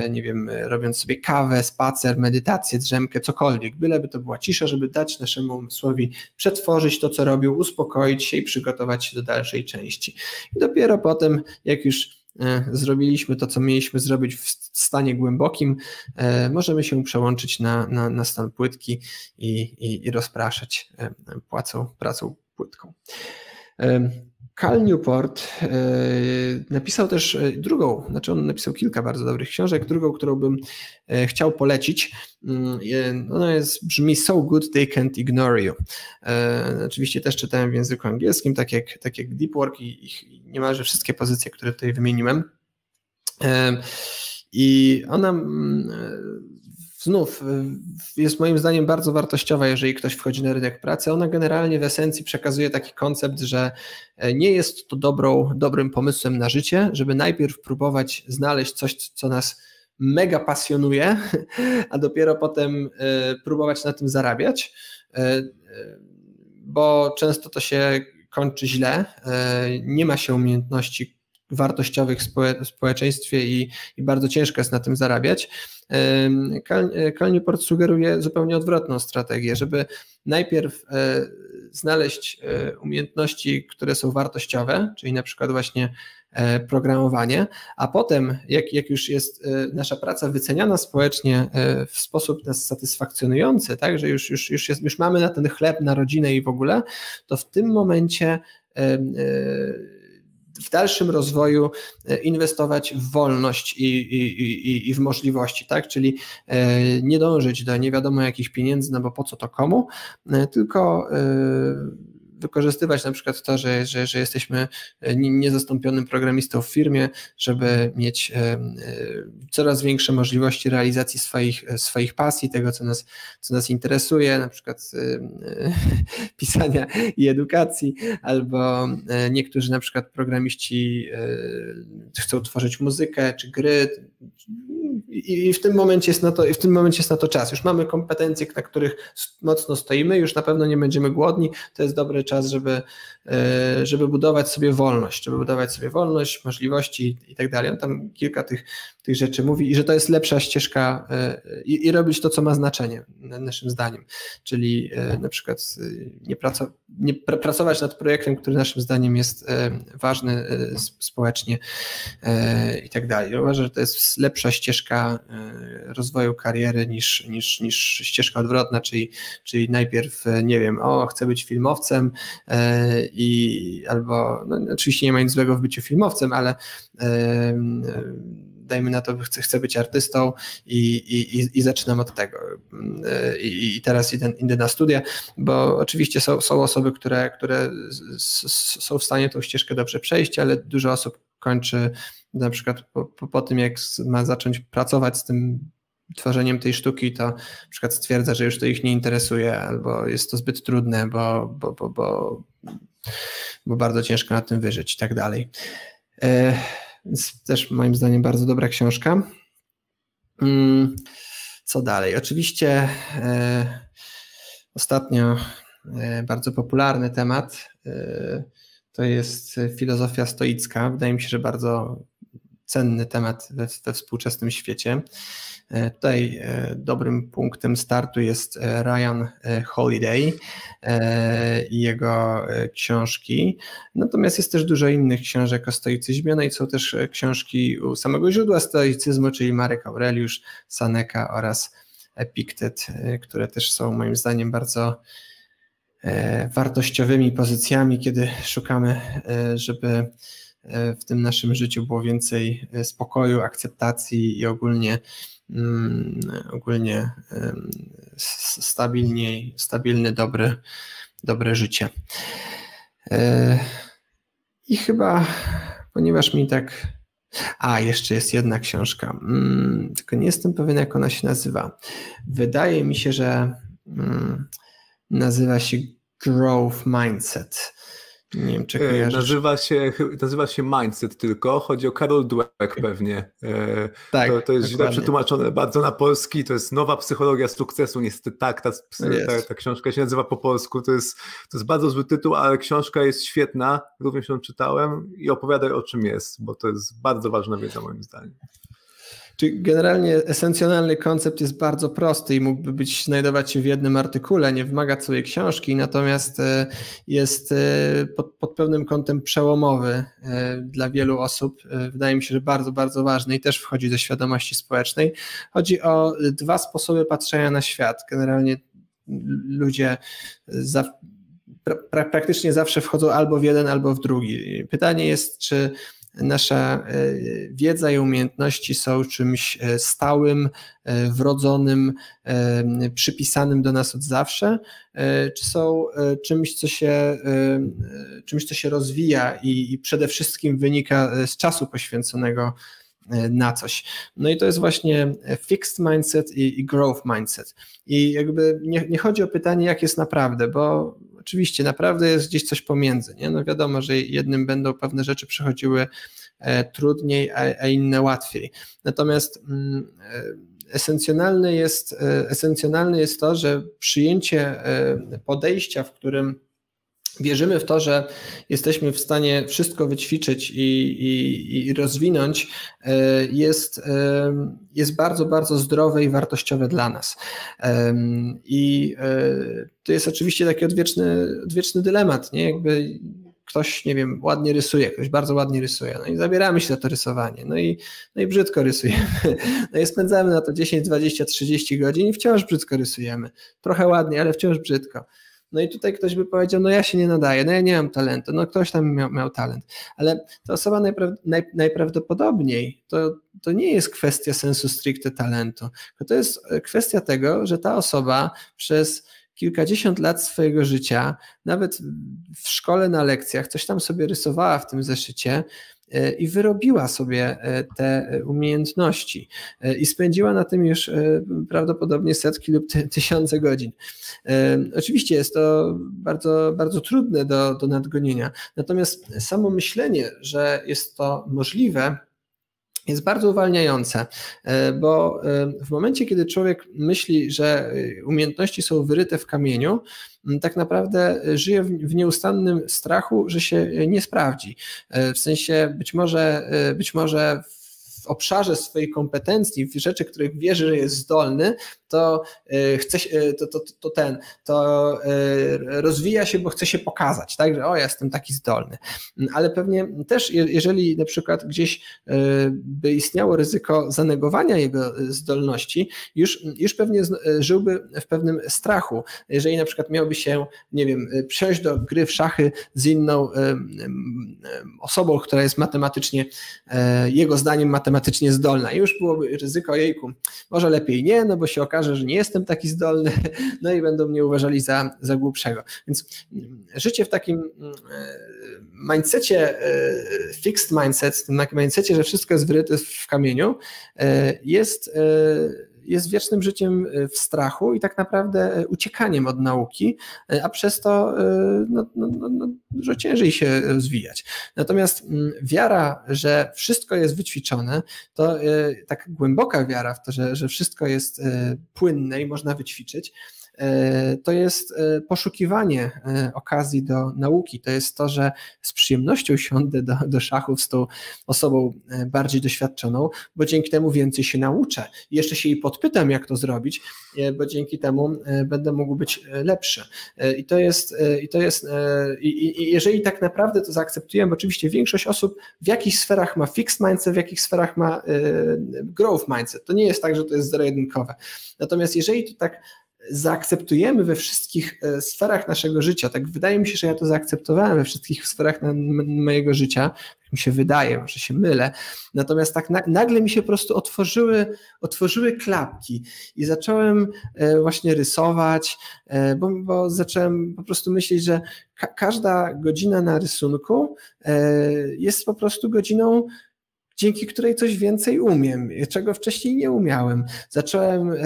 nie wiem, robiąc sobie kawę, spacer, medytację, drzemkę, cokolwiek, byleby to była cisza, żeby dać naszemu umysłowi przetworzyć to, co robił, uspokoić się i przygotować się do dalszej części. I dopiero potem, jak już e, zrobiliśmy to, co mieliśmy zrobić w stanie głębokim, e, możemy się przełączyć na, na, na stan płytki i, i, i rozpraszać e, płacą, pracą płytką. Cal Newport e, napisał też e, drugą, znaczy on napisał kilka bardzo dobrych książek, drugą, którą bym e, chciał polecić. Mm, ona jest, brzmi So Good They Can't Ignore You. Oczywiście też czytałem w języku angielskim, tak jak, tak jak Deep Work i, i niemalże wszystkie pozycje, które tutaj wymieniłem. I ona mm, znów y, jest moim zdaniem bardzo wartościowa, jeżeli ktoś wchodzi na rynek pracy. Ona generalnie w esencji przekazuje taki koncept, że e, nie jest to dobrą, dobrym pomysłem na życie, żeby najpierw próbować znaleźć coś, co nas mega pasjonuje, a dopiero potem e, próbować na tym zarabiać, e, bo często to się kończy źle, nie ma się umiejętności wartościowych w społeczeństwie i, i bardzo ciężko jest na tym zarabiać. Cal Newport sugeruje zupełnie odwrotną strategię, żeby najpierw e, znaleźć e, umiejętności, które są wartościowe, czyli na przykład właśnie e, programowanie, a potem, jak, jak już jest nasza praca wyceniana społecznie w sposób nas satysfakcjonujący, tak, że już, już, już, jest, już mamy na ten chleb, na rodzinę i w ogóle, to w tym momencie w dalszym rozwoju e, inwestować w wolność i, i, i, i w możliwości, tak? Czyli e, nie dążyć do nie wiadomo jakich pieniędzy, no bo po co to komu, e, tylko wykorzystywać na przykład to, że, że, że jesteśmy e, niezastąpionym programistą w firmie, żeby mieć e, e, coraz większe możliwości realizacji swoich, swoich pasji, tego, co nas, co nas interesuje, na przykład pisania i edukacji, albo niektórzy na przykład programiści chcą tworzyć muzykę czy gry, i w tym momencie jest na to, w tym momencie jest na to czas. Już mamy kompetencje, na których mocno stoimy, już na pewno nie będziemy głodni. To jest dobry czas, żeby, e, żeby budować sobie wolność, żeby budować sobie wolność, możliwości i tak dalej. On tam kilka tych, tych rzeczy mówi i że to jest lepsza ścieżka e, i, i robić to, co ma znaczenie, naszym zdaniem. Czyli e, na przykład nie, praco, nie pr pracować nad projektem, który naszym zdaniem jest ważny społecznie i tak dalej. Uważam, że to jest lepsza ścieżka rozwoju kariery niż, niż, niż ścieżka odwrotna, czyli, czyli najpierw, nie wiem, o, chcę być filmowcem, E, i albo, no, oczywiście nie ma nic złego w byciu filmowcem, ale e, dajmy na to, chcę, chcę być artystą i, i, i zaczynam od tego. I, i teraz idę, idę, na studia, bo oczywiście są, są osoby, które, które są w stanie tą ścieżkę dobrze przejść, ale dużo osób kończy na przykład po, po, po tym, jak ma zacząć pracować z tym tworzeniem tej sztuki, to na przykład stwierdza, że już to ich nie interesuje, albo jest to zbyt trudne, bo, bo, bo, bo, bo bardzo ciężko na tym wyżyć i tak dalej. E, więc też moim zdaniem bardzo dobra książka. Mm, co dalej? Oczywiście e, ostatnio e, bardzo popularny temat to jest filozofia stoicka. Wydaje mi się, że bardzo cenny temat we, we współczesnym świecie. E, tutaj e, dobrym punktem startu jest e, Ryan Holiday i jego książki. Natomiast jest też dużo innych książek o stoicyzmie, no i są też książki u samego źródła stoicyzmu, czyli Marek Aureliusz, Seneca oraz Epiktet, które też są moim zdaniem bardzo wartościowymi pozycjami, kiedy szukamy, żeby w tym naszym życiu było więcej spokoju, akceptacji i ogólnie ogólnie stabilniej, stabilne, dobre, dobre życie. I chyba, ponieważ mi tak. A, jeszcze jest jedna książka, mm, tylko nie jestem pewien, jak ona się nazywa. Wydaje mi się, że mm, nazywa się Growth Mindset. Nie wiem, czy e, kojarzysz. Nazywa się, nazywa się Mindset tylko, chodzi o Karol Dweck pewnie. E, tak, to, to jest źle przetłumaczone bardzo na polski, to jest nowa psychologia sukcesu, niestety tak, ta, ta, ta, książka się nazywa po polsku, to jest, to jest bardzo zły tytuł, ale książka jest świetna, również ją czytałem i opowiadaj o czym jest, bo to jest bardzo ważna wiedza moim zdaniem. Czyli generalnie esencjonalny koncept jest bardzo prosty i mógłby być znajdować się w jednym artykule, nie wymaga całej książki, natomiast e, jest e, pod, pod pewnym kątem przełomowy e, dla wielu osób. Wydaje mi się, że bardzo, bardzo ważny i też wchodzi do świadomości społecznej. Chodzi o dwa sposoby patrzenia na świat. Generalnie ludzie za, pra, praktycznie zawsze wchodzą albo w jeden, albo w drugi. Pytanie jest, czy nasza e, wiedza i umiejętności są czymś e, stałym, e, wrodzonym, przypisanym do nas od zawsze, czy są czymś, co się, czymś, co się rozwija i, i przede wszystkim wynika z czasu poświęconego na coś. No i to jest właśnie fixed mindset i, i growth mindset. I jakby nie, nie, chodzi o pytanie, jak jest naprawdę, bo oczywiście naprawdę jest gdzieś coś pomiędzy. Nie? No wiadomo, że jednym będą pewne rzeczy przechodziły e, trudniej, a, inne łatwiej. Natomiast mm, e, esencjonalne jest, e, esencjonalne jest to, że przyjęcie podejścia, w którym Wierzymy w to, że jesteśmy w stanie wszystko wyćwiczyć i, i, i rozwinąć, e, jest, e, jest bardzo, bardzo zdrowe i wartościowe dla nas. I e, to jest oczywiście taki odwieczny, odwieczny dylemat, nie? Jakby ktoś, nie wiem, ładnie rysuje, ktoś bardzo ładnie rysuje, no i zabieramy się za to rysowanie, no i, no i brzydko rysujemy, no i spędzamy na to 10, 20, 30 godzin i wciąż brzydko rysujemy. Trochę ładnie, ale wciąż brzydko. No i tutaj ktoś by powiedział, no ja się nie nadaję, no ja nie mam talentu, no ktoś tam miał, miał talent, ale ta osoba najpra naj, najprawdopodobniej to, to nie jest kwestia sensu stricte talentu, to jest e, kwestia tego, że ta osoba przez kilkadziesiąt lat swojego życia, nawet w szkole na lekcjach, coś tam sobie rysowała w tym zeszycie, i wyrobiła sobie e, te umiejętności e, i spędziła na tym już prawdopodobnie setki lub tysiące godzin. Oczywiście jest to bardzo, bardzo trudne do, do nadgonienia, natomiast samo myślenie, że jest to możliwe, jest bardzo uwalniające, bo w momencie, kiedy człowiek myśli, że umiejętności są wyryte w kamieniu, tak naprawdę żyje w nieustannym strachu, że się nie sprawdzi. W sensie być może, być może w obszarze swojej kompetencji, w rzeczy, których wierzy, że jest zdolny, to e, chce e, to, to, to ten, to e, rozwija się, bo chce się pokazać, tak, że o, ja jestem taki zdolny. Ale pewnie też, jeżeli na przykład gdzieś by istniało ryzyko zanegowania jego zdolności, już, już pewnie żyłby w pewnym strachu. Jeżeli na przykład miałby się, nie wiem, przejść do gry w szachy z inną osobą, która jest matematycznie, jego zdaniem matematycznie zdolna, już byłoby ryzyko, jejku, może lepiej nie, no bo się okaże, okaże, że nie jestem taki zdolny, no i będą mnie uważali za, za głupszego. Więc życie w takim e, mindsetie, e, fixed mindset, w tym mindsetie, że wszystko jest wryte w kamieniu, e, jest jest wiecznym życiem e, w strachu i tak naprawdę e, uciekaniem od nauki, e, a przez to no, no, no, no, dużo ciężej się rozwijać. Natomiast mm, wiara, że wszystko jest wyćwiczone, to tak głęboka wiara w to, że, że wszystko jest płynne i można wyćwiczyć, to jest e, poszukiwanie e, okazji do nauki. To jest to, że z przyjemnością siądę do, do szachów z tą osobą bardziej doświadczoną, bo dzięki temu więcej się nauczę. Jeszcze się jej podpytam, jak to zrobić, bo dzięki temu będę mógł być lepszy. I to jest, i to jest, i, i jeżeli tak naprawdę to zaakceptujemy, oczywiście większość osób w jakichś sferach ma fixed mindset, w jakichś sferach ma growth mindset. To nie jest tak, że to jest zero-jedynkowe. Natomiast jeżeli to tak zaakceptujemy we wszystkich e, sferach naszego życia, tak wydaje mi się, że ja to zaakceptowałem we wszystkich sferach na, mojego życia, tak mi się wydaje, może się mylę, natomiast tak na, nagle mi się po prostu otworzyły, otworzyły klapki i zacząłem e, właśnie rysować, e, bo, bo zacząłem po prostu myśleć, że ka każda godzina na rysunku jest po prostu godziną dzięki której coś więcej umiem, czego wcześniej nie umiałem. Zacząłem e,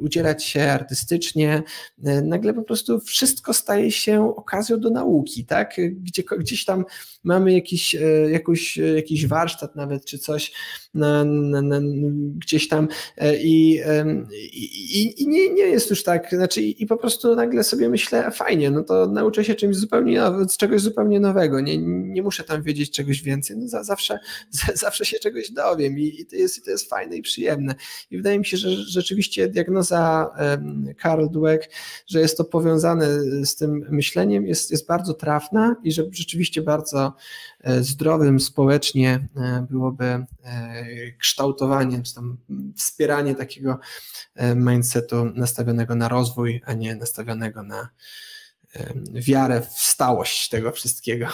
udzielać się artystycznie, e, nagle po prostu wszystko staje się okazją do nauki, tak? Gdzie, gdzieś tam mamy jakiś, e, jakiś, jakiś warsztat nawet, czy coś gdzieś tam i, i, i, nie, nie jest już tak, znaczy i, po prostu nagle sobie myślę, fajnie, no to nauczę się czymś zupełnie, czegoś zupełnie nowego, nie, nie muszę tam wiedzieć czegoś więcej, no zawsze, zawsze się czegoś dowiem i, i, to, jest, to jest fajne i przyjemne. I wydaje mi się, że rzeczywiście diagnoza Karl Dweck, że jest to powiązane z tym myśleniem, jest, jest bardzo trafna i że rzeczywiście bardzo e, zdrowym społecznie e, byłoby e, kształtowanie, czy tam wspieranie takiego mindsetu nastawionego na rozwój, a nie nastawionego na wiarę w stałość tego wszystkiego.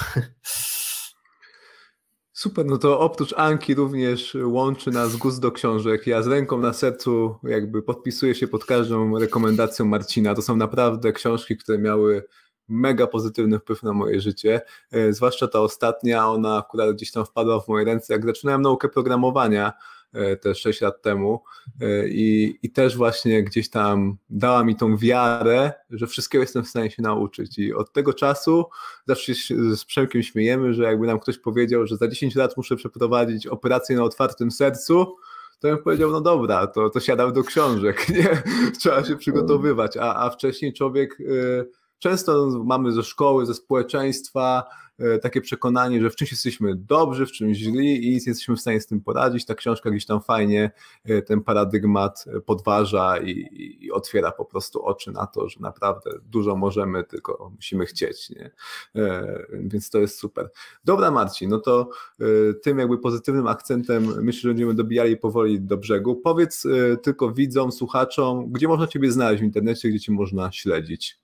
Super, no to oprócz Anki również łączy nas gust do książek. Ja z ręką na sercu jakby podpisuję się pod każdą rekomendacją Marcina. To są naprawdę książki, które miały mega pozytywny wpływ na moje życie, e, zwłaszcza ta ostatnia, ona akurat gdzieś tam wpadła w moje ręce, jak zaczynałem naukę programowania, E, te 6 lat temu. E, i, i też właśnie gdzieś tam dała mi tą wiarę, że wszystkiego jestem w stanie się nauczyć. I od tego czasu zawsze się z Przemkiem śmiejemy, że jakby nam ktoś powiedział, że za 10 lat muszę przeprowadzić operację na otwartym sercu, to bym powiedział, no dobra, to, to siadam do książek, nie? Trzeba się przygotowywać, a, a wcześniej człowiek y, często mamy ze szkoły, ze społeczeństwa E, takie przekonanie, że w czymś jesteśmy dobrzy, w czymś źli i nic nie jesteśmy w stanie z tym poradzić. Ta książka gdzieś tam fajnie e, ten paradygmat podważa i, i otwiera po prostu oczy na to, że naprawdę dużo możemy, tylko musimy chcieć. Nie? E, więc to jest super. Dobra Marcin, no to tym jakby pozytywnym akcentem myślę, że będziemy dobijali powoli do brzegu. Powiedz tylko widzom, słuchaczom, gdzie można Ciebie znaleźć w internecie, gdzie Cię można śledzić?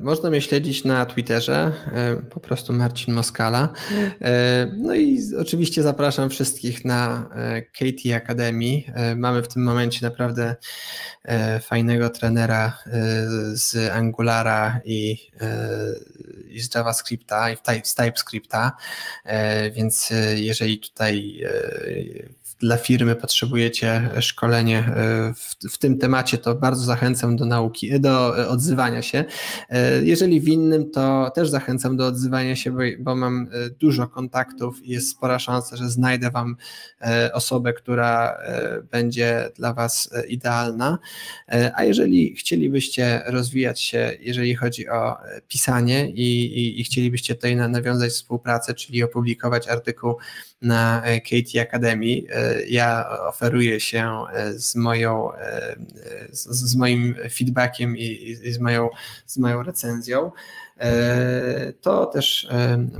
Można mnie śledzić na Twitterze, po prostu Marcin Moskala. No i oczywiście zapraszam wszystkich na e, KT Academy. Mamy w tym momencie naprawdę e, fajnego trenera e, z Angulara i, i z JavaScripta i z TypeScripta, więc jeżeli tutaj dla firmy potrzebujecie szkolenie e, w, w, tym temacie, to bardzo zachęcam do nauki, do odzywania się. E, jeżeli w innym, to też zachęcam do odzywania się, bo, bo mam e, dużo kontaktów i jest spora szansa, że znajdę Wam osobę, która będzie dla Was idealna. A jeżeli chcielibyście rozwijać się, jeżeli chodzi o pisanie i, i, i chcielibyście tutaj nawiązać współpracę, czyli opublikować artykuł na KT Academy. Ja oferuję się z moją, z, z moim feedbackiem i, i, z, moją, z moją recenzją. To też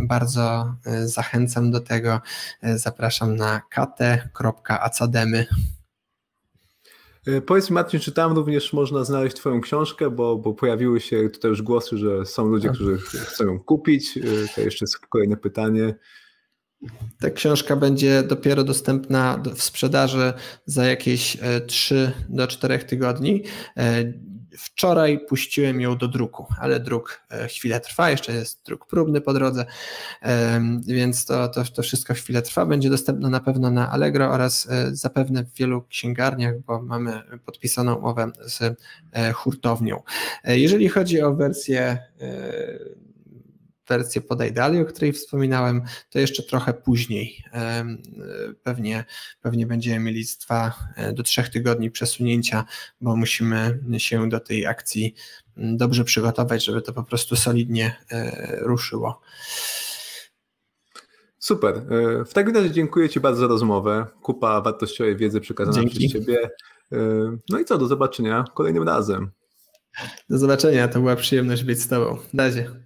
bardzo zachęcam do tego. Zapraszam na kate.academy. Powiedz Marcin, czy tam również można znaleźć Twoją książkę, bo, bo pojawiły się tutaj już głosy, że są ludzie, tak. którzy chcą ją kupić. To jeszcze jest kolejne pytanie. Ta książka będzie dopiero dostępna w sprzedaży za jakieś 3 e, do 4 tygodni. E, wczoraj puściłem ją do druku, ale druk e, chwilę trwa, jeszcze jest druk próbny po drodze, więc to, to, to wszystko chwilę trwa. Będzie dostępna na pewno na Allegro oraz zapewne w wielu księgarniach, bo mamy podpisaną umowę z hurtownią. Jeżeli chodzi o wersję wersję Podajdali, o której wspominałem, to jeszcze trochę później. Pewnie, pewnie będziemy mieli z dwa e, do trzech tygodni przesunięcia, bo musimy się do tej akcji dobrze przygotować, żeby to po prostu solidnie e, ruszyło. Super. E, w takim razie dziękuję Ci bardzo za rozmowę. Kupa wartościowej wiedzy przekazana Dzięki. przez Ciebie. No i co, do zobaczenia kolejnym razem. Do zobaczenia, to była przyjemność być z Tobą. Na razie.